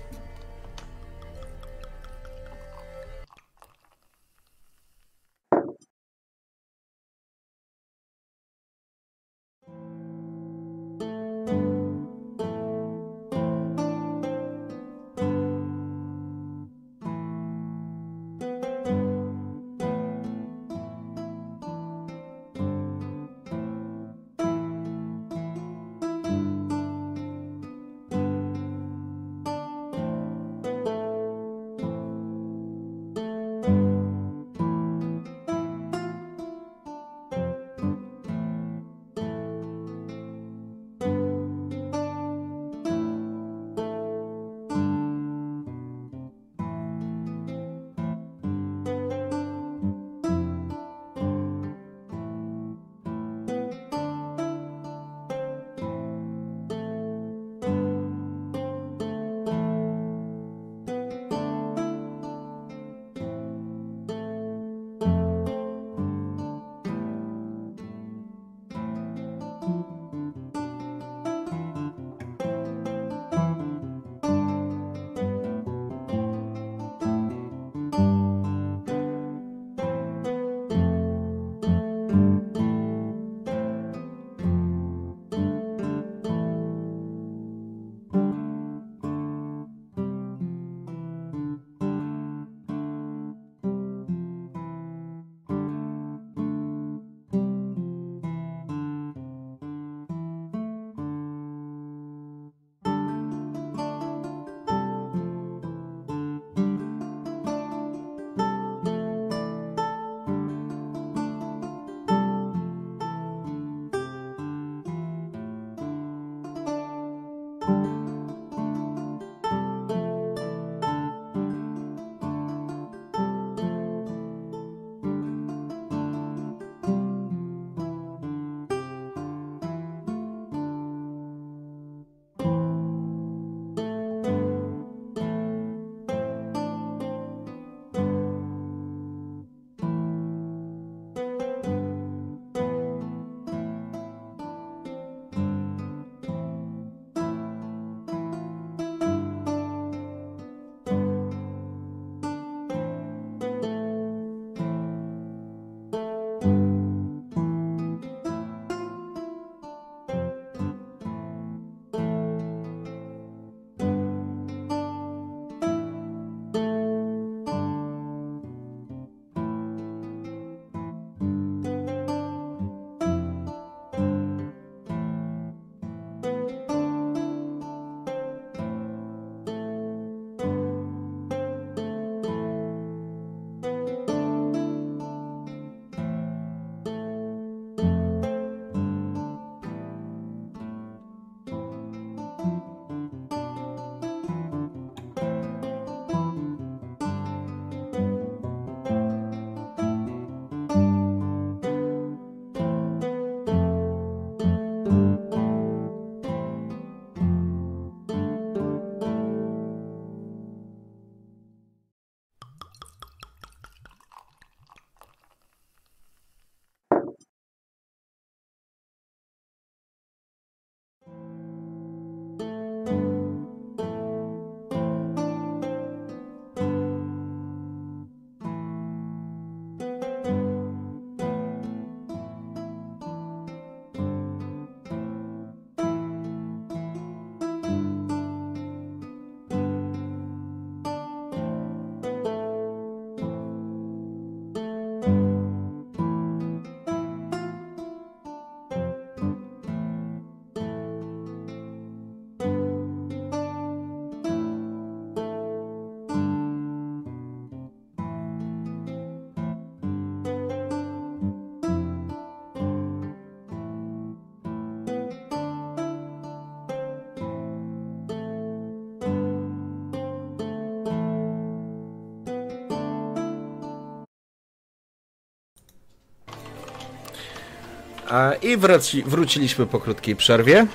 [SPEAKER 2] I wróci, wróciliśmy po krótkiej przerwie.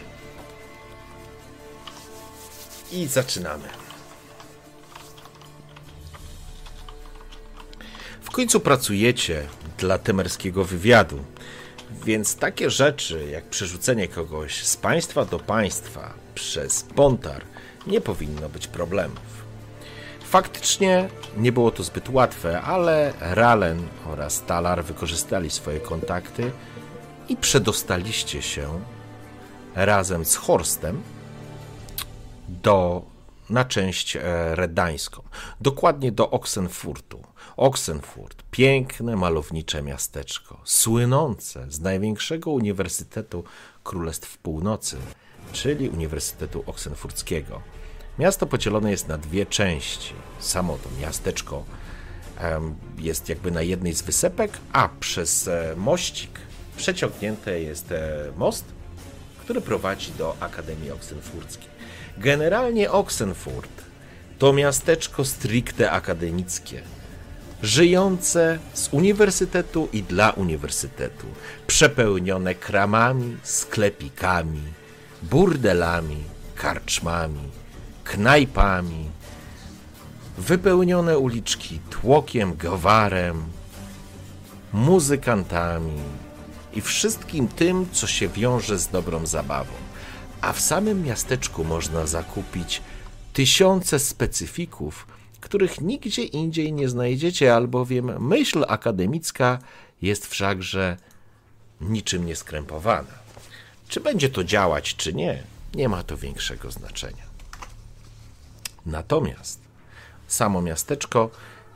[SPEAKER 2] I zaczynamy. W końcu pracujecie dla temerskiego wywiadu. Więc takie rzeczy jak przerzucenie kogoś z państwa do państwa przez Pontar nie powinno być problemów. Faktycznie nie było to zbyt łatwe, ale Ralen oraz Talar wykorzystali swoje kontakty i przedostaliście się razem z Horstem do, na część e, redańską, dokładnie do Oxenfurtu. Oxenfurt, piękne, malownicze miasteczko, słynące z największego uniwersytetu Królestw Północy, czyli Uniwersytetu Oxenfurckiego. Miasto podzielone jest na dwie części. Samo to miasteczko jest jakby na jednej z wysepek, a przez e, mościk przeciągnięty jest e, most, który prowadzi do Akademii Oxenfurckiej. Generalnie Oxenfurt to miasteczko stricte akademickie, żyjące z uniwersytetu i dla uniwersytetu, przepełnione kramami, sklepikami, burdelami, karczmami, knajpami, wypełnione uliczki tłokiem, gwarem, muzykantami i wszystkim tym, co się wiąże z dobrą zabawą. A w samym miasteczku można zakupić tysiące specyfików, których nigdzie indziej nie znajdziecie, albowiem myśl akademicka jest wszakże niczym nieskrępowana. Czy będzie to działać, czy nie, nie ma to większego znaczenia. Natomiast samo miasteczko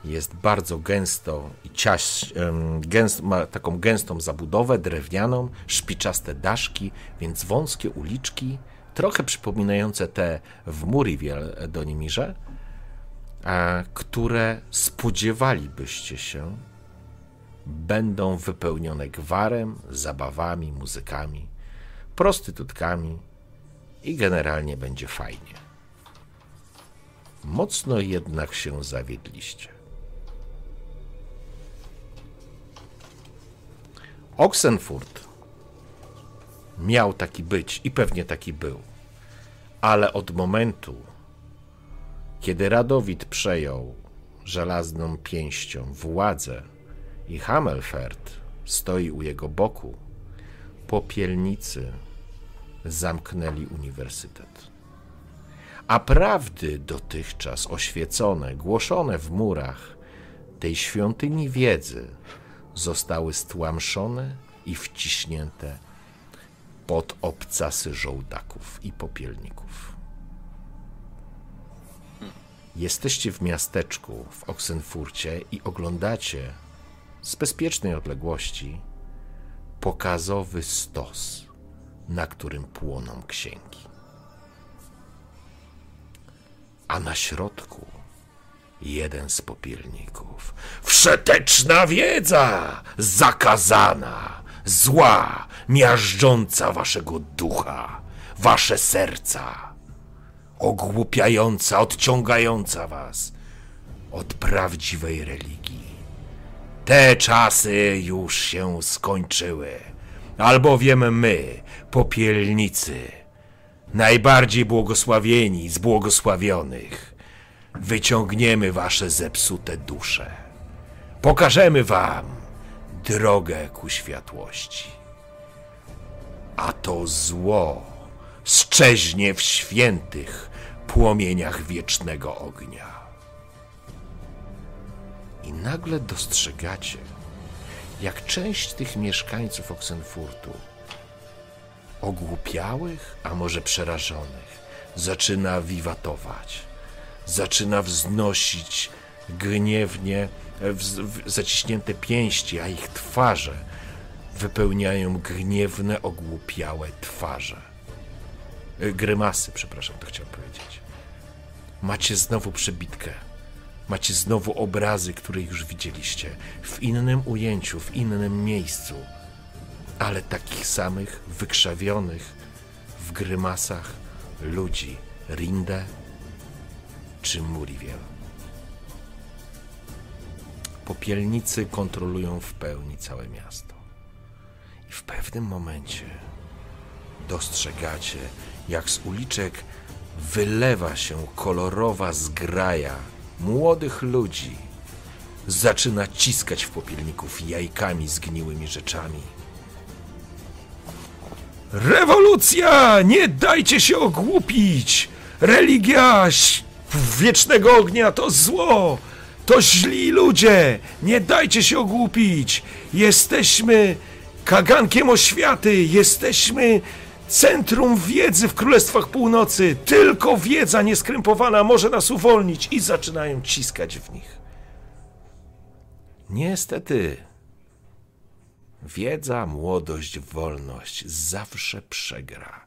[SPEAKER 2] jest bardzo gęsto i ciaś, gęst, ma taką gęstą zabudowę drewnianą, szpiczaste daszki, więc wąskie uliczki, trochę przypominające te w Muriwiel do Nimirze, które spodziewalibyście się będą wypełnione gwarem, zabawami, muzykami, prostytutkami i generalnie będzie fajnie. Mocno jednak się zawiedliście. Oxenfurt miał taki być i pewnie taki był, ale od momentu, kiedy Radowid przejął żelazną pięścią władzę i Hamelfert stoi u jego boku, popielnicy zamknęli uniwersytet. A prawdy dotychczas oświecone, głoszone w murach tej świątyni wiedzy zostały stłamszone i wciśnięte pod obcasy żołdaków i popielników. Jesteście w miasteczku w Oksenfurcie i oglądacie z bezpiecznej odległości pokazowy stos, na którym płoną księgi. A na środku jeden z popielników. Wszeteczna wiedza, zakazana, zła, miażdżąca waszego ducha, wasze serca, ogłupiająca, odciągająca was! Od prawdziwej religii. Te czasy już się skończyły, albowiem my, popielnicy, najbardziej błogosławieni z błogosławionych, wyciągniemy wasze zepsute dusze. Pokażemy wam drogę ku światłości. A to zło szczeźnie w świętych płomieniach wiecznego ognia. I nagle dostrzegacie, jak część tych mieszkańców Oksenfurtu, ogłupiałych, a może przerażonych, zaczyna wiwatować, zaczyna wznosić gniewnie zaciśnięte pięści, a ich twarze wypełniają gniewne, ogłupiałe twarze. E, Grymasy, przepraszam, to chciałem powiedzieć. Macie znowu przebitkę. Macie znowu obrazy, które już widzieliście, w innym ujęciu, w innym miejscu, ale takich samych wykrzawionych w grymasach ludzi Rinde czy Muriwiel. Popielnicy kontrolują w pełni całe miasto. I w pewnym momencie dostrzegacie, jak z uliczek wylewa się kolorowa zgraja młodych ludzi. Zaczyna ciskać w popielników jajkami zgniłymi rzeczami. Rewolucja! Nie dajcie się ogłupić! Religia wiecznego ognia to zło! To źli ludzie! Nie dajcie się ogłupić! Jesteśmy kagankiem oświaty! Jesteśmy centrum wiedzy w Królestwach Północy! Tylko wiedza nieskrępowana może nas uwolnić! I zaczynają ciskać w nich. Niestety, wiedza, młodość, wolność zawsze przegra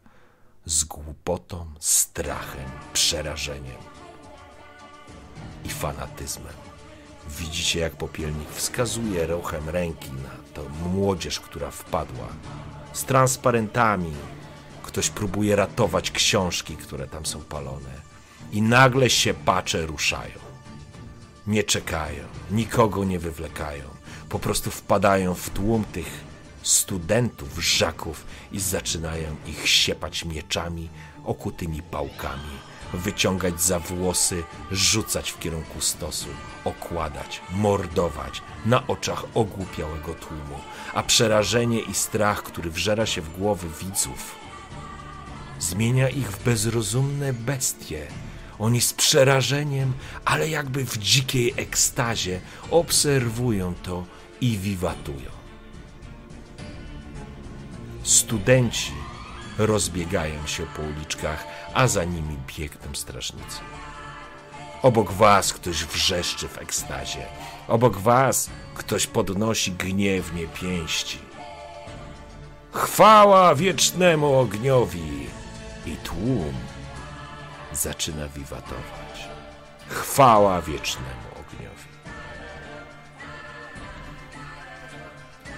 [SPEAKER 2] z głupotą, strachem, przerażeniem i fanatyzmem. Widzicie, jak popielnik wskazuje ruchem ręki na tą młodzież, która wpadła z transparentami. Ktoś próbuje ratować książki, które tam są palone. I nagle się pacze ruszają. Nie czekają, nikogo nie wywlekają. Po prostu wpadają w tłum tych studentów, żaków i zaczynają ich siepać mieczami, okutymi pałkami, wyciągać za włosy, rzucać w kierunku stosu, okładać, mordować na oczach ogłupiałego tłumu, a przerażenie i strach, który wżera się w głowy widzów, zmienia ich w bezrozumne bestie. Oni z przerażeniem, ale jakby w dzikiej ekstazie obserwują to i wiwatują. Studenci rozbiegają się po uliczkach, a za nimi biegną strażnicy. Obok was ktoś wrzeszczy w ekstazie. Obok was ktoś podnosi gniewnie pięści. Chwała wiecznemu ogniowi! I tłum zaczyna wiwatować. Chwała wiecznemu ogniowi.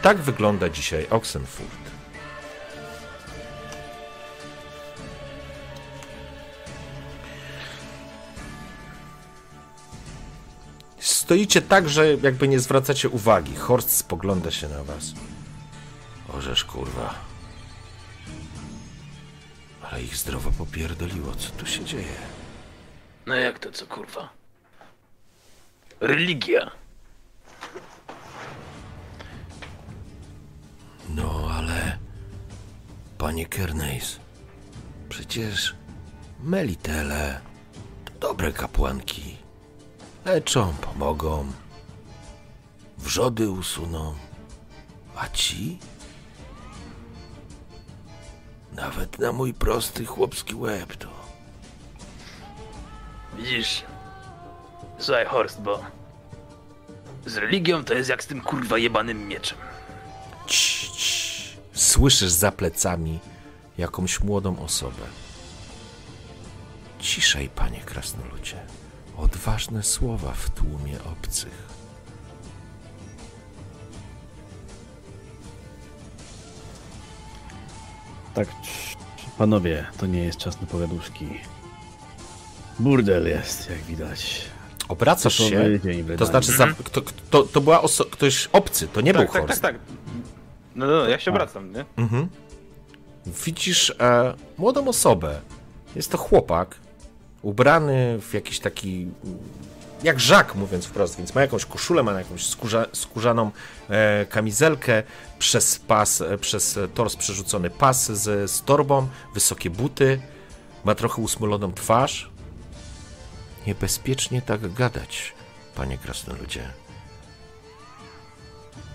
[SPEAKER 2] Tak wygląda dzisiaj Oxenfurt. Stoicie tak, że jakby nie zwracacie uwagi. Horst spogląda się na was.
[SPEAKER 6] Orzesz, kurwa. Ale ich zdrowo popierdoliło. Co tu się dzieje?
[SPEAKER 5] No jak to co kurwa? Religia.
[SPEAKER 6] No, ale... Panie Kerneis, przecież Melitele to dobre kapłanki. Leczą, pomogą, wrzody usuną. A ci? Nawet na mój prosty chłopski łeb to...
[SPEAKER 5] Widzisz? Słuchaj Horst, bo z religią to jest jak z tym kurwa jebanym mieczem.
[SPEAKER 7] Cii, cii. Słyszysz za plecami jakąś młodą osobę. Ciszej, panie krasnoludzie. Odważne słowa w tłumie obcych.
[SPEAKER 1] Tak, panowie, to nie jest czas na pogaduszki. Burdel jest, jak widać.
[SPEAKER 7] Obracasz się,
[SPEAKER 1] Typowy dzień
[SPEAKER 7] to znaczy za, kto, kto, to była oso- ktoś obcy, to nie
[SPEAKER 3] Tak,
[SPEAKER 7] był
[SPEAKER 3] tak, tak,
[SPEAKER 7] Horst.
[SPEAKER 3] tak. No, no, ja się wracam, nie?
[SPEAKER 7] Mhm. Widzisz e, młodą osobę. Jest to chłopak, ubrany w jakiś taki. Jak żak, mówiąc wprost, więc ma jakąś koszulę, ma jakąś skórza, skórzaną e, kamizelkę, przez pas, e, przez tors przerzucony pas z, z torbą, wysokie buty, ma trochę usmoloną twarz. Niebezpiecznie tak gadać, panie krasnoludzie.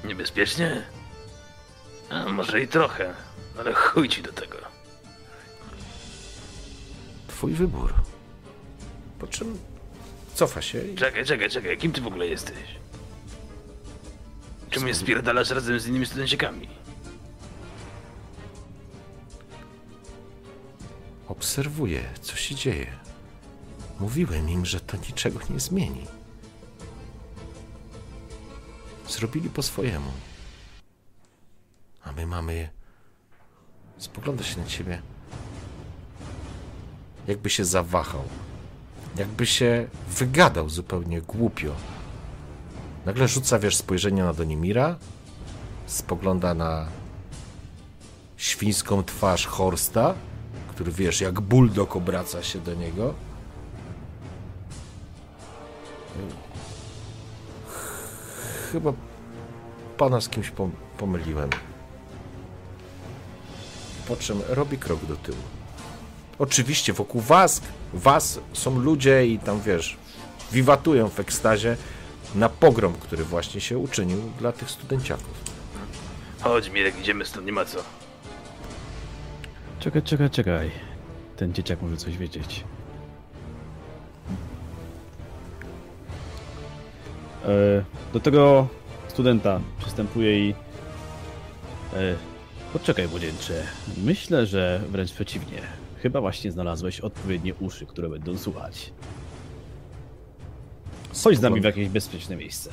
[SPEAKER 5] Niebezpiecznie? A może i trochę, ale chuj ci do tego.
[SPEAKER 7] Twój wybór. Po czym cofa się i
[SPEAKER 5] Czekaj, czekaj, czekaj, kim ty w ogóle jesteś? Czemu mnie spierdalasz razem z innymi studencikami?
[SPEAKER 7] obserwuje, co się dzieje. Mówiłem im, że to niczego nie zmieni. Zrobili po swojemu. A my mamy. Spogląda się na ciebie. Jakby się zawahał. Jakby się wygadał zupełnie głupio. Nagle rzuca, wiesz, spojrzenie na Donimira. Spogląda na świńską twarz Horsta, który, wiesz, jak bulldog obraca się do niego. Chyba pana z kimś pom- pomyliłem.
[SPEAKER 2] po czym robi krok do tyłu. Oczywiście wokół was, was są ludzie i tam wiesz, wiwatują w ekstazie na pogrom, który właśnie się uczynił dla tych studenciaków.
[SPEAKER 5] Chodź Mirek, idziemy stąd, nie ma co.
[SPEAKER 1] Czekaj, czekaj, czekaj. Ten dzieciak może coś wiedzieć. E, do tego studenta przystępuje i... E, poczekaj, młodzieńcze. Myślę, że wręcz przeciwnie. Chyba właśnie znalazłeś odpowiednie uszy, które będą słuchać. Chodź z nami w jakieś bezpieczne miejsce.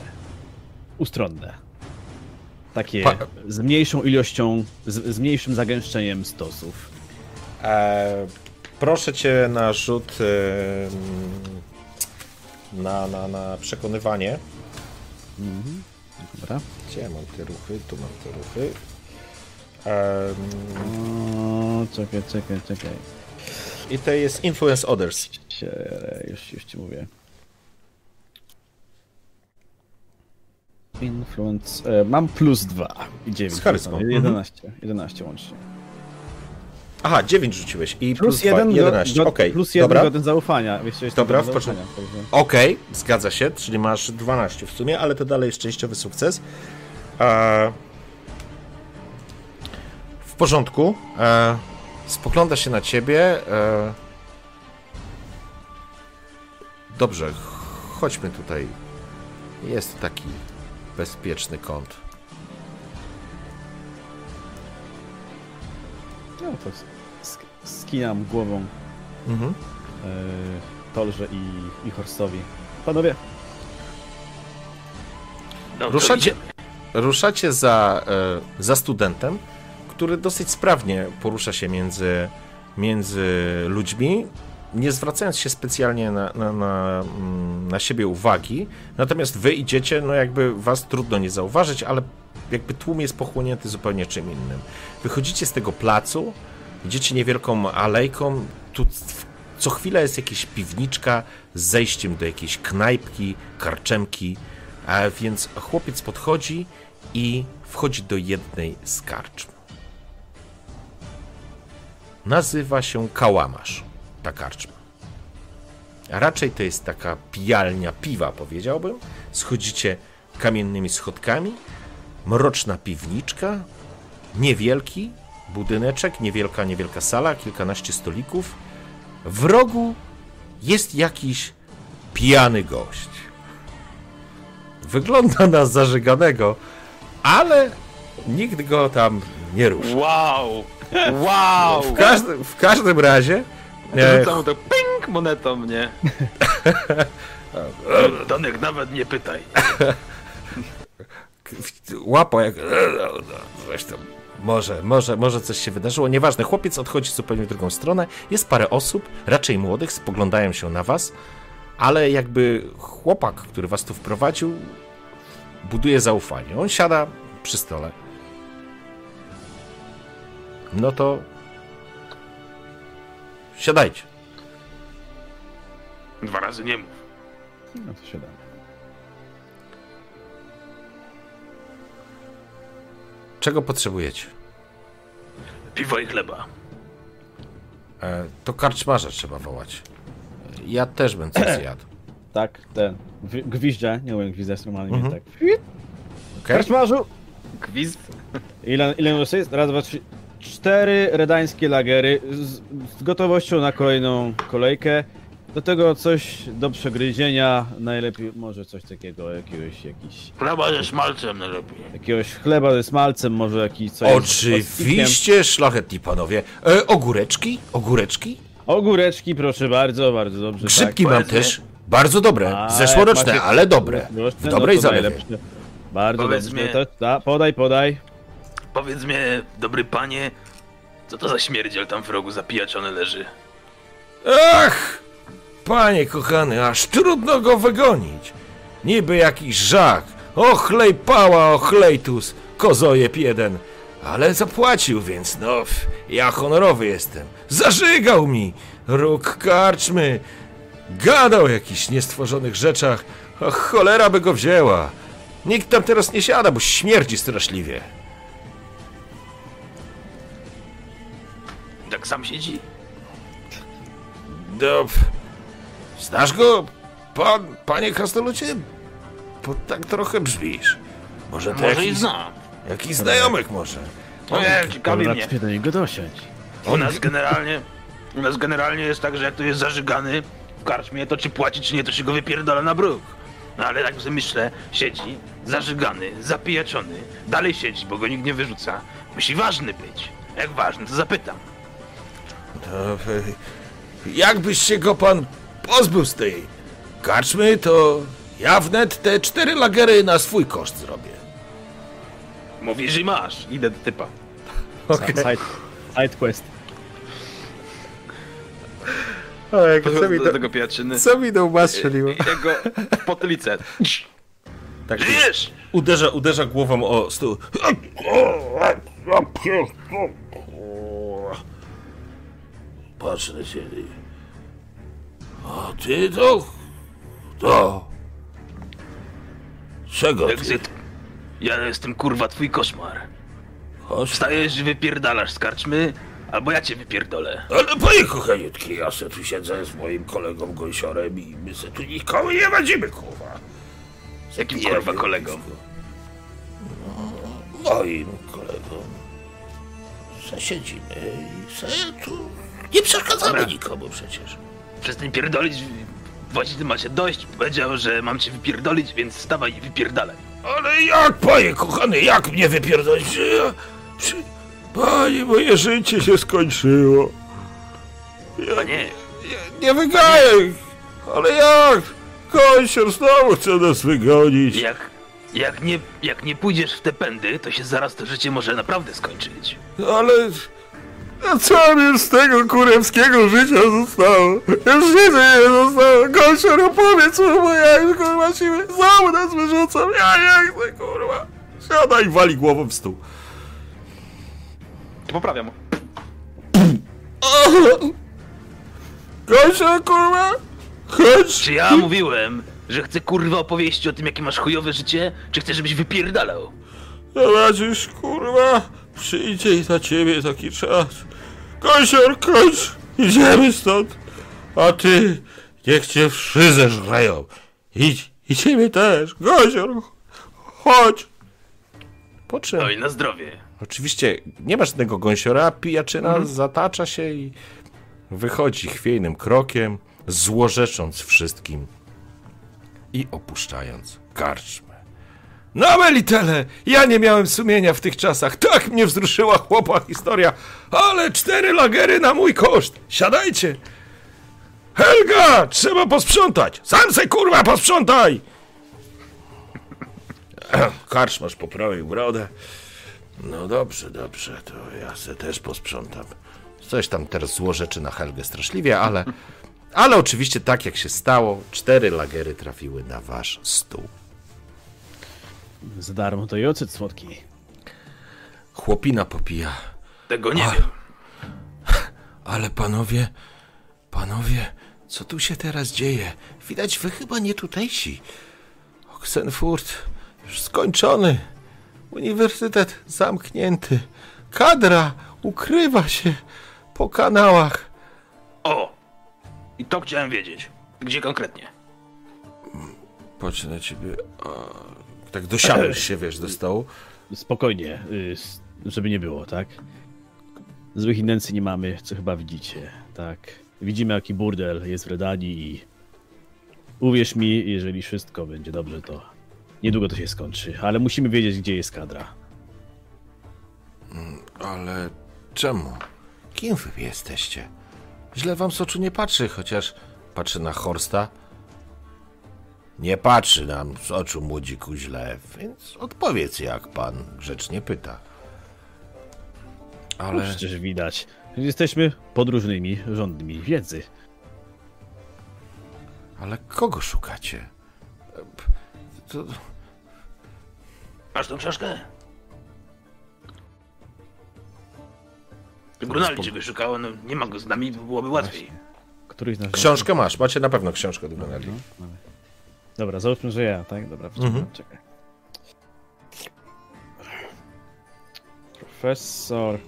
[SPEAKER 1] Ustronne. Takie
[SPEAKER 2] Pa-
[SPEAKER 1] z mniejszą ilością, z, z mniejszym zagęszczeniem stosów.
[SPEAKER 2] E, proszę cię na rzut e, na, na, na przekonywanie.
[SPEAKER 1] Dobra.
[SPEAKER 2] Gdzie mam te ruchy? Tu mam te ruchy. Em,
[SPEAKER 1] O, czekaj, czekaj, czekaj.
[SPEAKER 2] I to jest Influence Others.
[SPEAKER 1] Już, już ci mówię. Influence. E, mam plus 2 i 9.
[SPEAKER 2] Z charyzmą.
[SPEAKER 1] 11. 11 łącznie.
[SPEAKER 2] Aha, 9 rzuciłeś i plus,
[SPEAKER 1] Plus
[SPEAKER 2] dwa,
[SPEAKER 1] 1
[SPEAKER 2] 11.
[SPEAKER 1] do,
[SPEAKER 2] Okej,
[SPEAKER 1] plus 1
[SPEAKER 2] dobra.
[SPEAKER 1] do ten zaufania.
[SPEAKER 2] Dobra, w
[SPEAKER 1] także-
[SPEAKER 2] Okej, zgadza się, czyli masz 12 w sumie, ale to dalej jest częściowy sukces. E, w porządku. E, spogląda się na ciebie. E, dobrze, ch- chodźmy tutaj. Jest taki bezpieczny kąt.
[SPEAKER 1] No to sk- skinam głową
[SPEAKER 2] Mhm.
[SPEAKER 1] e, Tolże i, i Horstowi. Panowie,
[SPEAKER 5] No, to
[SPEAKER 2] Ruszacie,
[SPEAKER 5] idziemy.
[SPEAKER 2] ruszacie za, e, za studentem, który dosyć sprawnie porusza się między, między ludźmi, nie zwracając się specjalnie na, na, na, mm, na siebie uwagi. Natomiast wy idziecie, no jakby was trudno nie zauważyć, ale jakby tłum jest pochłonięty zupełnie czym innym. Wychodzicie z tego placu, idziecie niewielką alejką, tu co chwilę jest jakaś piwniczka z zejściem do jakiejś knajpki, karczemki, a więc chłopiec podchodzi i wchodzi do jednej z karczm. Nazywa się Kałamarz, ta karczma. A raczej to jest taka pijalnia piwa, powiedziałbym. Schodzicie kamiennymi schodkami, mroczna piwniczka, niewielki budyneczek, niewielka, niewielka sala, kilkanaście stolików. W rogu jest jakiś pijany gość. Wygląda na zażyganego, ale nikt go tam nie ruszy.
[SPEAKER 3] Wow! Wow!
[SPEAKER 2] W każdym, w każdym razie e,
[SPEAKER 3] Rzucam mu to ping monetą, nie?
[SPEAKER 5] Donek, nawet nie pytaj.
[SPEAKER 2] łapa jak... Zresztą może, może, może coś się wydarzyło. Nieważne, chłopiec odchodzi zupełnie w drugą stronę. Jest parę osób, raczej młodych, spoglądają się na was, ale jakby chłopak, który was tu wprowadził, buduje zaufanie. On siada przy stole. No to siadajcie.
[SPEAKER 5] Dwa razy nie mów.
[SPEAKER 1] no to się da.
[SPEAKER 2] Czego potrzebujecie?
[SPEAKER 5] Piwo i chleba.
[SPEAKER 2] E, to karczmarza trzeba wołać. Ja też bym coś zjadł.
[SPEAKER 1] Tak, ten. Gwi- Gwizdże, nie umiem gwizdać normalnie,
[SPEAKER 2] Mhm.
[SPEAKER 1] tak.
[SPEAKER 2] Okay?
[SPEAKER 1] Karczmarzu!
[SPEAKER 3] Gwizd?
[SPEAKER 1] Ile, ile już jest? Raz, dwa, trzy. Cztery redańskie lagery z, z gotowością na kolejną kolejkę. Do tego coś do przegryzienia, najlepiej może coś takiego, jakiegoś, jakiś,
[SPEAKER 5] Chleba ze szmalcem najlepiej.
[SPEAKER 1] jakiegoś chleba ze smalcem, może jakiś coś.
[SPEAKER 2] Oczywiście, szlachetni panowie. E, ogóreczki? Ogóreczki?
[SPEAKER 1] Ogóreczki, proszę bardzo, bardzo dobrze.
[SPEAKER 2] Grzybki
[SPEAKER 1] tak.
[SPEAKER 2] mam też. Bardzo dobre.
[SPEAKER 1] A,
[SPEAKER 2] Zeszłoroczne, ale dobre. W dobrej
[SPEAKER 1] no. Bardzo
[SPEAKER 5] Powiedz
[SPEAKER 1] dobrze.
[SPEAKER 5] mi-
[SPEAKER 1] To, da, podaj, podaj.
[SPEAKER 5] Powiedz mi, dobry panie, co to za śmierdziel tam w rogu zapijaczony leży?
[SPEAKER 4] Ach! Panie kochany, aż trudno go wygonić. Niby jakiś żak. Ochlej pała, ochlejtus, kozojeb jeden. Ale zapłacił, więc no, ja honorowy jestem. Zażygał mi! Róg karczmy. Gadał o jakichś niestworzonych rzeczach. A cholera by go wzięła. Nikt tam teraz nie siada, bo śmierdzi straszliwie.
[SPEAKER 5] Tak sam siedzi.
[SPEAKER 4] No, znasz go, pan, panie Krasnoludzie? Bo tak trochę brzmisz. Może to
[SPEAKER 5] Może i
[SPEAKER 4] jakiś,
[SPEAKER 5] znam.
[SPEAKER 4] jakiś znajomek może.
[SPEAKER 5] No nie, ciekawi mnie.
[SPEAKER 1] Łatwiej do niego dosiąść.
[SPEAKER 5] U nas generalnie, u nas generalnie jest tak, że jak to jest zażygany w karczmie, to czy płaci, czy nie, to się go wypierdala na bruk. No ale tak sobie myślę, siedzi, zażygany, zapijaczony, dalej siedzi, bo go nikt nie wyrzuca. Musi ważny być. Jak ważny, to zapytam.
[SPEAKER 4] To, e, jakbyś się go pan pozbył z tej karczmy, to ja wnet te cztery lagery na swój koszt zrobię.
[SPEAKER 5] Mówisz i masz.
[SPEAKER 3] Idę do typa.
[SPEAKER 1] Okay. Side, side quest.
[SPEAKER 2] O, jak, co, mi
[SPEAKER 3] do
[SPEAKER 2] do,
[SPEAKER 3] tego pijaczyny.
[SPEAKER 2] co mi do łba strzeliło?
[SPEAKER 3] Jego potylicę.
[SPEAKER 4] Tak
[SPEAKER 5] Żyjesz!
[SPEAKER 4] uderza, uderza głową o stół.
[SPEAKER 6] Patrz na ciebie. A ty to... To... Czego ty?
[SPEAKER 5] Ja jestem kurwa twój koszmar.
[SPEAKER 6] Chodź.
[SPEAKER 5] Wstajesz i wypierdalasz z karczmy, albo ja cię wypierdolę.
[SPEAKER 6] Ale panie kochaniutki, ja se tu siedzę z moim kolegą Gąsiorem i my se tu nikogo nie wadzimy, kurwa.
[SPEAKER 5] Z jakim
[SPEAKER 6] Nie
[SPEAKER 5] kurwa kolegą?
[SPEAKER 6] No, moim kolegą. Se siedzimy i se tu... Nie przeszkadzamy
[SPEAKER 5] Dobra.
[SPEAKER 6] nikomu przecież.
[SPEAKER 5] Przestań pierdolić. Właściwie macie dość. Powiedział, że mam cię wypierdolić, więc wstawaj i wypierdalaj.
[SPEAKER 6] Ale jak, panie kochany, jak mnie wypierdolić? Ja... Przy... Panie, moje życie się skończyło. Ja
[SPEAKER 5] A nie,
[SPEAKER 6] nie, wygaję. Ale jak? Kąsior znowu chce nas wygonić.
[SPEAKER 5] jak, jak, nie, jak nie pójdziesz w te pędy, to się zaraz to życie może naprawdę skończyć.
[SPEAKER 6] Ale... A co mi z tego kurewskiego życia zostało? Już nic nie zostało. Kąsior, opowiedz mu, bo ja już kurwa siły. Znowu nas wyrzucam. Ja nie chcę, kurwa.
[SPEAKER 4] Siada i wali głową w stół.
[SPEAKER 3] To poprawiam.
[SPEAKER 6] Kąsior, kurwa. Chodź.
[SPEAKER 5] Czy ja mówiłem, że chcę kurwa opowieści o tym, jakie masz chujowe życie, czy chcesz, żebyś wypierdalał?
[SPEAKER 6] Zobaczysz, kurwa, przyjdzie i za ciebie taki czas. Kosior, kończ, idziemy stąd. A ty, niech cię wszyscy żreją. Idź, i ciebie też. Kosior, chodź. Po czym?
[SPEAKER 5] No i na zdrowie.
[SPEAKER 2] Oczywiście nie ma żadnego gąsiora, pijaczyna zatacza się i wychodzi chwiejnym krokiem, złorzecząc wszystkim i opuszczając karczmę.
[SPEAKER 4] No Melitele, ja nie miałem sumienia w tych czasach. Tak mnie wzruszyła chłopa historia. Ale cztery lagery na mój koszt. Siadajcie. Helga, trzeba posprzątać. Sam se kurwa posprzątaj. Karczmasz poprawił brodę.
[SPEAKER 6] No dobrze, dobrze, to ja se też posprzątam.
[SPEAKER 2] Coś tam teraz złorzeczy na Helgę straszliwie, ale, ale oczywiście tak jak się stało, cztery lagery trafiły na wasz stół.
[SPEAKER 1] Za darmo to i ocet słodki.
[SPEAKER 2] Chłopina popija.
[SPEAKER 5] Tego nie
[SPEAKER 2] Ach.
[SPEAKER 5] wiem.
[SPEAKER 2] Ale panowie, panowie, co tu się teraz dzieje? Widać, wy chyba nie tutejsi. Oxenfurt już skończony. Uniwersytet zamknięty. Kadra ukrywa się po kanałach.
[SPEAKER 5] O! I to chciałem wiedzieć. Gdzie konkretnie?
[SPEAKER 2] Patrzę na ciebie. A, tak dosiadłeś się, wiesz, do stołu.
[SPEAKER 1] Spokojnie, y, żeby nie było, tak? Złych intencji nie mamy, co chyba widzicie, tak? Widzimy, jaki burdel jest w Redanii i uwierz mi, jeżeli wszystko będzie dobrze, to niedługo to się skończy, ale musimy wiedzieć, gdzie jest kadra.
[SPEAKER 2] Ale czemu? Kim wy jesteście? Źle wam z oczu nie patrzy, chociaż patrzy na Horsta. Nie patrzy nam z oczu młodziku źle, więc odpowiedz jak pan grzecznie pyta.
[SPEAKER 1] Ale...
[SPEAKER 2] Ale
[SPEAKER 1] Przecież widać, jesteśmy podróżnymi rządnymi wiedzy.
[SPEAKER 2] Ale kogo szukacie? To,
[SPEAKER 5] Masz tą książkę? Grunaldi cię wyszukało, no nie ma go z nami, byłoby łatwiej.
[SPEAKER 1] Któryś
[SPEAKER 2] książkę masz, macie na pewno książkę do Benelli.
[SPEAKER 1] Dobra, załóżmy, że ja, tak? Dobra, mhm. czekaj. Profesor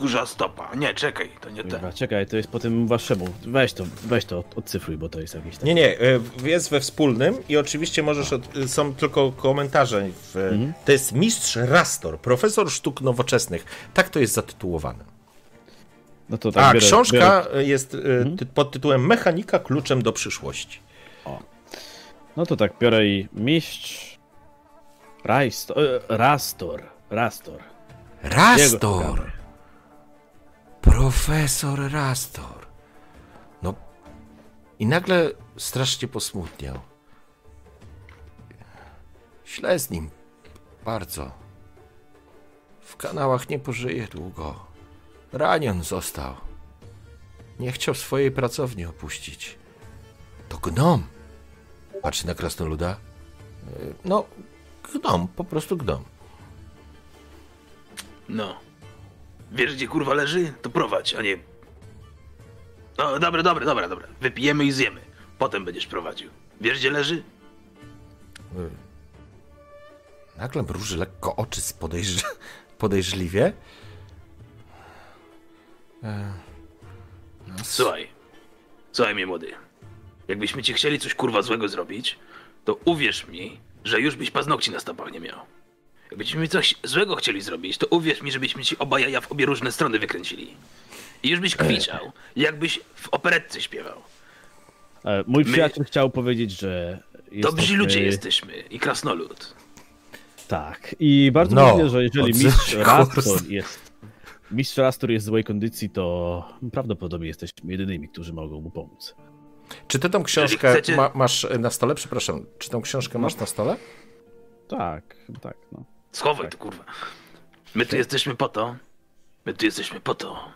[SPEAKER 5] kurza stopa. Nie, czekaj, to nie ten.
[SPEAKER 1] Dobra, czekaj, to jest po tym waszemu. Weź to, weź to, odcyfruj, bo to jest jakieś tam.
[SPEAKER 2] Nie, nie, e, jest we wspólnym i oczywiście możesz, od, są tylko komentarze. W, To jest Mistrz Rastor, profesor sztuk nowoczesnych. Tak to jest zatytułowane.
[SPEAKER 1] No to tak,
[SPEAKER 2] A
[SPEAKER 1] biorę-
[SPEAKER 2] książka
[SPEAKER 1] biorę-
[SPEAKER 2] jest e, ty, pod tytułem Mechanika kluczem do przyszłości.
[SPEAKER 1] No to tak, biorę i mistrz. E, Rastor. Rastor.
[SPEAKER 2] Rastor! Profesor Rastor. No. I nagle strasznie posmutniał. Źle z nim. Bardzo. W kanałach nie pożyje długo. Ranion został. Nie chciał swojej pracowni opuścić. To gnom. Patrzy na krasnoluda. Y, No, gnom, po prostu gnom.
[SPEAKER 5] No. Wiesz, gdzie kurwa leży? To prowadź, a nie... No, dobra, dobra, dobra, dobra. Wypijemy i zjemy. Potem będziesz prowadził. Wiesz, gdzie leży?
[SPEAKER 2] Nagle mruży lekko oczy podejrz... podejrzliwie.
[SPEAKER 5] Słuchaj. Słuchaj mnie, młody. Jakbyśmy ci chcieli coś kurwa złego zrobić, to uwierz mi, że już byś paznokci na stopach nie miał. Jakbyśmy mi coś złego chcieli zrobić, to uwierz mi, żebyśmy ci oba jaja w obie różne strony wykręcili. I już byś kwiczał, jakbyś w operetce śpiewał.
[SPEAKER 1] E, Mój
[SPEAKER 5] My-
[SPEAKER 1] przyjaciel chciał powiedzieć, że.
[SPEAKER 5] Dobrzy
[SPEAKER 1] jesteśmy-
[SPEAKER 5] ludzie jesteśmy i krasnolud.
[SPEAKER 1] Tak. I bardzo
[SPEAKER 2] No,
[SPEAKER 1] możliwe, że jeżeli mistrz Rastor jest. Mistrz Rastor jest w złej kondycji, to prawdopodobnie jesteśmy jedynymi, którzy mogą mu pomóc.
[SPEAKER 2] Czy ty tą książkę
[SPEAKER 5] chcecie-
[SPEAKER 2] ma, masz na stole? Przepraszam, czy tą książkę masz na stole?
[SPEAKER 1] Tak, tak, no.
[SPEAKER 5] Schowaj to kurwa. My tu jesteśmy po to. My tu jesteśmy po to,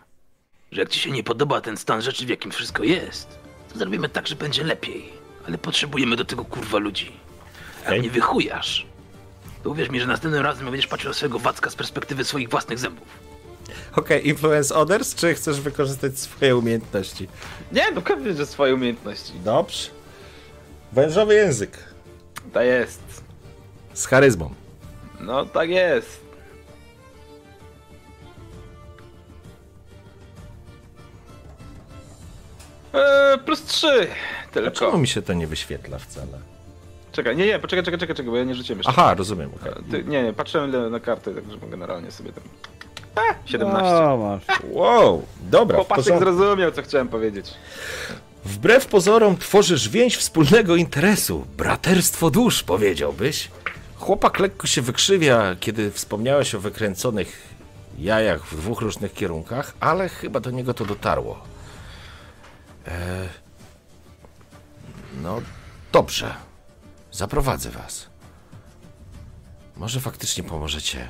[SPEAKER 5] że jak ci się nie podoba ten stan rzeczy, w jakim wszystko jest, to zrobimy tak, że będzie lepiej. Ale potrzebujemy do tego kurwa ludzi. Jak
[SPEAKER 2] Okej.
[SPEAKER 5] mnie wychujasz, to uwierz mi, że następnym razem będziesz patrzył na swojego wacka z perspektywy swoich własnych zębów.
[SPEAKER 2] Okej, influence others, czy chcesz wykorzystać swoje umiejętności?
[SPEAKER 3] Nie, no pewnie, że swoje umiejętności.
[SPEAKER 2] Dobrze. Wężowy język.
[SPEAKER 3] To jest.
[SPEAKER 2] Z charyzmą.
[SPEAKER 3] No tak jest. Eee, plus 3
[SPEAKER 2] Dlaczego
[SPEAKER 3] tylko.
[SPEAKER 2] mi się to nie wyświetla wcale?
[SPEAKER 3] Czekaj, nie, nie, poczekaj, czekaj, czekaj, czekaj, bo ja nie rzuciłem jeszcze.
[SPEAKER 2] Aha, rozumiem. okej.
[SPEAKER 3] Nie, nie, patrzyłem na kartę, tak żeby generalnie sobie tam... A, 17.
[SPEAKER 1] O, masz.
[SPEAKER 2] Wow, dobra.
[SPEAKER 3] Chłopaczek
[SPEAKER 2] porządku.
[SPEAKER 3] zrozumiał, co chciałem powiedzieć.
[SPEAKER 2] Wbrew pozorom tworzysz więź wspólnego interesu. Braterstwo dusz, powiedziałbyś. Chłopak lekko się wykrzywia, kiedy wspomniałeś o wykręconych jajach w dwóch różnych kierunkach, ale chyba do niego to dotarło. E... No, dobrze. Zaprowadzę was. Może faktycznie pomożecie.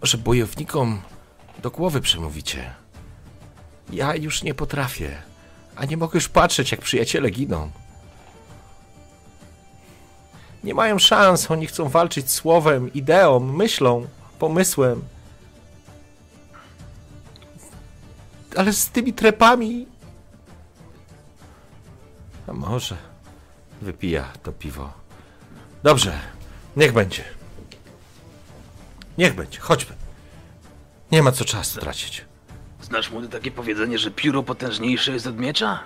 [SPEAKER 2] Może bojownikom do głowy przemówicie. Ja już nie potrafię. A nie mogę już patrzeć, jak przyjaciele giną. Nie mają szans, oni chcą walczyć słowem, ideą, myślą, pomysłem. Ale z tymi trepami. A może wypija to piwo. Dobrze, niech będzie. Niech będzie, chodźmy. Nie ma co czasu tracić.
[SPEAKER 5] Znasz młody takie powiedzenie, że pióro potężniejsze jest od miecza?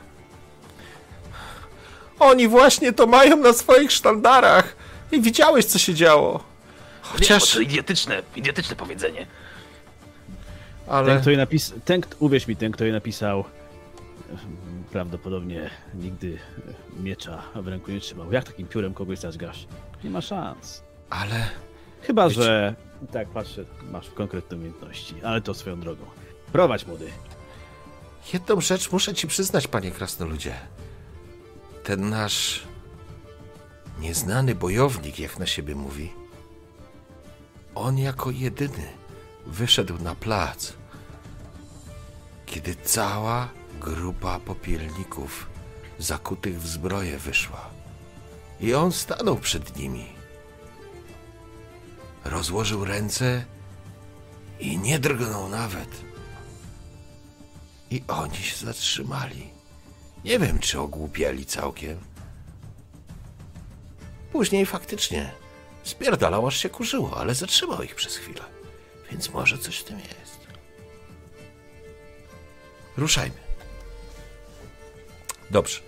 [SPEAKER 2] Oni właśnie to mają na swoich sztandarach. I widziałeś, co się działo. Chociaż,
[SPEAKER 5] to idiotyczne, idiotyczne powiedzenie.
[SPEAKER 1] Ten,
[SPEAKER 2] ale...
[SPEAKER 1] kto je napisał, ten, uwierz mi, ten, kto je napisał, prawdopodobnie nigdy miecza w ręku nie trzymał. Jak takim piórem kogoś zażgasz? Nie ma szans.
[SPEAKER 2] Ale...
[SPEAKER 1] Chyba,
[SPEAKER 2] Wiecie-
[SPEAKER 1] że tak patrzę, masz konkretne umiejętności, ale to swoją drogą. Prowadź młody.
[SPEAKER 2] Jedną rzecz muszę ci przyznać, panie krasnoludzie. Ten nasz nieznany bojownik, jak na siebie mówi, on jako jedyny wyszedł na plac, kiedy cała grupa popielników zakutych w zbroję wyszła. I on stanął przed nimi. Rozłożył ręce i nie drgnął nawet. I oni się zatrzymali. Nie wiem, czy ogłupiali całkiem. Później faktycznie spierdalał, aż się kurzyło, ale zatrzymał ich przez chwilę. Więc może coś w tym jest. ruszajmy. Dobrze.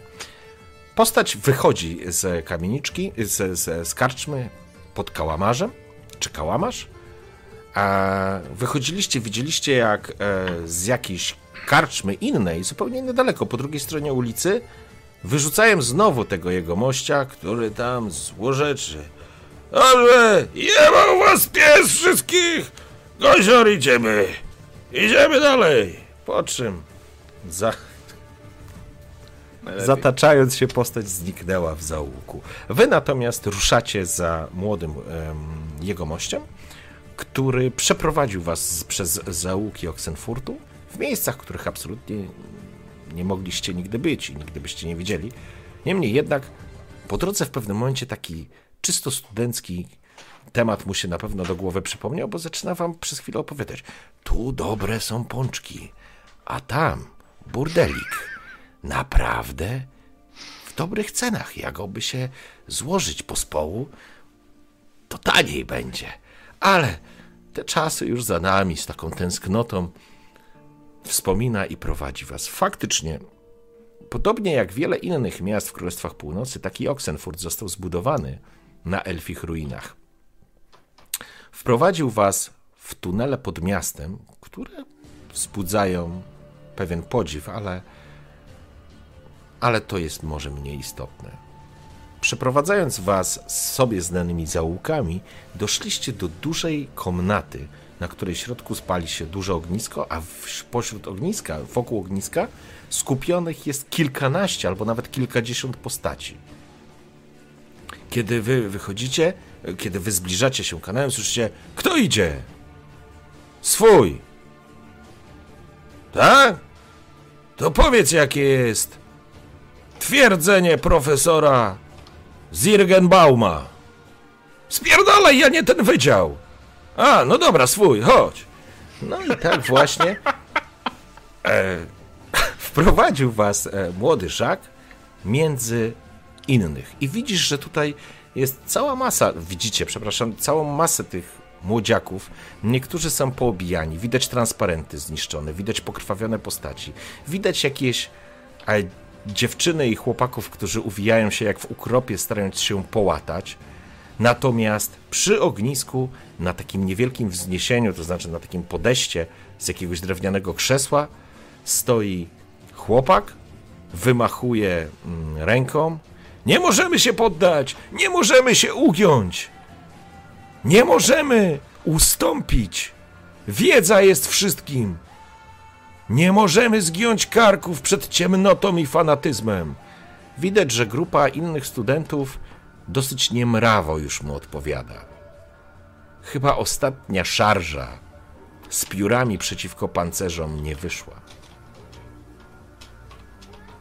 [SPEAKER 2] Postać wychodzi z kamieniczki, z, z, z karczmy pod kałamarzem, czy kałamarz. A wychodziliście, widzieliście jak e, z jakiejś karczmy innej, zupełnie niedaleko, po drugiej stronie ulicy, wyrzucają znowu tego jego mościa, który tam złorzeczy.
[SPEAKER 6] Dobrze, jebał was pies wszystkich! Gozior, idziemy! Idziemy dalej!
[SPEAKER 2] Po czym za... zataczając się postać zniknęła w zaułku. Wy natomiast ruszacie za młodym em, jegomościem, który przeprowadził was przez zaułki Oxenfurtu w miejscach, których absolutnie nie mogliście nigdy być i nigdy byście nie widzieli. Niemniej jednak po drodze w pewnym momencie taki czysto studencki temat mu się na pewno do głowy przypomniał, bo zaczyna wam przez chwilę opowiadać. Tu dobre są pączki, a tam burdelik. Naprawdę w dobrych cenach. Jakoby się złożyć pospołu, to taniej będzie. Ale te czasy już za nami, z taką tęsknotą wspomina i prowadzi was. Faktycznie, podobnie jak wiele innych miast w Królestwach Północy, taki Oxenfurt został zbudowany na elfich ruinach. Wprowadził was w tunele pod miastem, które wzbudzają pewien podziw, ale, ale to jest może mniej istotne. Przeprowadzając was z sobie znanymi zaułkami, doszliście do dużej komnaty, na której środku spali się duże ognisko, a pośród ogniska, wokół ogniska, skupionych jest kilkanaście albo nawet kilkadziesiąt postaci. Kiedy wy wychodzicie, kiedy wy zbliżacie się kanałem, słyszycie, kto idzie? Swój. Tak? To powiedz, jakie jest twierdzenie profesora Zirgenbauma. Spierdalaj, ja nie ten wydział. A, no dobra, swój, chodź. No i tak właśnie e, wprowadził was e, młody Żak między innych. I widzisz, że tutaj jest cała masa, widzicie, przepraszam, całą masę tych młodziaków. Niektórzy są poobijani, widać transparenty zniszczone, widać pokrwawione postaci, widać jakieś a, dziewczyny i chłopaków, którzy uwijają się jak w ukropie, starając się połatać. Natomiast przy ognisku, na takim niewielkim wzniesieniu, to znaczy na takim podejście z jakiegoś drewnianego krzesła, stoi chłopak, wymachuje mm, ręką. Nie możemy się poddać! Nie możemy się ugiąć! Nie możemy ustąpić! Wiedza jest wszystkim! Nie możemy zgiąć karków przed ciemnotą i fanatyzmem. Widać, że grupa innych studentów dosyć niemrawo już mu odpowiada. Chyba ostatnia szarża z piórami przeciwko pancerzom nie wyszła.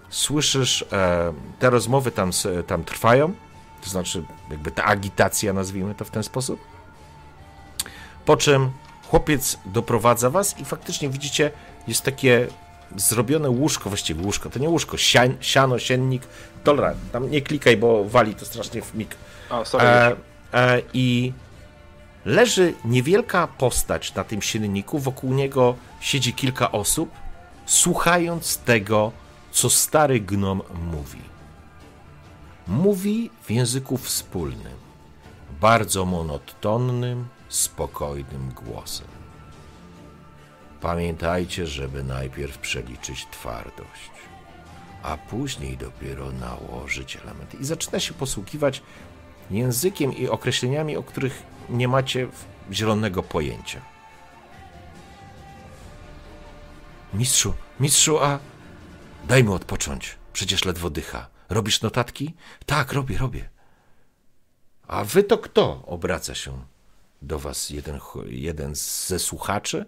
[SPEAKER 2] Słyszysz, e, te rozmowy tam, tam trwają, to znaczy jakby ta agitacja, nazwijmy to w ten sposób. Po czym chłopiec doprowadza was i faktycznie widzicie, jest takie zrobione łóżko, właściwie łóżko, to nie łóżko, sian, siano, siennik, dobra, tam nie klikaj, bo wali to strasznie w mig.
[SPEAKER 3] O, sorry.
[SPEAKER 2] E, e, I leży niewielka postać na tym sienniku, wokół niego siedzi kilka osób, słuchając tego, co stary gnom mówi. Mówi w języku wspólnym, bardzo monotonnym, spokojnym głosem. Pamiętajcie, żeby najpierw przeliczyć twardość, a później dopiero nałożyć elementy. I zaczyna się posługiwać językiem i określeniami, o których nie macie zielonego pojęcia. Mistrzu, mistrzu, a daj mu odpocząć. Przecież ledwo dycha. Robisz notatki? Tak, robię, robię. A wy to kto? Obraca się do was jeden, jeden ze słuchaczy.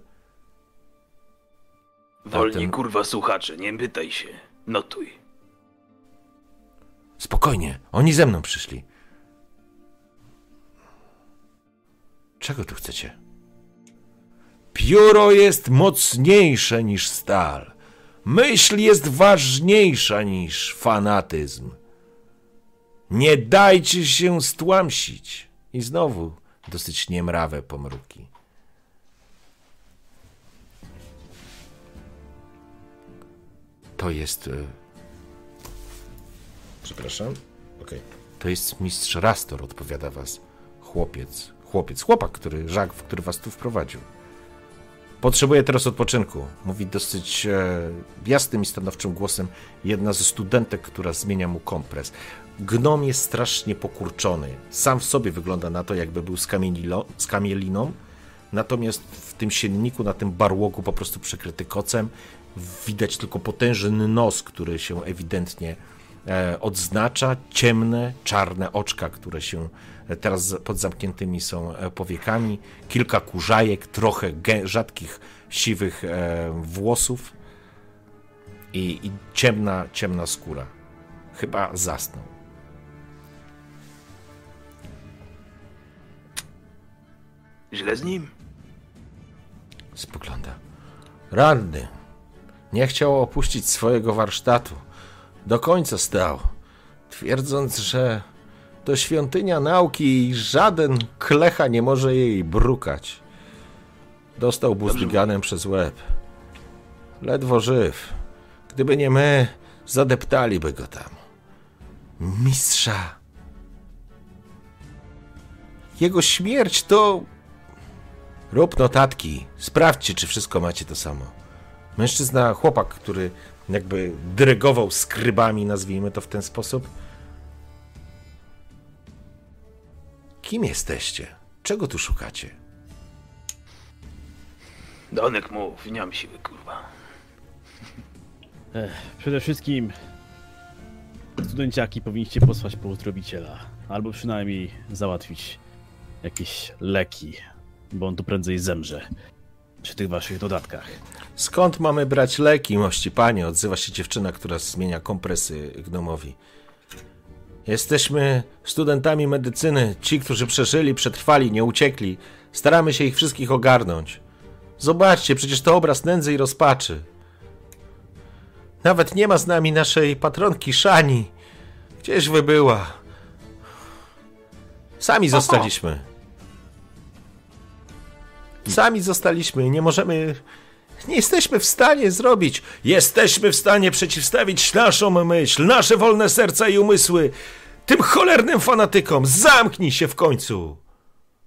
[SPEAKER 5] Wolniej,
[SPEAKER 2] ten-
[SPEAKER 5] kurwa, słuchacze, nie pytaj się. Notuj.
[SPEAKER 2] Spokojnie, oni ze mną przyszli. Czego tu chcecie? Pióro jest mocniejsze niż stal. Myśl jest ważniejsza niż fanatyzm. Nie dajcie się stłamsić. I znowu dosyć niemrawe pomruki. To jest... y, Przepraszam. Okej. To jest mistrz Rastor, odpowiada was chłopiec. Chłopiec, chłopak, który, Żak, który was tu wprowadził. Potrzebuję teraz odpoczynku. Mówi dosyć e, jasnym i stanowczym głosem jedna ze studentek, która zmienia mu kompres. Gnom jest strasznie pokurczony. Sam w sobie wygląda na to, jakby był skamielilo- skamieliną. Natomiast w tym sienniku, na tym barłogu po prostu przykryty kocem, widać tylko potężny nos, który się ewidentnie e, odznacza, ciemne, czarne oczka, które się e, teraz pod zamkniętymi są e, powiekami, kilka kurzajek, trochę rzadkich, siwych włosów i, i ciemna, ciemna skóra. Chyba zasnął.
[SPEAKER 5] Źle z nim?
[SPEAKER 2] Spogląda. Ranny. Nie chciał opuścić swojego warsztatu. Do końca stał, twierdząc, że to świątynia nauki i żaden klecha nie może jej brukać. Dostał buzdiganem przez łeb. Ledwo żyw. Gdyby nie my, zadeptaliby go tam. Mistrza. Jego śmierć to Rób notatki, sprawdźcie, czy wszystko macie to samo. Mężczyzna, chłopak, który jakby dyrygował skrybami, nazwijmy to w ten sposób. Kim jesteście? Czego tu szukacie?
[SPEAKER 5] Donek mów, nie mam siły, kurwa.
[SPEAKER 1] Przede wszystkim studenciaki powinniście posłać po uzdrowiciela, albo przynajmniej załatwić jakieś leki, bo on tu prędzej zemrze przy tych waszych dodatkach.
[SPEAKER 2] Skąd mamy brać leki, mości panie? Odzywa się dziewczyna, która zmienia kompresy gnomowi. Jesteśmy studentami medycyny. Ci, którzy przeżyli, przetrwali, nie uciekli. Staramy się ich wszystkich ogarnąć. Zobaczcie, przecież to obraz nędzy i rozpaczy. Nawet nie ma z nami naszej patronki Szani. Gdzieś wy była? Sami zostaliśmy. Sami zostaliśmy, nie możemy. Nie jesteśmy w stanie zrobić. Jesteśmy w stanie przeciwstawić naszą myśl, nasze wolne serca i umysły tym cholernym fanatykom. Zamknij się w końcu.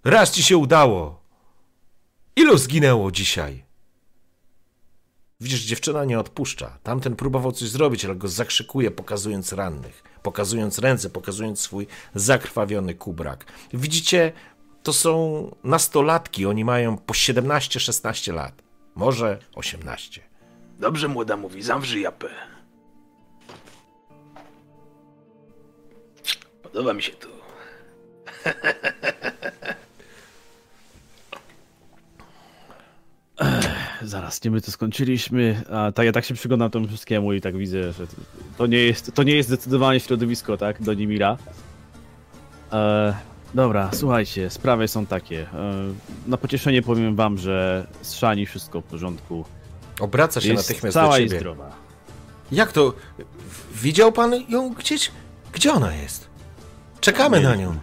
[SPEAKER 2] Raz ci się udało. Ilu zginęło dzisiaj? Widzisz, dziewczyna nie odpuszcza. Tamten próbował coś zrobić, ale go zakrzykuje, pokazując rannych, pokazując ręce, pokazując swój zakrwawiony kubrak. Widzicie, to są nastolatki, oni mają po 17-16 lat. Może 18.
[SPEAKER 5] Dobrze młoda mówi, zawrzyj japę. Podoba mi się tu.
[SPEAKER 1] Zaraz, nie my to skończyliśmy, a tak ja tak się przyglądam temu wszystkiemu i tak widzę, że to- nie jest, to nie jest zdecydowanie środowisko, tak, do Nimira. E, dobra, słuchajcie, sprawy są takie. E, na pocieszenie powiem wam, że z Szani wszystko w porządku.
[SPEAKER 2] Obraca się
[SPEAKER 1] Jest
[SPEAKER 2] natychmiast do
[SPEAKER 1] cała i
[SPEAKER 2] ciebie.
[SPEAKER 1] zdrowa.
[SPEAKER 2] Jak to? Widział pan ją gdzieś? Gdzie ona jest? Czekamy na nią.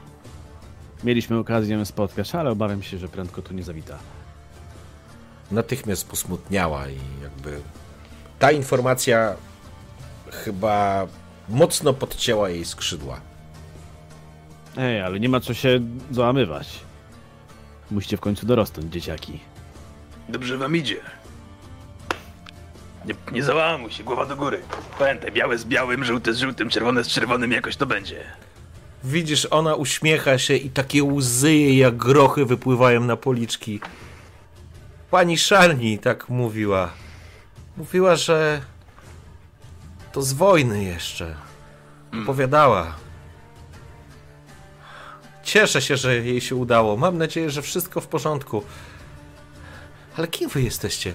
[SPEAKER 1] Mieliśmy okazję ją spotkać, ale obawiam się, że prędko tu nie zawita.
[SPEAKER 2] Natychmiast posmutniała i jakby ta informacja chyba mocno podcięła jej skrzydła.
[SPEAKER 1] Ej, ale nie ma co się załamywać. Musicie w końcu dorosnąć, dzieciaki.
[SPEAKER 5] Dobrze wam idzie. Nie, nie załamuj się, głowa do góry. Pamiętaj, białe z białym, żółte z żółtym, czerwone z czerwonym, jakoś to będzie.
[SPEAKER 2] Widzisz, ona uśmiecha się i takie łzy jej jak grochy wypływają na policzki. Pani Szarni tak mówiła. Mówiła, że to z wojny jeszcze. Opowiadała. Cieszę się, że jej się udało. Mam nadzieję, że wszystko w porządku. Ale kim wy jesteście?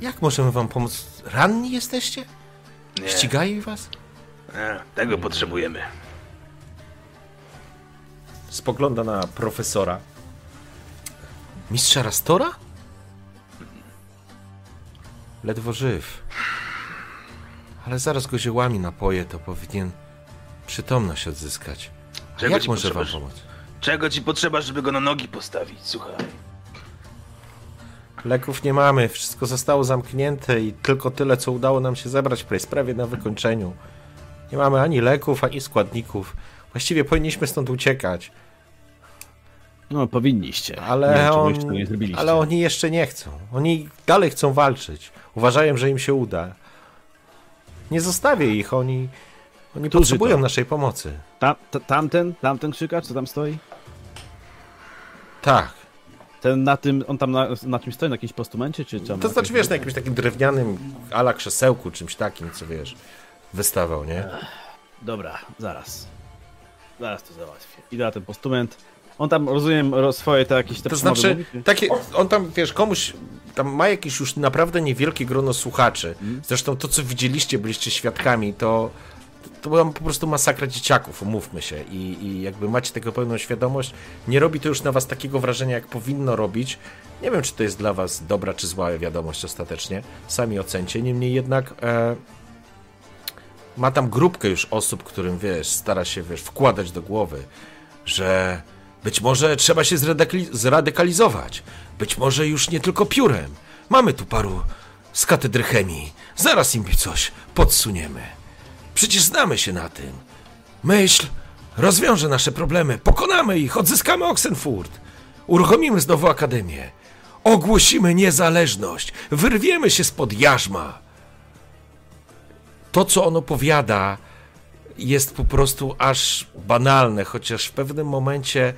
[SPEAKER 2] Jak możemy wam pomóc? Ranni jesteście?
[SPEAKER 5] Nie,
[SPEAKER 2] Ścigają was?
[SPEAKER 5] nie, tego potrzebujemy.
[SPEAKER 2] Spogląda na profesora. Mistrza Rastora? Ledwo żyw. Ale zaraz go ziołami napoje, to powinien przytomność odzyskać.
[SPEAKER 5] Czego
[SPEAKER 2] jak
[SPEAKER 5] ci
[SPEAKER 2] może wam
[SPEAKER 5] potrzeba,
[SPEAKER 2] pomóc?
[SPEAKER 5] Czego ci potrzeba, żeby go na nogi postawić, słuchaj?
[SPEAKER 2] Leków nie mamy, wszystko zostało zamknięte i tylko tyle, co udało nam się zebrać w sprawie na wykończeniu. Nie mamy ani leków, ani składników. Właściwie powinniśmy stąd uciekać,
[SPEAKER 1] No, powinniście.
[SPEAKER 2] ale,
[SPEAKER 1] wiem,
[SPEAKER 2] on, ale oni jeszcze nie chcą. Oni dalej chcą walczyć. Uważają, że im się uda. Nie zostawię ich, oni, oni
[SPEAKER 1] Którzy
[SPEAKER 2] potrzebują
[SPEAKER 1] to?
[SPEAKER 2] naszej pomocy.
[SPEAKER 1] Ta, ta, tamten, tamten krzykacz, co tam stoi?
[SPEAKER 2] Tak.
[SPEAKER 1] Ten na tym, on tam na, na czymś stoi, na jakimś postumencie, czy tam?
[SPEAKER 2] To znaczy, wiesz, na jakimś takim drewnianym ala krzesełku, czymś takim, co wiesz, wystawał, nie?
[SPEAKER 1] Dobra, zaraz. Zaraz to załatwię. Idę na ten postument. On tam, rozumiem, ro- swoje te jakieś te
[SPEAKER 2] To znaczy,
[SPEAKER 1] mówi,
[SPEAKER 2] takie, on tam, wiesz, komuś, tam ma jakieś już naprawdę niewielkie grono słuchaczy. Zresztą to, co widzieliście, byliście świadkami, to, to była po prostu masakra dzieciaków, umówmy się. I, I jakby macie tego pełną świadomość, nie robi to już na was takiego wrażenia, jak powinno robić. Nie wiem, czy to jest dla was dobra czy zła wiadomość ostatecznie. Sami ocencie. Niemniej jednak e, ma tam grupkę już osób, którym, wiesz, stara się, wiesz, wkładać do głowy, że być może trzeba się zradykali- zradykalizować. Być może już nie tylko piórem. Mamy tu paru z katedry chemii. Zaraz im coś podsuniemy. Przecież znamy się na tym. Myśl rozwiąże nasze problemy. Pokonamy ich, odzyskamy Oxenfurt. Uruchomimy znowu akademię. Ogłosimy niezależność. Wyrwiemy się spod jarzma. To, co on opowiada, jest po prostu aż banalne, chociaż w pewnym momencie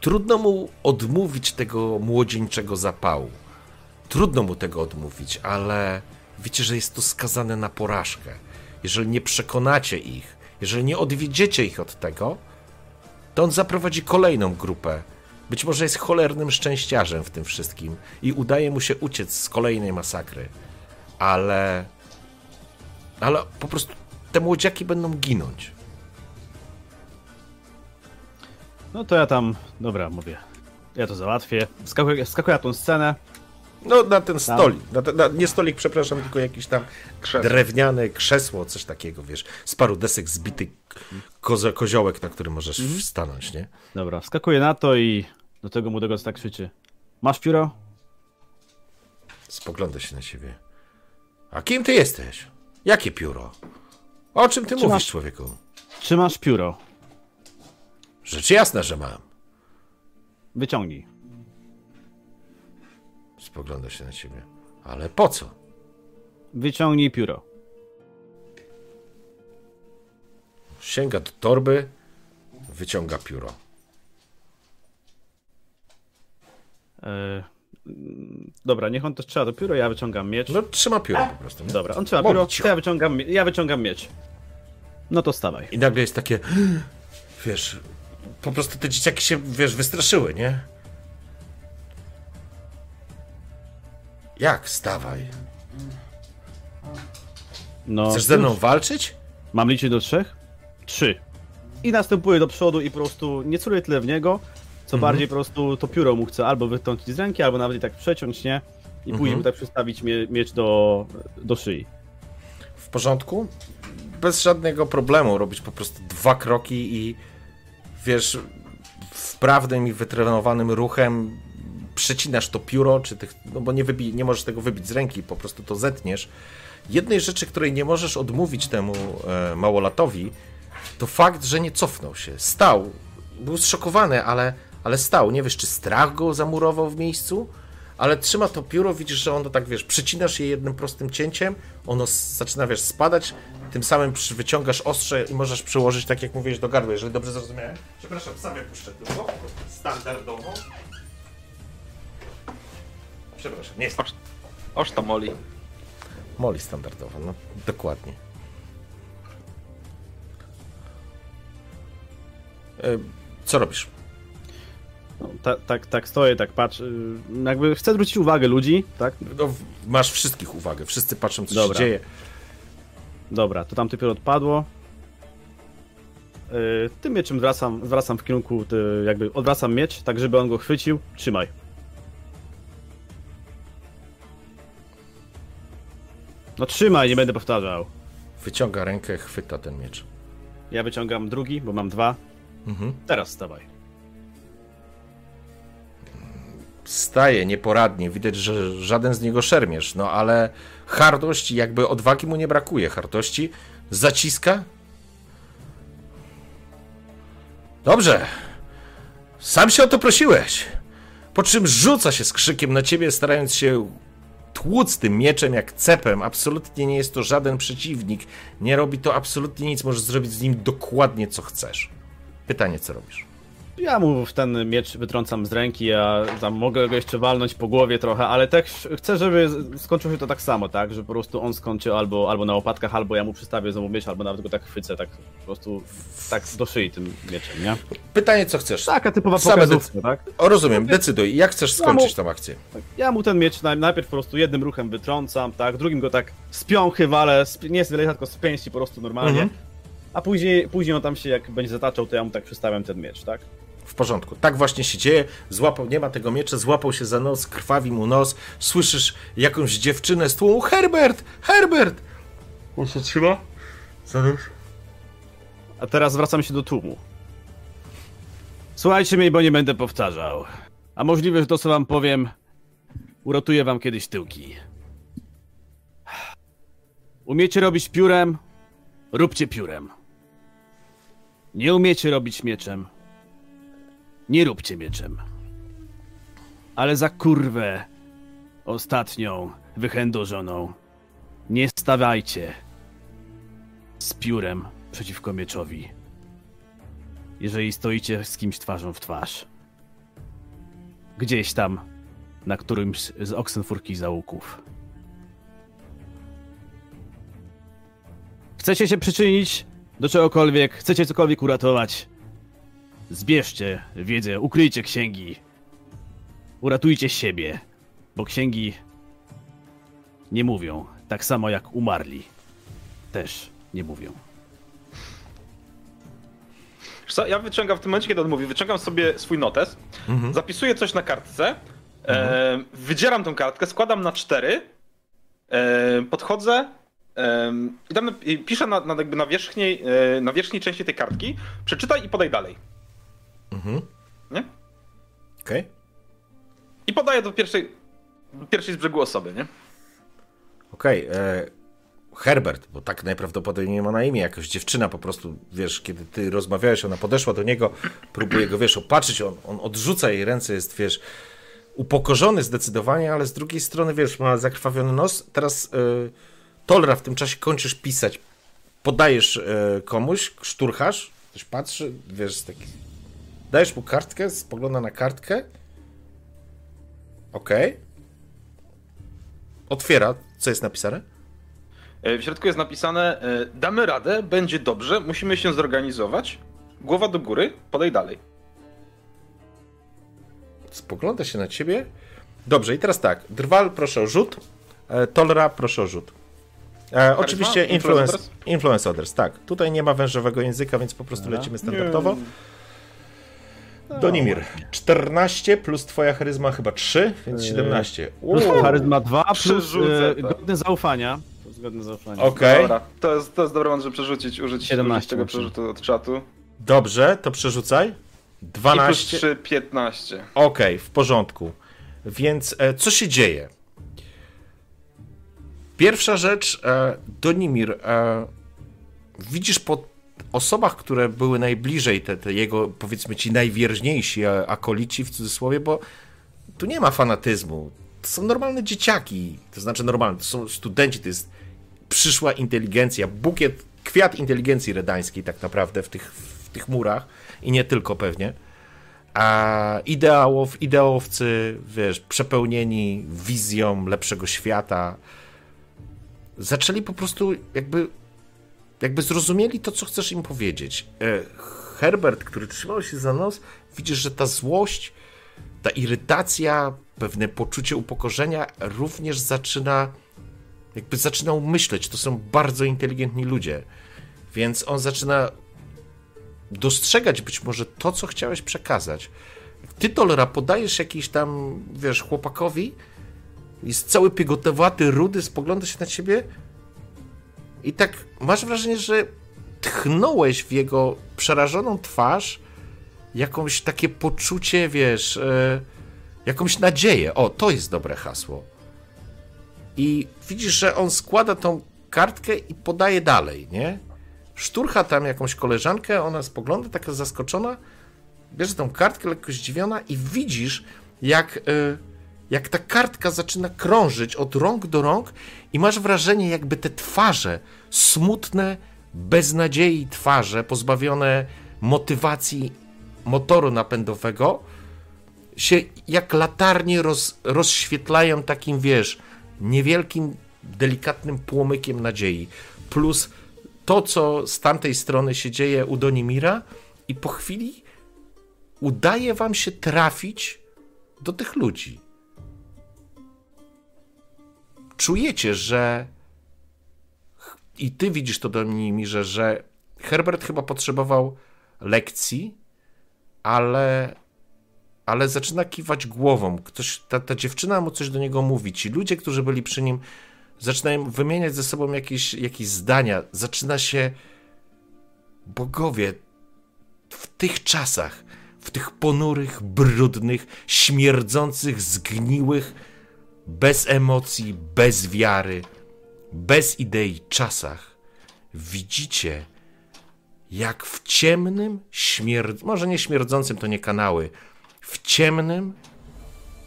[SPEAKER 2] trudno mu odmówić tego młodzieńczego zapału. Trudno mu tego odmówić, ale wiecie, że jest to skazane na porażkę. Jeżeli nie przekonacie ich, jeżeli nie odwiedziecie ich od tego, to on zaprowadzi kolejną grupę. Być może jest cholernym szczęściarzem w tym wszystkim i udaje mu się uciec z kolejnej masakry. Ale. Ale po prostu te młodziaki będą ginąć.
[SPEAKER 1] No to ja tam, dobra, mówię. Ja to załatwię. Skakuję, skakuję na tą scenę.
[SPEAKER 2] No, na ten stolik. Na, na, nie stolik, przepraszam, tylko jakiś tam
[SPEAKER 3] Krzesło.
[SPEAKER 2] drewniane krzesło, coś takiego, wiesz. Z paru desek zbity kozo, koziołek, na którym możesz stanąć, nie?
[SPEAKER 1] Dobra, skakuję na to i do tego młodego co tak krzyczy. Masz pióro?
[SPEAKER 2] Spogląda się na ciebie. A kim ty jesteś? Jakie pióro? O czym ty
[SPEAKER 1] Czy
[SPEAKER 2] mówisz,
[SPEAKER 1] masz-
[SPEAKER 2] człowieku?
[SPEAKER 1] Czy masz pióro?
[SPEAKER 2] Rzecz jasna, że mam.
[SPEAKER 1] Wyciągnij.
[SPEAKER 2] Spogląda się na ciebie. Ale po co?
[SPEAKER 1] Wyciągnij pióro.
[SPEAKER 2] Sięga do torby, wyciąga pióro.
[SPEAKER 1] E, dobra, niech on to strzela do pióro, ja wyciągam miecz.
[SPEAKER 2] No, trzyma pióro po prostu. Nie?
[SPEAKER 1] Dobra, on trzyma pióro,
[SPEAKER 2] cicho.
[SPEAKER 1] to ja wyciągam, ja wyciągam miecz. No to stawaj.
[SPEAKER 2] I nagle jest takie, wiesz, po prostu te dzieciaki się, wiesz, wystraszyły, nie? Jak? Stawaj.
[SPEAKER 1] No,
[SPEAKER 2] Chcesz ze mną
[SPEAKER 1] już.
[SPEAKER 2] walczyć?
[SPEAKER 1] Mam liczyć do trzech? Trzy. I następuję do przodu i po prostu nie celuję tyle w niego, co bardziej po prostu to pióro mu chcę albo wytrącić z ręki, albo nawet i tak przeciąć, nie? I później mu tak przystawić mie miecz do, do szyi.
[SPEAKER 2] W porządku? Bez żadnego problemu robić po prostu dwa kroki i wiesz, wprawnym i wytrenowanym ruchem przecinasz to pióro, czy tych, no bo nie, wybi, nie możesz tego wybić z ręki, po prostu to zetniesz. Jednej rzeczy, której nie możesz odmówić temu e, małolatowi, to fakt, że nie cofnął się. Stał. Był zszokowany, ale, ale stał. Nie wiesz, czy strach go zamurował w miejscu, ale trzyma to pióro, widzisz, że ono tak, wiesz, przycinasz je jednym prostym cięciem, ono zaczyna, wiesz, spadać, tym samym wyciągasz ostrze i możesz przyłożyć, tak jak mówiłeś, do gardła, jeżeli dobrze zrozumiałem. Przepraszam, sam puszczę tylko, standardowo. Przepraszam, nie jest
[SPEAKER 3] Oż, to moli.
[SPEAKER 2] Moli standardowo, no dokładnie. E, Co robisz?
[SPEAKER 1] No, ta, tak, tak stoję, tak patrzę. y, Jakby chcę zwrócić uwagę ludzi, tak?
[SPEAKER 2] No, masz wszystkich uwagę, wszyscy patrzą, co
[SPEAKER 1] Dobra.
[SPEAKER 2] się dzieje.
[SPEAKER 1] Dobra, to tamte pióro odpadło. Yy, tym mieczem wracam, zwracam w kierunku, ty, jakby odwracam miecz, tak żeby on go chwycił. Trzymaj. No trzymaj, nie będę powtarzał.
[SPEAKER 2] Wyciąga rękę, chwyta ten miecz.
[SPEAKER 1] Ja wyciągam drugi, bo mam dwa.
[SPEAKER 2] Mhm.
[SPEAKER 1] Teraz stawaj.
[SPEAKER 2] staje nieporadnie, widać, że żaden z niego szermierz, no ale hardość, jakby odwagi mu nie brakuje, hardości zaciska. Dobrze, sam się o to prosiłeś. Po czym rzuca się z krzykiem na ciebie, starając się tłuc tym mieczem jak cepem. Absolutnie nie jest to żaden przeciwnik. Nie robi to absolutnie nic. Możesz zrobić z nim dokładnie co chcesz. Pytanie, co robisz?
[SPEAKER 1] Ja mu w ten miecz wytrącam z ręki, a tam mogę go jeszcze walnąć po głowie trochę, ale też chcę, żeby skończyło się to tak samo, tak? Że po prostu on skończy albo, albo na łopatkach, albo ja mu przystawię znowu miecz, albo nawet go tak chwycę, tak po prostu tak do szyi tym mieczem, nie?
[SPEAKER 2] Pytanie, co chcesz?
[SPEAKER 1] Taka typowa pokazówka, tak?
[SPEAKER 2] O, rozumiem, decyduj. Jak chcesz skończyć tą akcję?
[SPEAKER 1] Tak. Ja mu ten miecz naj- najpierw po prostu jednym ruchem wytrącam, tak? Drugim go tak z piąchy walę, z, nie z wylejka, tylko z pięści po prostu normalnie.
[SPEAKER 2] Mhm.
[SPEAKER 1] A później, później on tam się jak będzie zataczał, to ja mu tak przystawiam ten miecz, tak?
[SPEAKER 2] W porządku. Tak właśnie się dzieje. Złapał, nie ma tego miecza, złapał się za nos, krwawi mu nos. Słyszysz jakąś dziewczynę z tłumu. Herbert! Herbert!
[SPEAKER 6] On się trzyma? Za nóż?
[SPEAKER 1] A teraz wracam się do tłumu. Słuchajcie mnie, bo nie będę powtarzał. A możliwe, że to co wam powiem, uratuje wam kiedyś tyłki. Umiecie robić piórem? Róbcie piórem. Nie umiecie robić mieczem? Nie róbcie mieczem. Ale za kurwę ostatnią, wychędożoną, nie stawajcie z piórem przeciwko mieczowi. Jeżeli stoicie z kimś twarzą w twarz. Gdzieś tam, na którymś z Oxenfurki załuków. Chcecie się przyczynić do czegokolwiek, chcecie cokolwiek uratować. Zbierzcie wiedzę, ukryjcie księgi. Uratujcie siebie, bo księgi nie mówią, tak samo jak umarli. Też nie mówią.
[SPEAKER 3] Co, ja wyciągam w tym momencie, kiedy on mówi, wyciągam sobie swój notes, zapisuję coś na kartce, e, wydzieram tą kartkę, składam na cztery, e, podchodzę e, i, dam, i piszę na, na, jakby na, wierzchniej, e, na wierzchniej części tej kartki, przeczytaj i podaj dalej. Nie?
[SPEAKER 2] Okej.
[SPEAKER 3] I podaję do pierwszej, pierwszej z brzegu osoby, nie?
[SPEAKER 2] Okej. e, Herbert, bo tak najprawdopodobniej nie ma na imię, jakaś dziewczyna po prostu, wiesz, kiedy ty rozmawiałeś, ona podeszła do niego, próbuje go, wiesz, opatrzyć, on, on odrzuca jej ręce, jest, wiesz, upokorzony zdecydowanie, ale z drugiej strony, wiesz, ma zakrwawiony nos. Teraz e, Tolra w tym czasie kończysz pisać, podajesz e, komuś, szturchasz, ktoś patrzy, wiesz, taki... Dajesz mu kartkę, spogląda na kartkę. Okej. Otwiera, co jest napisane?
[SPEAKER 3] E, W środku jest napisane, e, damy radę, będzie dobrze, musimy się zorganizować, głowa do góry, podaj dalej.
[SPEAKER 2] Spogląda się na ciebie. Dobrze, i teraz tak. Drwal, proszę o rzut. E, Tolra, proszę o rzut. E, oczywiście
[SPEAKER 3] Influence
[SPEAKER 2] influence,
[SPEAKER 3] others?
[SPEAKER 2] influence others, tak. Tutaj nie ma wężowego języka, więc po prostu lecimy standardowo. Donimir, 14 plus twoja charyzma chyba 3, więc 17.
[SPEAKER 1] Plus
[SPEAKER 2] Uuu,
[SPEAKER 1] charyzma 2, plus
[SPEAKER 3] Przerzucę
[SPEAKER 1] e,
[SPEAKER 3] to.
[SPEAKER 1] godny zaufania. Plus zaufania.
[SPEAKER 2] Okej,
[SPEAKER 3] Dobra, to jest, to jest dobry moment, żeby przerzucić, użyć,
[SPEAKER 1] 17
[SPEAKER 3] użyć tego przerzutu od czatu.
[SPEAKER 2] dobrze, to przerzucaj.
[SPEAKER 3] I plus
[SPEAKER 2] 12.
[SPEAKER 3] 3, 15.
[SPEAKER 2] Okej, w porządku. Więc e, co się dzieje? Pierwsza rzecz, e, Donimir, e, widzisz po osobach, które były najbliżej, te, te jego, powiedzmy ci, najwierniejsi akolici, w cudzysłowie, bo tu nie ma fanatyzmu. To są normalne dzieciaki, to znaczy normalne, to są studenci, to jest przyszła inteligencja, bukiet, kwiat inteligencji redańskiej tak naprawdę w tych, w tych murach i nie tylko pewnie. A ideałów, ideałowcy, wiesz, przepełnieni wizją lepszego świata, zaczęli po prostu jakby, jakby zrozumieli to, co chcesz im powiedzieć. E, Herbert, który trzymał się za nos, widzisz, że ta złość, ta irytacja, pewne poczucie upokorzenia również zaczyna, jakby zaczynał myśleć. To są bardzo inteligentni ludzie. Więc on zaczyna dostrzegać być może to, co chciałeś przekazać. Ty, Tolera, podajesz jakiś tam, wiesz, chłopakowi, jest cały piegotowaty, rudy, spogląda się na ciebie i tak masz wrażenie, że tchnąłeś w jego przerażoną twarz jakąś takie poczucie, wiesz, e, jakąś nadzieję. O, to jest dobre hasło. I widzisz, że on składa tą kartkę i podaje dalej, nie? Szturcha tam jakąś koleżankę, ona spogląda, taka zaskoczona, bierze tą kartkę, lekko zdziwiona i widzisz, jak, y, jak ta kartka zaczyna krążyć od rąk do rąk i masz wrażenie, jakby te twarze, smutne, beznadziei twarze, pozbawione motywacji motoru napędowego, się jak latarnie roz, rozświetlają takim, wiesz, niewielkim, delikatnym płomykiem nadziei. Plus to, co z tamtej strony się dzieje u Donimira i po chwili udaje wam się trafić do tych ludzi. Czujecie, że i ty widzisz to Donimirze, że Herbert chyba potrzebował lekcji, ale ale zaczyna kiwać głową. Ktoś, ta, ta dziewczyna mu coś do niego mówi. Ci ludzie, którzy byli przy nim, zaczynają wymieniać ze sobą jakieś, jakieś zdania. Zaczyna się bogowie w tych czasach, w tych ponurych, brudnych, śmierdzących, zgniłych, bez emocji, bez wiary, bez idei czasach, widzicie, jak w ciemnym, śmierd... może nie śmierdzącym, to nie kanały, w ciemnym,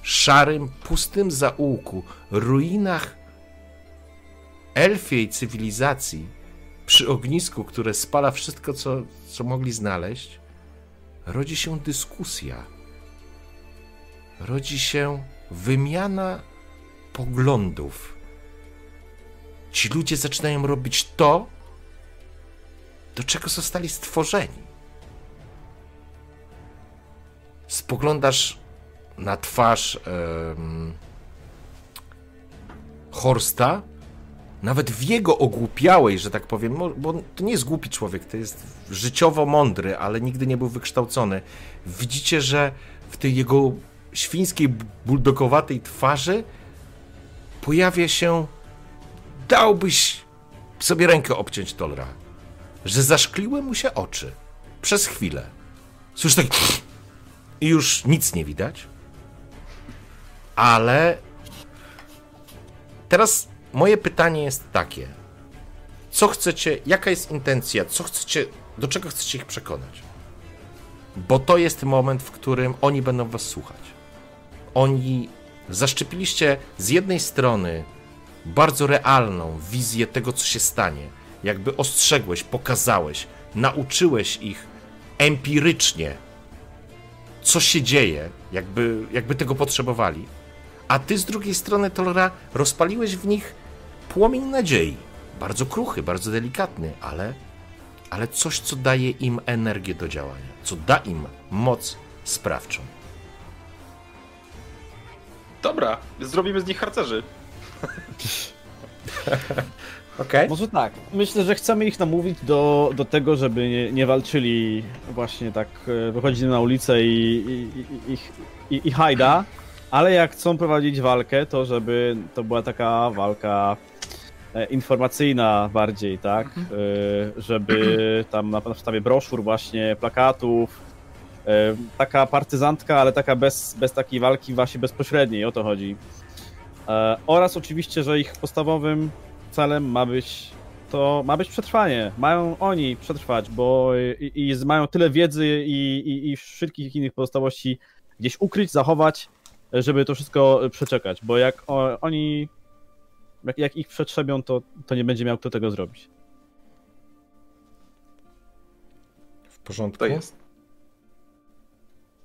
[SPEAKER 2] szarym, pustym zaułku, ruinach elfiej cywilizacji, przy ognisku, które spala wszystko, co, co mogli znaleźć, rodzi się dyskusja. Rodzi się wymiana poglądów. Ci ludzie zaczynają robić to, do czego zostali stworzeni. spoglądasz na twarz Horsta, nawet w jego ogłupiałej, że tak powiem, bo to nie jest głupi człowiek, to jest życiowo mądry, ale nigdy nie był wykształcony. Widzicie, że w tej jego świńskiej, buldogowatej twarzy pojawia się dałbyś sobie rękę obciąć Tolra, że zaszkliły mu się oczy przez chwilę. Słyszysz tak i już nic nie widać. Ale teraz moje pytanie jest takie. Co chcecie, jaka jest intencja, co chcecie, do czego chcecie ich przekonać? Bo to jest moment, w którym oni będą was słuchać. Oni zaszczepiliście z jednej strony bardzo realną wizję tego, co się stanie. Jakby ostrzegłeś, pokazałeś, nauczyłeś ich empirycznie co się dzieje, jakby, jakby tego potrzebowali. A ty z drugiej strony, Tolera, rozpaliłeś w nich płomień nadziei. Bardzo kruchy, bardzo delikatny, ale, ale coś, co daje im energię do działania, co da im moc sprawczą.
[SPEAKER 3] Dobra, zrobimy z nich harcerzy.
[SPEAKER 1] Okay. Może tak. Myślę, że chcemy ich namówić do, do tego, żeby nie, nie walczyli właśnie tak, e, wychodzili na ulicę i, i, i, i, i hajda, ale jak chcą prowadzić walkę, to żeby to była taka walka e, informacyjna bardziej, tak? Mhm. E, żeby tam na podstawie broszur właśnie, plakatów, taka partyzantka, ale taka bez, bez takiej walki właśnie bezpośredniej, o to chodzi. Oraz oczywiście, że ich podstawowym celem ma być to ma być przetrwanie. Mają oni przetrwać, bo i, i mają tyle wiedzy i, i, i wszystkich innych pozostałości gdzieś ukryć, zachować, żeby to wszystko przeczekać, bo jak o, oni jak, jak, ich przetrzebią, to, to nie będzie miał kto tego zrobić.
[SPEAKER 2] W porządku.
[SPEAKER 3] To jest.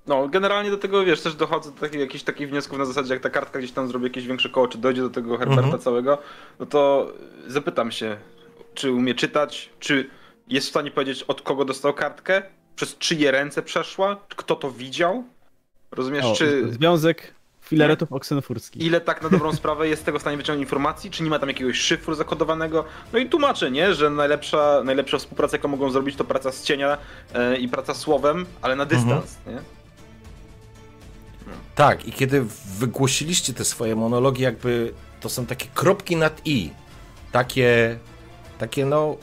[SPEAKER 3] No, generalnie do tego, wiesz, też dochodzę do takich, jakichś takich wniosków na zasadzie, jak ta kartka gdzieś tam zrobi jakieś większe koło, czy dojdzie do tego Herberta mhm. całego, no to zapytam się, czy umie czytać, czy jest w stanie powiedzieć, od kogo dostał kartkę, przez czyje ręce przeszła, kto to widział, rozumiesz, o, czy...
[SPEAKER 1] Związek filaretów oksenfurskich.
[SPEAKER 3] Ile tak na dobrą sprawę jest tego w stanie wyciągnąć informacji, czy nie ma tam jakiegoś szyfru zakodowanego. No i tłumaczę, nie, że najlepsza, najlepsza współpraca, jaką mogą zrobić, to praca z cienia yy, i praca słowem, ale na dystans, mhm. nie?
[SPEAKER 2] Tak, i kiedy wygłosiliście te swoje monologi, jakby to są takie kropki nad i. Takie, takie no.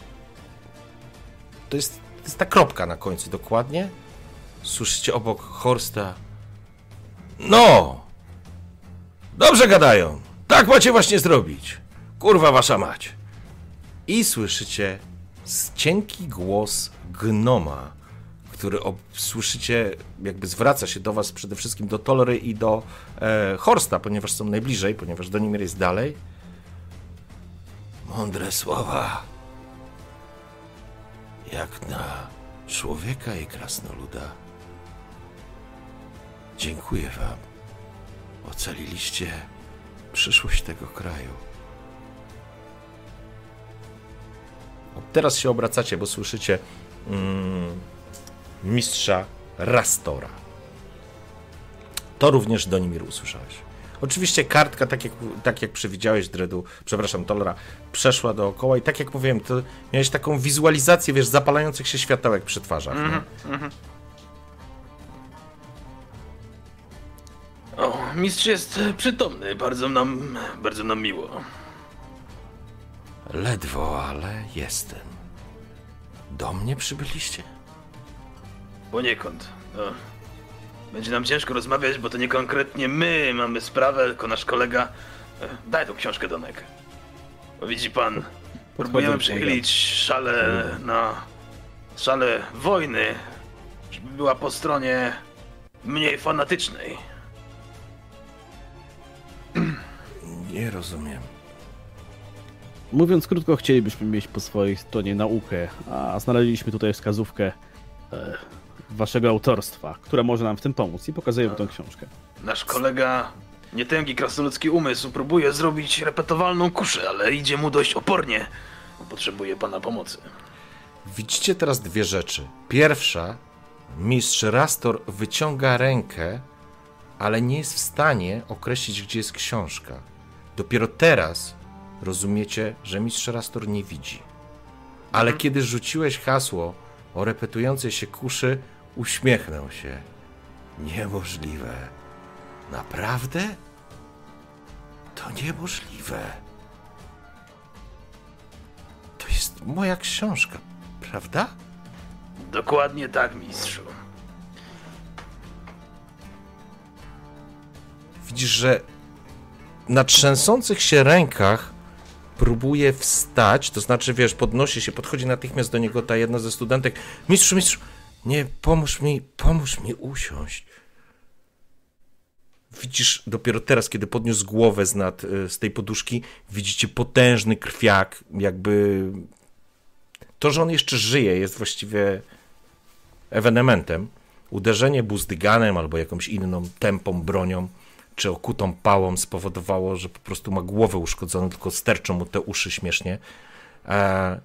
[SPEAKER 2] To jest, to jest ta kropka na końcu dokładnie. Słyszycie obok Horsta. No!
[SPEAKER 4] Dobrze gadają. Tak macie właśnie zrobić. Kurwa wasza mać. I słyszycie cienki głos gnoma, który słyszycie, jakby zwraca się do was przede wszystkim do Tolry i do e, Horsta, ponieważ są najbliżej, ponieważ Donimir jest dalej. Mądre słowa. Jak na człowieka i krasnoluda. Dziękuję wam. Ocaliliście przyszłość tego kraju. Teraz się obracacie, bo słyszycie mm, mistrza Rastora. To również Donimir usłyszałeś. Oczywiście kartka, tak jak, tak jak przewidziałeś, Dredu, przepraszam, Tolra, przeszła dookoła i tak jak mówiłem, to miałeś taką wizualizację, wiesz, zapalających się światełek przy twarzach. nie?
[SPEAKER 5] O, mistrz jest przytomny, bardzo nam, bardzo nam miło.
[SPEAKER 4] Ledwo, ale jestem. Do mnie przybyliście?
[SPEAKER 5] Poniekąd. No. Będzie nam ciężko rozmawiać, bo to nie konkretnie my mamy sprawę, tylko nasz kolega. E, Daj tą książkę, Donek. Bo widzi pan, próbujemy przechylić szale na szale wojny, żeby była po stronie mniej fanatycznej.
[SPEAKER 4] Nie rozumiem.
[SPEAKER 1] Mówiąc krótko, chcielibyśmy mieć po swojej stronie naukę, a znaleźliśmy tutaj wskazówkę e, waszego autorstwa, która może nam w tym pomóc i pokazuję wam tą książkę.
[SPEAKER 5] Nasz kolega, nietęgi krasnoludzki umysł, próbuje zrobić repetowalną kuszę, ale idzie mu dość opornie. Potrzebuje pana pomocy.
[SPEAKER 2] Widzicie teraz dwie rzeczy. Pierwsza, mistrz Rastor wyciąga rękę, ale nie jest w stanie określić, gdzie jest książka. Dopiero teraz rozumiecie, że mistrz Rastor nie widzi. Ale kiedy rzuciłeś hasło o repetującej się kuszy, uśmiechnął się. Niemożliwe. Naprawdę? To niemożliwe. To jest moja książka, prawda?
[SPEAKER 5] Dokładnie tak, mistrzu.
[SPEAKER 2] Widzisz, że na trzęsących się rękach próbuje wstać, to znaczy, wiesz, podnosi się, podchodzi natychmiast do niego ta jedna ze studentek. Mistrzu, mistrzu, nie, pomóż mi, pomóż mi usiąść. Widzisz, dopiero teraz, kiedy podniósł głowę z, nad, y, z tej poduszki, widzicie potężny krwiak, jakby... To, że on jeszcze żyje, jest właściwie ewenementem. Uderzenie buzdyganem albo jakąś inną tępą bronią czy okutą pałą spowodowało, że po prostu ma głowę uszkodzoną, tylko sterczą mu te uszy śmiesznie. E...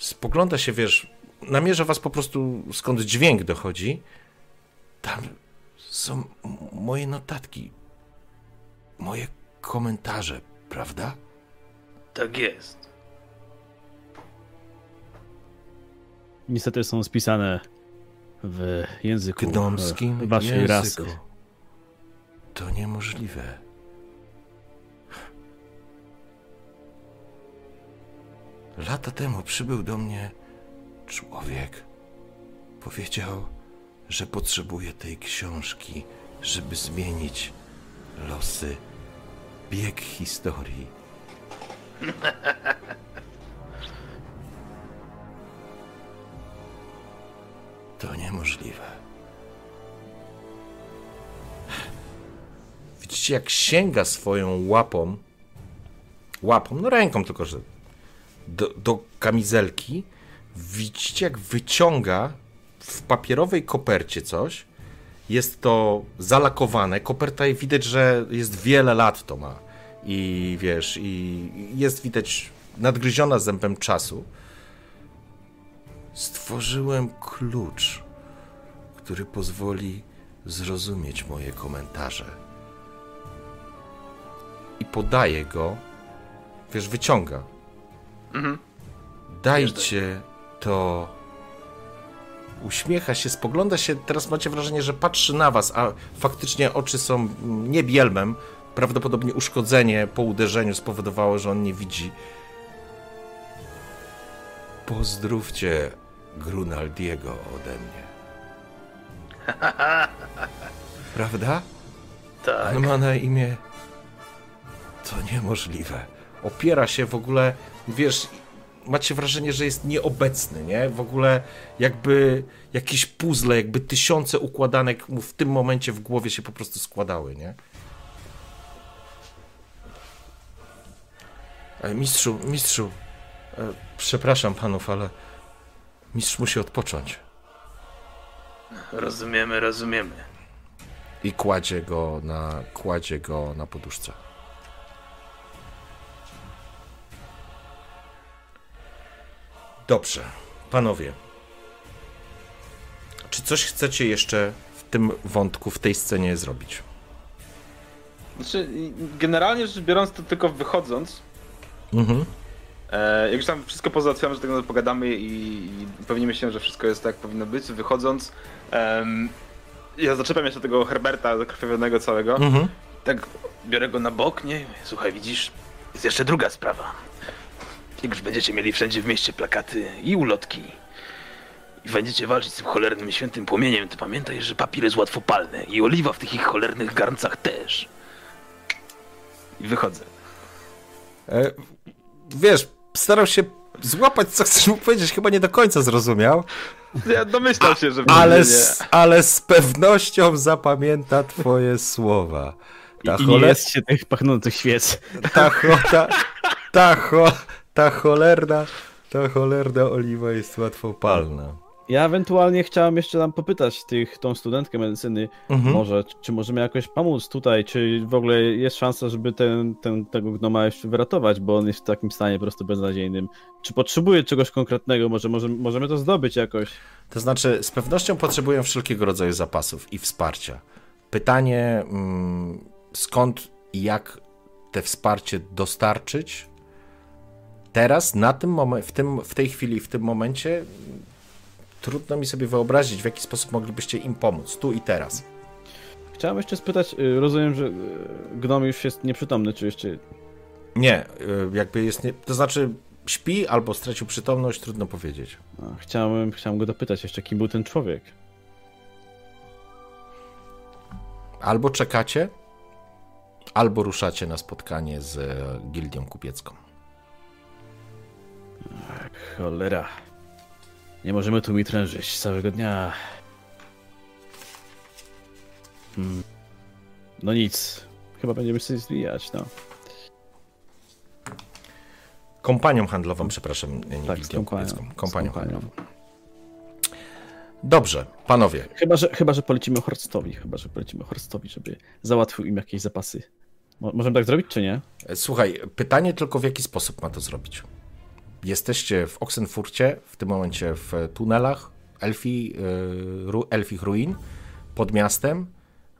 [SPEAKER 2] Spogląda się, wiesz, namierza was po prostu skąd dźwięk dochodzi. Tam są moje notatki, moje komentarze, prawda?
[SPEAKER 5] Tak jest.
[SPEAKER 1] Niestety są spisane w języku
[SPEAKER 2] Gnomskim
[SPEAKER 1] waszej
[SPEAKER 2] języku.
[SPEAKER 1] rasy.
[SPEAKER 2] To niemożliwe. Lata temu przybył do mnie człowiek. Powiedział, że potrzebuje tej książki, żeby zmienić losy, bieg historii. To niemożliwe. Widzicie, jak sięga swoją łapą, łapą, no ręką tylko, że do, do kamizelki. Widzicie, jak wyciąga w papierowej kopercie coś. Jest to zalakowane. Koperta widać, że jest wiele lat to ma. I wiesz, i jest widać nadgryziona zębem czasu. Stworzyłem klucz, który pozwoli zrozumieć moje komentarze. I podaje go, wiesz, wyciąga. Dajcie to. Uśmiecha się, spogląda się. Teraz macie wrażenie, że patrzy na was, a faktycznie oczy są nie bielmem. Prawdopodobnie uszkodzenie po uderzeniu spowodowało, że on nie widzi. Pozdrówcie Grunaldiego ode mnie. prawda?
[SPEAKER 5] Tak.
[SPEAKER 2] On ma na imię... To niemożliwe. Opiera się w ogóle, wiesz, macie wrażenie, że jest nieobecny, nie? W ogóle jakby jakieś puzzle, jakby tysiące układanek mu w tym momencie w głowie się po prostu składały, nie? E, Mistrzu, mistrzu, e, przepraszam panów, ale mistrz musi odpocząć.
[SPEAKER 5] Rozumiemy, rozumiemy.
[SPEAKER 2] I kładzie go na, kładzie go na poduszce. Dobrze, panowie. Czy coś chcecie jeszcze w tym wątku, w tej scenie zrobić?
[SPEAKER 3] Znaczy, generalnie rzecz biorąc, to tylko wychodząc,
[SPEAKER 2] Mhm.
[SPEAKER 3] e, jak już tam wszystko pozałatwiamy, że tego pogadamy i, i pewnimy się, że wszystko jest tak jak powinno być, wychodząc, em, ja zaczepiam jeszcze tego Herberta zakrwawionego całego,
[SPEAKER 2] Mhm.
[SPEAKER 3] tak biorę go na bok, nie?
[SPEAKER 5] Słuchaj, widzisz, jest jeszcze druga sprawa. Jak już będziecie mieli wszędzie w mieście plakaty i ulotki i będziecie walczyć z tym cholernym świętym płomieniem, to pamiętaj, że papier jest łatwopalny i oliwa w tych ich cholernych garncach też.
[SPEAKER 3] I wychodzę.
[SPEAKER 2] E, wiesz, starał się złapać, co chcesz mu powiedzieć, chyba nie do końca zrozumiał,
[SPEAKER 3] Ja domyślam się, że
[SPEAKER 2] ale z, ale z pewnością zapamięta twoje słowa. Ta,
[SPEAKER 1] I nie
[SPEAKER 2] cholera,
[SPEAKER 1] jest się tych pachnących świec.
[SPEAKER 2] ta, cho, ta, ta, cho, ta cholerna, ta cholerna oliwa jest łatwopalna.
[SPEAKER 1] Ja ewentualnie chciałem jeszcze tam popytać tych, tą studentkę medycyny,
[SPEAKER 2] Mhm.
[SPEAKER 1] może, czy możemy jakoś pomóc tutaj, czy w ogóle jest szansa, żeby ten, ten, tego gnoma jeszcze wyratować, bo on jest w takim stanie po prostu beznadziejnym. Czy potrzebuje czegoś konkretnego, może, może możemy to zdobyć jakoś?
[SPEAKER 2] To znaczy, z pewnością potrzebują wszelkiego rodzaju zapasów i wsparcia. Pytanie, mm, skąd i jak te wsparcie dostarczyć teraz, na tym momen- w, tym, w tej chwili, w tym momencie, trudno mi sobie wyobrazić, w jaki sposób moglibyście im pomóc, tu i teraz.
[SPEAKER 1] Chciałem jeszcze spytać, y, rozumiem, że y, gnom już jest nieprzytomny, czy jeszcze...
[SPEAKER 2] Nie, y, jakby jest, nie, to znaczy śpi albo stracił przytomność, trudno powiedzieć.
[SPEAKER 1] A, chciałem, chciałem go dopytać jeszcze, kim był ten człowiek.
[SPEAKER 2] Albo czekacie, albo ruszacie na spotkanie z gildią kupiecką.
[SPEAKER 1] Cholera. Nie możemy tu mi trężyć całego dnia. Hmm. No nic. Chyba będziemy się zwijać, no.
[SPEAKER 2] Kompanią handlową, przepraszam, nie
[SPEAKER 1] Tak, z
[SPEAKER 2] gildią
[SPEAKER 1] kompanią.
[SPEAKER 2] Kompanią handlową. Dobrze, panowie.
[SPEAKER 1] Chyba, że, chyba, że polecimy Horstowi, chyba, że polecimy Horstowi, żeby załatwił im jakieś zapasy. Mo- możemy tak zrobić, czy nie?
[SPEAKER 2] e, Słuchaj, pytanie tylko w jaki sposób ma to zrobić. Jesteście w Oxenfurcie, w tym momencie w tunelach Elfi, y, ru, Elfich Ruin, pod miastem.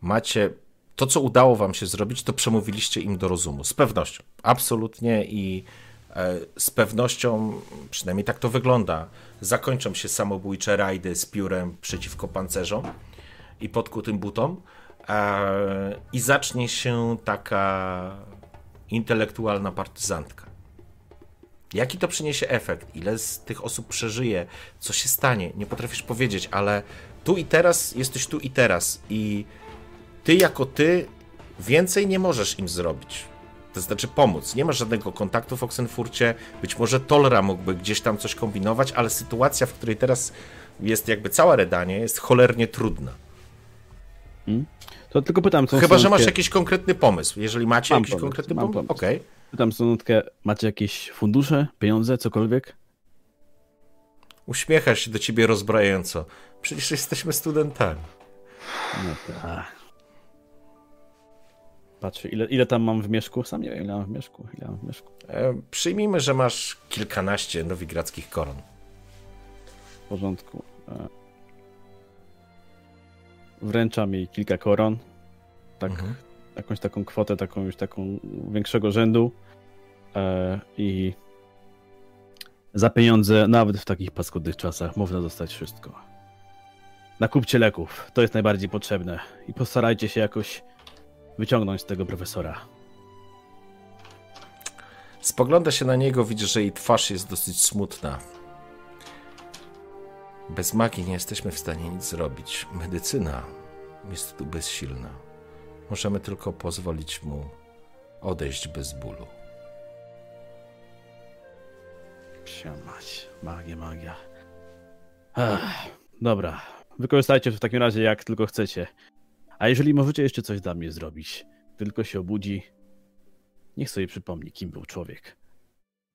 [SPEAKER 2] Macie to, co udało wam się zrobić, to przemówiliście im do rozumu. Z pewnością, absolutnie i e, z pewnością, przynajmniej tak to wygląda, zakończą się samobójcze rajdy z piórem przeciwko pancerzom i podkutym butom e, i zacznie się taka intelektualna partyzantka. Jaki to przyniesie efekt? Ile z tych osób przeżyje? Co się stanie? Nie potrafisz powiedzieć, ale tu i teraz jesteś tu i teraz i ty jako ty więcej nie możesz im zrobić. To znaczy pomóc. Nie masz żadnego kontaktu w Oxenfurcie. Być może Tolra mógłby gdzieś tam coś kombinować, ale sytuacja, w której teraz jest jakby cała Redanie, jest cholernie trudna.
[SPEAKER 1] To tylko pytam, co
[SPEAKER 2] Chyba, że masz jakiś konkretny pomysł. Jeżeli macie
[SPEAKER 1] Mam
[SPEAKER 2] jakiś
[SPEAKER 1] pomysł,
[SPEAKER 2] konkretny pomysł,
[SPEAKER 1] pomysł.
[SPEAKER 2] okej.
[SPEAKER 1] Pytam studentkę, macie jakieś fundusze, pieniądze, cokolwiek?
[SPEAKER 2] Uśmiecha się do ciebie rozbrajająco. Przecież jesteśmy studentami.
[SPEAKER 1] No tak. Patrzę, ile, ile tam mam w mieszku? Sam nie wiem, ile mam w mieszku. Ile mam w mieszku.
[SPEAKER 2] E, przyjmijmy, że masz kilkanaście nowigradzkich koron.
[SPEAKER 1] W porządku. E, Wręczam jej kilka koron. Tak,
[SPEAKER 2] Mhm.
[SPEAKER 1] Jakąś taką kwotę, taką już taką większego rzędu. E, I za pieniądze, nawet w takich paskudnych czasach, można dostać wszystko. Nakupcie leków, to jest najbardziej potrzebne. I postarajcie się jakoś wyciągnąć z tego profesora.
[SPEAKER 2] Spogląda się na niego, widzi, że jej twarz jest dosyć smutna. Bez magii nie jesteśmy w stanie nic zrobić. Medycyna jest tu bezsilna. Możemy tylko pozwolić mu odejść bez bólu.
[SPEAKER 1] Psia mać. Magia, magia. Dobra. Wykorzystajcie to w takim razie jak tylko chcecie. A jeżeli możecie jeszcze coś dla mnie zrobić, tylko się obudzi, niech sobie przypomni, kim był człowiek,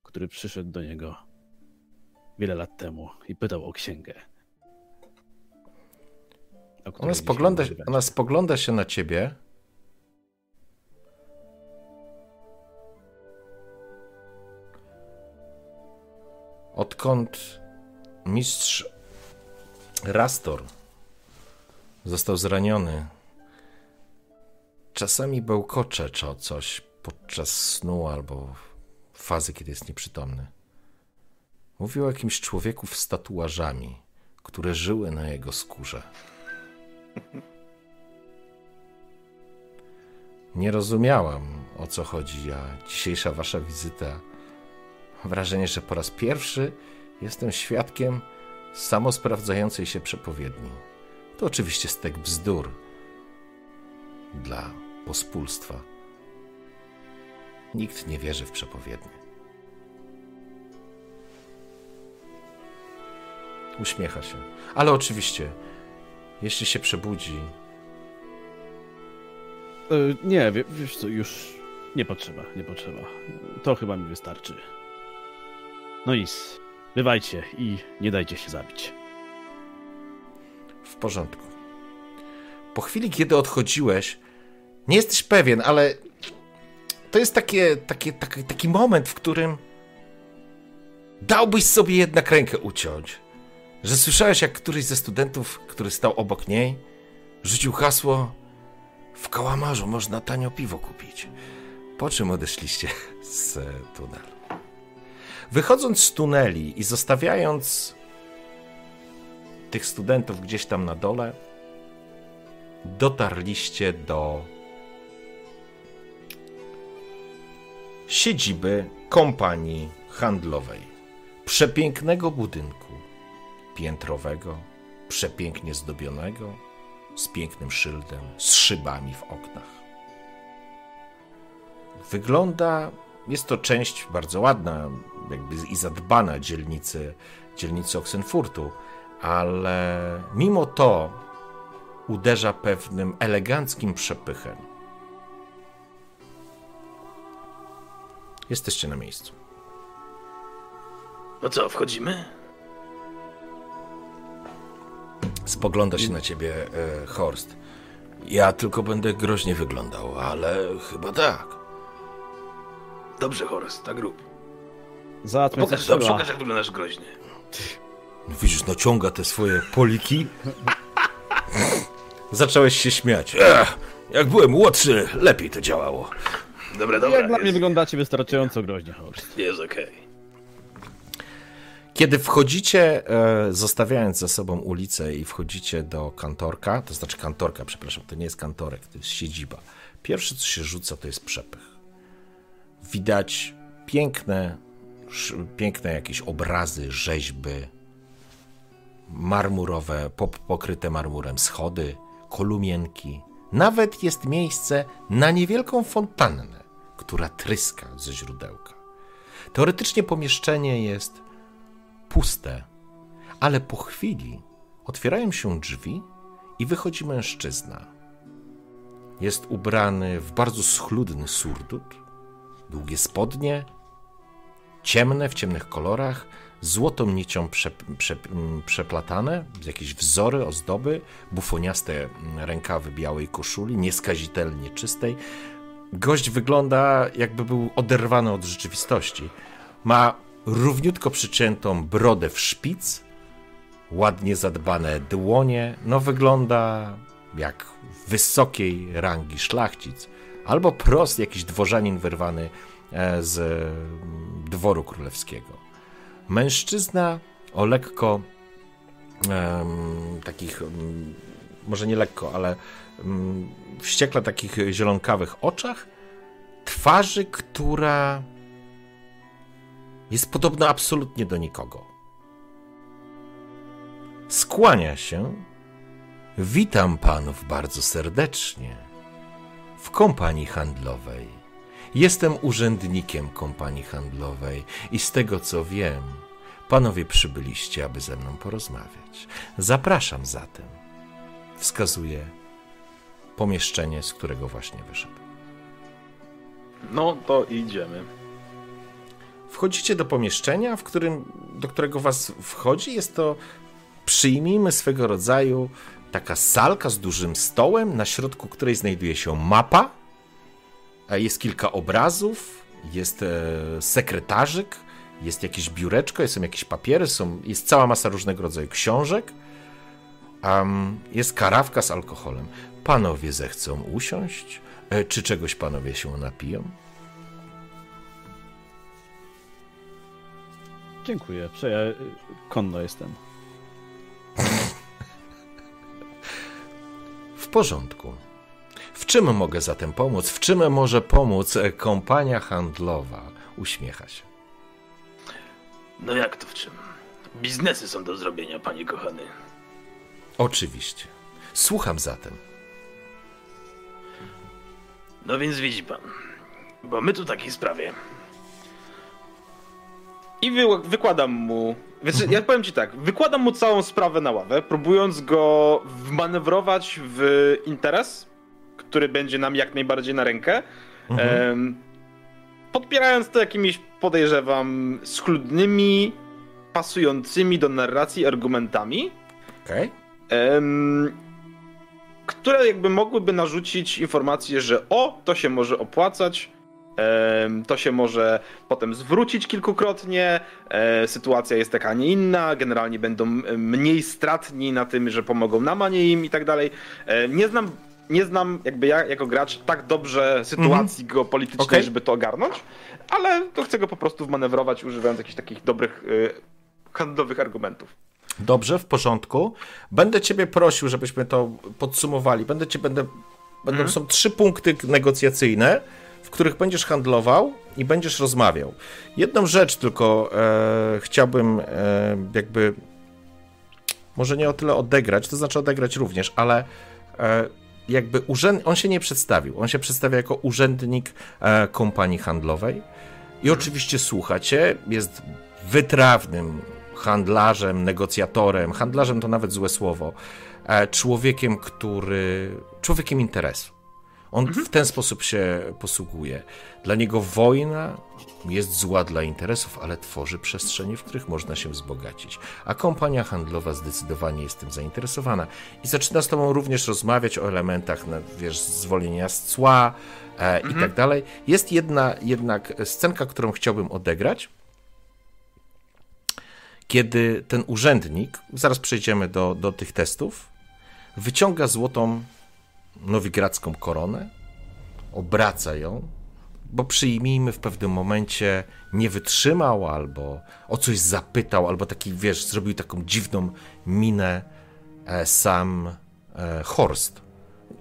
[SPEAKER 1] który przyszedł do niego wiele lat temu i pytał o księgę. o
[SPEAKER 2] Ona spogląda, ona spogląda się na ciebie. Odkąd mistrz Rastor został zraniony, czasami bełkocze czy o coś podczas snu albo fazy, kiedy jest nieprzytomny. Mówił o jakimś człowieku z tatuażami, które żyły na jego skórze. Nie rozumiałam, o co chodzi, a dzisiejsza wasza wizyta. Wrażenie, że po raz pierwszy jestem świadkiem samosprawdzającej się przepowiedni. To oczywiście stek bzdur dla pospólstwa. Nikt nie wierzy w przepowiednie. Uśmiecha się. Ale oczywiście, jeśli się przebudzi,
[SPEAKER 1] E, Nie, wie- wiesz co, już nie potrzeba, nie potrzeba. To chyba mi wystarczy. No nic, bywajcie i nie dajcie się zabić.
[SPEAKER 2] W porządku. Po chwili, kiedy odchodziłeś, nie jesteś pewien, ale to jest takie, takie, taki, taki moment, w którym dałbyś sobie jednak rękę uciąć. Że słyszałeś, jak któryś ze studentów, który stał obok niej, rzucił hasło w kałamarzu można tanio piwo kupić. Po czym odeszliście z e, tunelu. Wychodząc z tuneli i zostawiając tych studentów gdzieś tam na dole, dotarliście do siedziby kompanii handlowej. Przepięknego budynku, piętrowego, przepięknie zdobionego, z pięknym szyldem, z szybami w oknach. Wygląda, jest to część bardzo ładna, jakby i zadbana dzielnicy, dzielnicy Oxenfurtu, ale mimo to uderza pewnym eleganckim przepychem. Jesteście na miejscu.
[SPEAKER 5] No co, wchodzimy?
[SPEAKER 2] Spogląda się na ciebie e, Horst. Ja tylko będę groźnie wyglądał, ale chyba tak.
[SPEAKER 5] Dobrze, Horst, tak rób.
[SPEAKER 1] Załatwmy co
[SPEAKER 5] Pokaż,
[SPEAKER 1] trzeba.
[SPEAKER 5] pokaż jak wyglądasz groźnie.
[SPEAKER 2] Widzisz, naciąga te swoje poliki. Zacząłeś się śmiać. Ech, jak byłem młodszy, lepiej to działało.
[SPEAKER 5] Dobra, dobra,
[SPEAKER 1] Jak dla mnie wyglądacie wystarczająco groźnie, Horst.
[SPEAKER 5] jest okej.
[SPEAKER 2] Kiedy wchodzicie, e, zostawiając za sobą ulicę i wchodzicie do kantorka, to znaczy kantorka, przepraszam, to nie jest kantorek, to jest siedziba. Pierwsze, co się rzuca, to jest przepych. Widać piękne, piękne jakieś obrazy, rzeźby, marmurowe, pokryte marmurem schody, kolumienki. Nawet jest miejsce na niewielką fontannę, która tryska ze źródełka. Teoretycznie pomieszczenie jest puste, ale po chwili otwierają się drzwi i wychodzi mężczyzna. Jest ubrany w bardzo schludny surdut, długie spodnie, ciemne, w ciemnych kolorach, złotą nicią prze, prze, m, przeplatane, jakieś wzory, ozdoby, bufoniaste m, rękawy białej koszuli, nieskazitelnie czystej. Gość wygląda jakby był oderwany od rzeczywistości. Ma równiutko przyciętą brodę w szpic, ładnie zadbane dłonie, no wygląda jak wysokiej rangi szlachcic, albo prost jakiś dworzanin wyrwany z mm, dworu królewskiego. Mężczyzna o lekko takich, mm, może nie lekko, ale mm, wściekle takich zielonkawych oczach, twarzy, która jest podobna absolutnie do nikogo. Skłania się
[SPEAKER 4] Witam panów bardzo serdecznie w kompanii handlowej. Jestem urzędnikiem kompanii handlowej i z tego co wiem, panowie przybyliście, aby ze mną porozmawiać. Zapraszam zatem. Wskazuję pomieszczenie, z którego właśnie wyszedł.
[SPEAKER 3] No to idziemy.
[SPEAKER 2] Wchodzicie do pomieszczenia, w którym, do którego was wchodzi. Jest to, przyjmijmy swego rodzaju taka salka z dużym stołem, na środku której znajduje się mapa. E, Jest kilka obrazów, jest e, sekretarzyk, jest jakieś biureczko, są jakieś papiery, są, jest cała masa różnego rodzaju książek. Am, jest karawka z alkoholem. Panowie zechcą usiąść? E, Czy czegoś panowie się napiją?
[SPEAKER 1] Dziękuję, prze ja konno jestem.
[SPEAKER 2] W porządku. W czym mogę zatem pomóc? W czym może pomóc e, kompania handlowa? Uśmiecha się.
[SPEAKER 5] No jak to w czym? Biznesy są do zrobienia, panie kochany.
[SPEAKER 2] Oczywiście. Słucham zatem.
[SPEAKER 5] No więc widzi pan, bo my tu takiej sprawie.
[SPEAKER 3] I wy, wykładam mu. Wiesz, ja powiem ci tak, wykładam mu całą sprawę na ławę, próbując go wmanewrować w interes, który będzie nam jak najbardziej na rękę. Em, podpierając to jakimiś, podejrzewam, schludnymi, pasującymi do narracji argumentami,
[SPEAKER 2] Okej?
[SPEAKER 3] em, które jakby mogłyby narzucić informację, że o, to się może opłacać, to się może potem zwrócić kilkukrotnie, e, sytuacja jest taka, a nie inna, generalnie będą e, mniej stratni na tym, że pomogą nam, a nie im i tak dalej. E, Nie znam, nie znam jakby ja jako gracz tak dobrze sytuacji geopolitycznej,
[SPEAKER 2] Okej.
[SPEAKER 3] żeby to ogarnąć, ale to chcę go po prostu wmanewrować, używając jakichś takich dobrych e, handlowych argumentów.
[SPEAKER 2] Dobrze, w porządku. Będę ciebie prosił, żebyśmy to podsumowali. Będę cię, będę, będą, są trzy punkty negocjacyjne, w których będziesz handlował i będziesz rozmawiał. Jedną rzecz tylko e, chciałbym e, jakby może nie o tyle odegrać, to znaczy odegrać również, ale e, jakby urzęd... on się nie przedstawił. On się przedstawia jako urzędnik e, kompanii handlowej i oczywiście słuchacie, jest wytrawnym handlarzem, negocjatorem, handlarzem to nawet złe słowo, e, człowiekiem, który, człowiekiem interesu. On w ten sposób się posługuje. Dla niego wojna jest zła dla interesów, ale tworzy przestrzenie, w których można się wzbogacić. A kompania handlowa zdecydowanie jest tym zainteresowana. I zaczyna z tobą również rozmawiać o elementach, na, wiesz, zwolnienia z cła e, i tak dalej. Jest jedna jednak scenka, którą chciałbym odegrać kiedy ten urzędnik, zaraz przejdziemy do, do tych testów, wyciąga złotą nowigradzką koronę, obraca ją, bo przyjmijmy w pewnym momencie nie wytrzymał, albo o coś zapytał, albo taki, wiesz, zrobił taką dziwną minę e, sam e, Horst.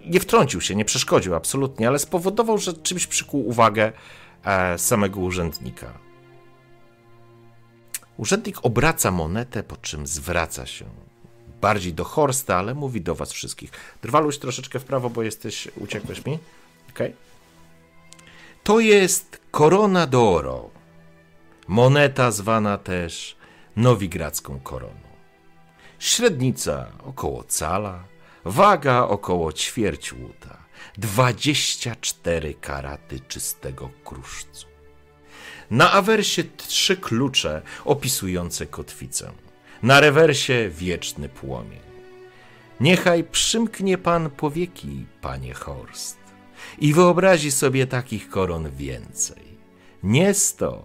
[SPEAKER 2] Nie wtrącił się, nie przeszkodził absolutnie, ale spowodował, że czymś przykuł uwagę e, samego urzędnika. Urzędnik obraca monetę, po czym zwraca się bardziej do Horsta, ale mówi do was wszystkich. Drwaluś troszeczkę w prawo, bo jesteś, uciekłeś mi? Okej. To jest korona d'oro. Moneta zwana też nowigradzką koroną. Średnica około cala, waga około ćwierć łuta, 24 karaty czystego kruszcu. Na awersie trzy klucze opisujące kotwicę. Na rewersie wieczny płomień. Niechaj przymknie pan powieki, panie Horst, i wyobrazi sobie takich koron więcej. Nie sto,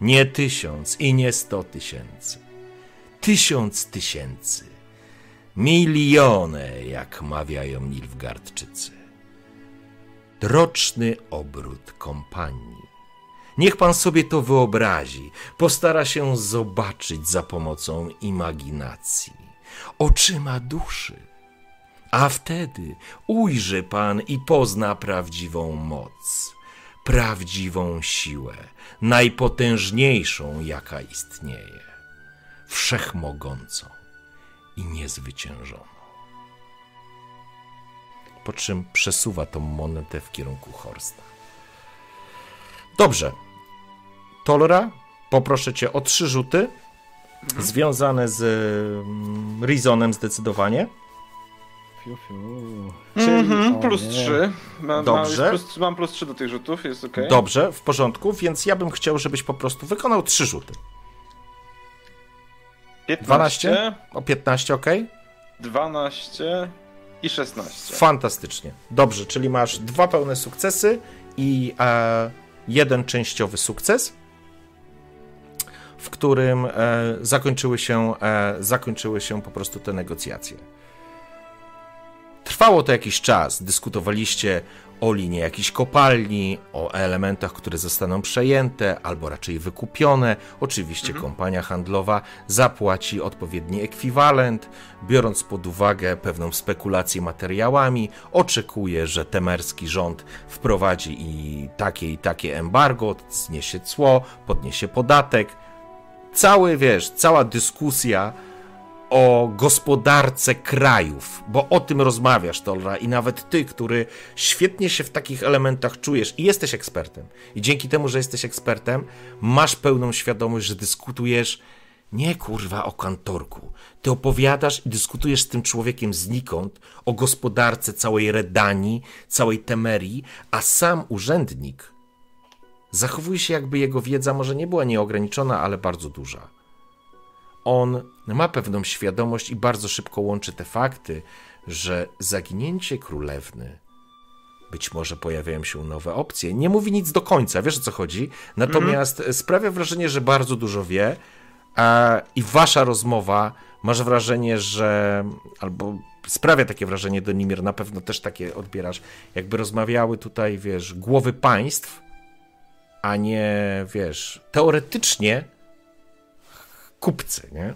[SPEAKER 2] nie tysiąc i nie sto tysięcy. Tysiąc tysięcy. Miliony, jak mawiają Nilfgardczycy. Roczny obrót kompanii. Niech pan sobie to wyobrazi, postara się zobaczyć za pomocą imaginacji, oczyma duszy. A wtedy ujrzy pan i pozna prawdziwą moc, prawdziwą siłę, najpotężniejszą, jaka istnieje, wszechmogącą i niezwyciężoną. po czym przesuwa tą monetę w kierunku Horsta. Dobrze. Tolra, poproszę cię o trzy rzuty związane z mm, Rizonem zdecydowanie.
[SPEAKER 1] Fiu, fiu.
[SPEAKER 3] Mhm, plus
[SPEAKER 1] nie.
[SPEAKER 3] 3. Mam,
[SPEAKER 2] Dobrze.
[SPEAKER 3] Mam plus, mam plus 3 do tych rzutów, jest ok.
[SPEAKER 2] Dobrze, w porządku, więc ja bym chciał, żebyś po prostu wykonał trzy rzuty.
[SPEAKER 3] 15,
[SPEAKER 2] 12? O 15, ok?
[SPEAKER 3] 12 i 16.
[SPEAKER 2] Fantastycznie. Dobrze, czyli masz dwa pełne sukcesy i e, jeden częściowy sukces, w którym e, zakończyły, się, e, zakończyły się po prostu te negocjacje. Trwało to jakiś czas. Dyskutowaliście o linie jakiejś kopalni, o elementach, które zostaną przejęte albo raczej wykupione. Oczywiście kompania handlowa zapłaci odpowiedni ekwiwalent, biorąc pod uwagę pewną spekulację materiałami. Oczekuje, że temerski rząd wprowadzi i takie i takie embargo, zniesie cło, podniesie podatek. Cały, wiesz, cała dyskusja o gospodarce krajów, bo o tym rozmawiasz, Tolra, i nawet ty, który świetnie się w takich elementach czujesz i jesteś ekspertem. I dzięki temu, że jesteś ekspertem, masz pełną świadomość, że dyskutujesz nie kurwa o kantorku. Ty opowiadasz i dyskutujesz z tym człowiekiem znikąd o gospodarce całej Redanii, całej Temerii, a sam urzędnik zachowuje się, jakby jego wiedza może nie była nieograniczona, ale bardzo duża on ma pewną świadomość i bardzo szybko łączy te fakty, że zaginięcie królewny, być może pojawiają się nowe opcje. Nie mówi nic do końca, wiesz o co chodzi. Natomiast sprawia wrażenie, że bardzo dużo wie a, i wasza rozmowa masz wrażenie, że albo sprawia takie wrażenie do Nimir, na pewno też takie odbierasz, jakby rozmawiały tutaj, wiesz, głowy państw, a nie, wiesz, teoretycznie kupcy, nie?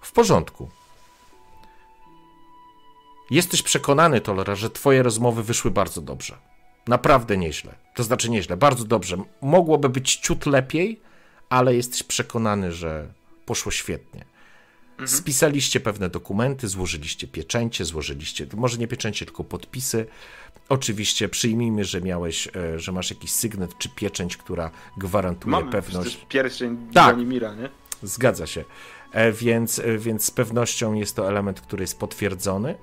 [SPEAKER 2] W porządku. Jesteś przekonany, Tolera, że twoje rozmowy wyszły bardzo dobrze. Naprawdę nieźle. To znaczy nieźle, bardzo dobrze. Mogłoby być ciut lepiej, ale jesteś przekonany, że poszło świetnie. Spisaliście pewne dokumenty, złożyliście pieczęcie, złożyliście, może nie pieczęcie, tylko podpisy. Oczywiście przyjmijmy, że miałeś, e, że masz jakiś sygnet czy pieczęć, która gwarantuje
[SPEAKER 3] Mamy
[SPEAKER 2] pewność.
[SPEAKER 3] przecież pierścień
[SPEAKER 2] Tak.
[SPEAKER 3] Mira, nie?
[SPEAKER 2] Zgadza się. E, Więc, e, więc z pewnością jest to element, który jest potwierdzony.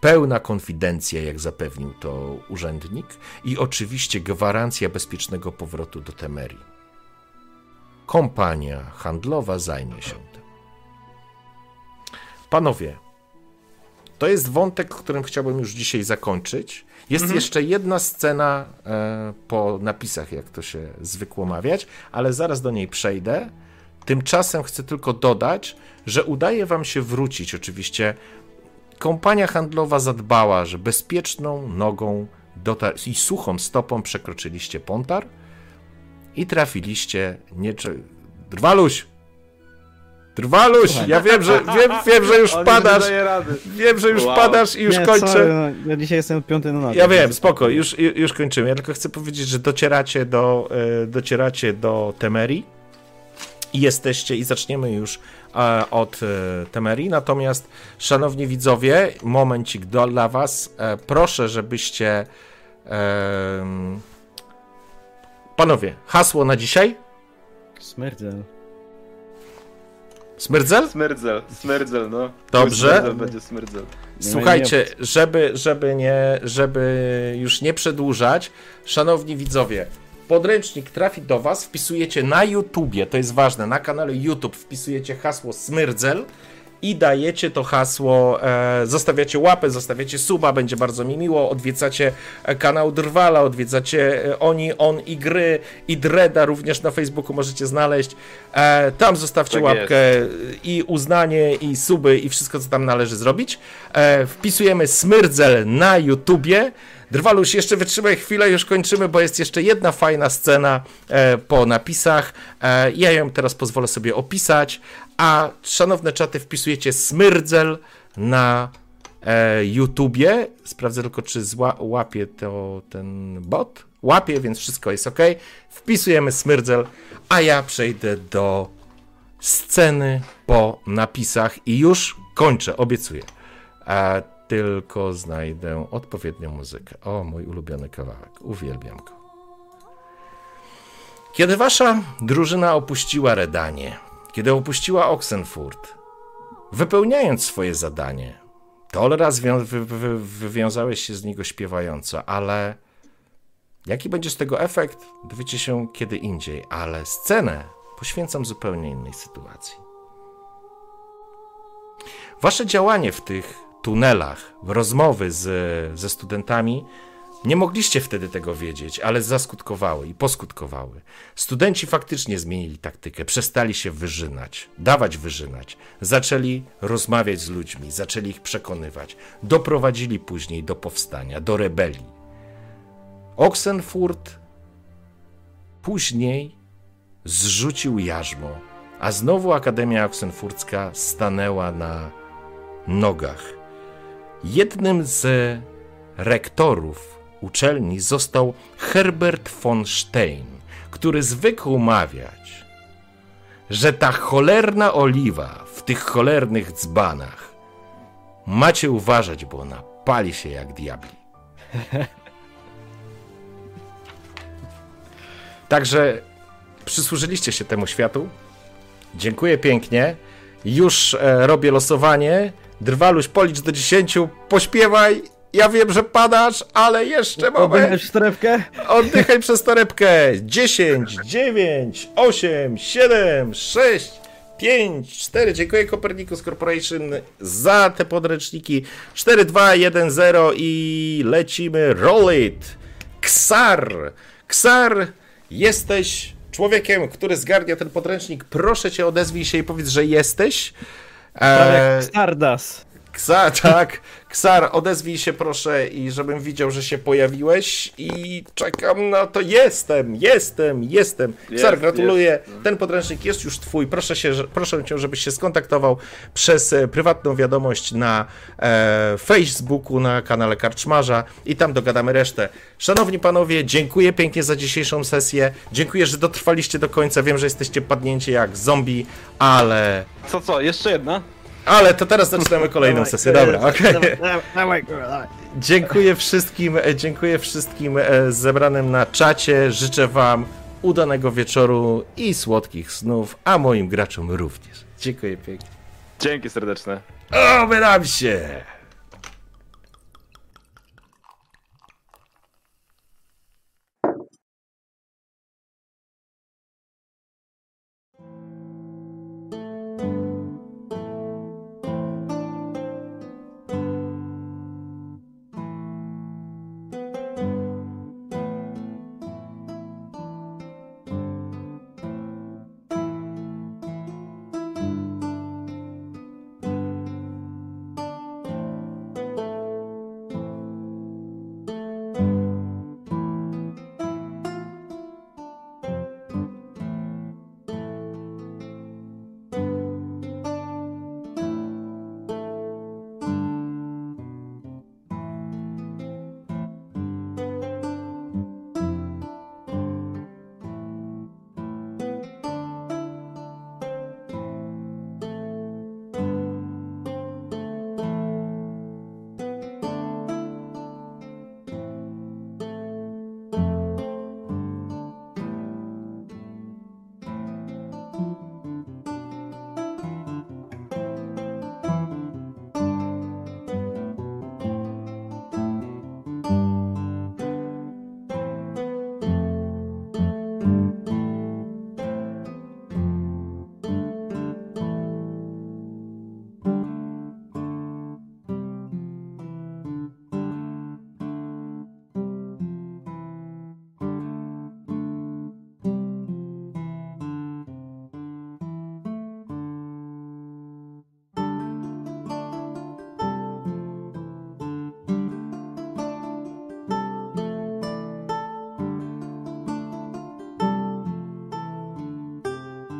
[SPEAKER 2] Pełna konfidencja, jak zapewnił to urzędnik, i oczywiście gwarancja bezpiecznego powrotu do Temerii. Kompania handlowa zajmie się tym. Panowie, to jest wątek, którym chciałbym już dzisiaj zakończyć. Jest jeszcze jedna scena e, po napisach, jak to się zwykło mawiać, ale zaraz do niej przejdę. Tymczasem chcę tylko dodać, że udaje wam się wrócić. Oczywiście kompania handlowa zadbała, że bezpieczną nogą dotar- i suchą stopą przekroczyliście Pontar i trafiliście nie Drwaluś! Drwaluś! Ja wiem, że wiem, wiem, że już
[SPEAKER 3] On
[SPEAKER 2] padasz.
[SPEAKER 3] Nie daje rady.
[SPEAKER 2] Wiem, że już
[SPEAKER 3] Wow.
[SPEAKER 2] padasz i już
[SPEAKER 1] nie,
[SPEAKER 2] kończę.
[SPEAKER 1] Sorry, no, ja dzisiaj jestem piąty na nogę.
[SPEAKER 2] Ja wiem, spoko, już, ju- już kończymy. Ja tylko chcę powiedzieć, że docieracie do, e, docieracie do Temerii jesteście, i zaczniemy już e, od e, Temerii. Natomiast, szanowni widzowie, momencik do, dla was. E, proszę, żebyście. panowie, hasło na dzisiaj?
[SPEAKER 1] Smerdzel.
[SPEAKER 2] Smerdzel?
[SPEAKER 3] Smerdzel, smerdzel, no.
[SPEAKER 2] Dobrze.
[SPEAKER 3] Smerdzel będzie smerdzel.
[SPEAKER 2] Słuchajcie, żeby, żeby, nie, żeby już nie przedłużać, szanowni widzowie, podręcznik trafi do Was, wpisujecie na YouTubie, to jest ważne, na kanale YouTube wpisujecie hasło Smyrdzel i dajecie to hasło, e, zostawiacie łapę, zostawiacie suba, będzie bardzo mi miło, odwiedzacie e, kanał Drwala, odwiedzacie e, Oni, On i Gry i Dreda również na Facebooku możecie znaleźć. E, tam zostawcie
[SPEAKER 3] Tak
[SPEAKER 2] łapkę i uznanie, i suby, i wszystko, co tam należy zrobić. E, wpisujemy Smyrdzel na YouTubie. Drwaluś, jeszcze wytrzymaj chwilę, już kończymy, bo jest jeszcze jedna fajna scena e, po napisach. E, ja ją teraz pozwolę sobie opisać, a szanowne czaty wpisujecie Smyrdzel na e, YouTubie. Sprawdzę tylko, czy zła, łapie to ten bot. Łapie, więc wszystko jest ok. Wpisujemy Smyrdzel, a ja przejdę do sceny po napisach i już kończę, obiecuję. E, tylko znajdę odpowiednią muzykę. O, mój ulubiony kawałek. Uwielbiam go. Kiedy wasza drużyna opuściła Redanie, kiedy opuściła Oxenfurt, wypełniając swoje zadanie, Tolera zwią- wy- wy- wywiązałeś się z niego śpiewająco, ale jaki będzie z tego efekt, dowiecie się kiedy indziej, ale scenę poświęcam zupełnie innej sytuacji. Wasze działanie w tych tunelach, rozmowy z, ze studentami, nie mogliście wtedy tego wiedzieć, ale zaskutkowały i poskutkowały. Studenci faktycznie zmienili taktykę, przestali się wyżynać, dawać wyżynać, zaczęli rozmawiać z ludźmi, zaczęli ich przekonywać, doprowadzili później do powstania, do rebelii. Oxenfurt później zrzucił jarzmo, a znowu Akademia Oxenfurcka stanęła na nogach. Jednym z rektorów uczelni został Herbert von Stein, który zwykł mawiać, że ta cholerna oliwa w tych cholernych dzbanach macie uważać, bo ona pali się jak diabli. Także przysłużyliście się temu światu. Dziękuję pięknie. Już e, robię losowanie. Drwaluś, policz do 10, pośpiewaj. Ja wiem, że padasz, ale jeszcze moment.
[SPEAKER 1] Obejrzeć torebkę?
[SPEAKER 2] Oddychaj przez torebkę. 10, 9, 8, 7, 6, 5, 4. Dziękuję Copernicus Corporation za te podręczniki. 4, 2, 1, 0 i lecimy. Roll it. Ksar. Ksar, jesteś człowiekiem, który zgarnia ten podręcznik. Proszę cię, odezwij się i powiedz, że jesteś.
[SPEAKER 1] Prawie jak Stardust.
[SPEAKER 2] Ksar, tak. Ksar, odezwij się proszę i żebym widział, że się pojawiłeś i czekam na to. Jestem, jestem, jestem. Ksar,
[SPEAKER 3] Jest,
[SPEAKER 2] gratuluję. Ten podręcznik jest już twój. Proszę, się, proszę cię, żebyś się skontaktował przez e, prywatną wiadomość na e, Facebooku, na kanale Karczmarza i tam dogadamy resztę. Szanowni panowie, dziękuję pięknie za dzisiejszą sesję. Dziękuję, że dotrwaliście do końca. Wiem, że jesteście padnięci jak zombie, ale...
[SPEAKER 3] Co, co, jeszcze jedna?
[SPEAKER 2] Ale to teraz zaczynamy kolejną sesję. Dobra, okej.
[SPEAKER 1] Dawaj.
[SPEAKER 2] Dziękuję wszystkim, e, dziękuję wszystkim e, zebranym na czacie. Życzę wam udanego wieczoru i słodkich snów, a moim graczom również. Dziękuję pięknie.
[SPEAKER 3] Dzięki serdeczne.
[SPEAKER 2] Obieram się!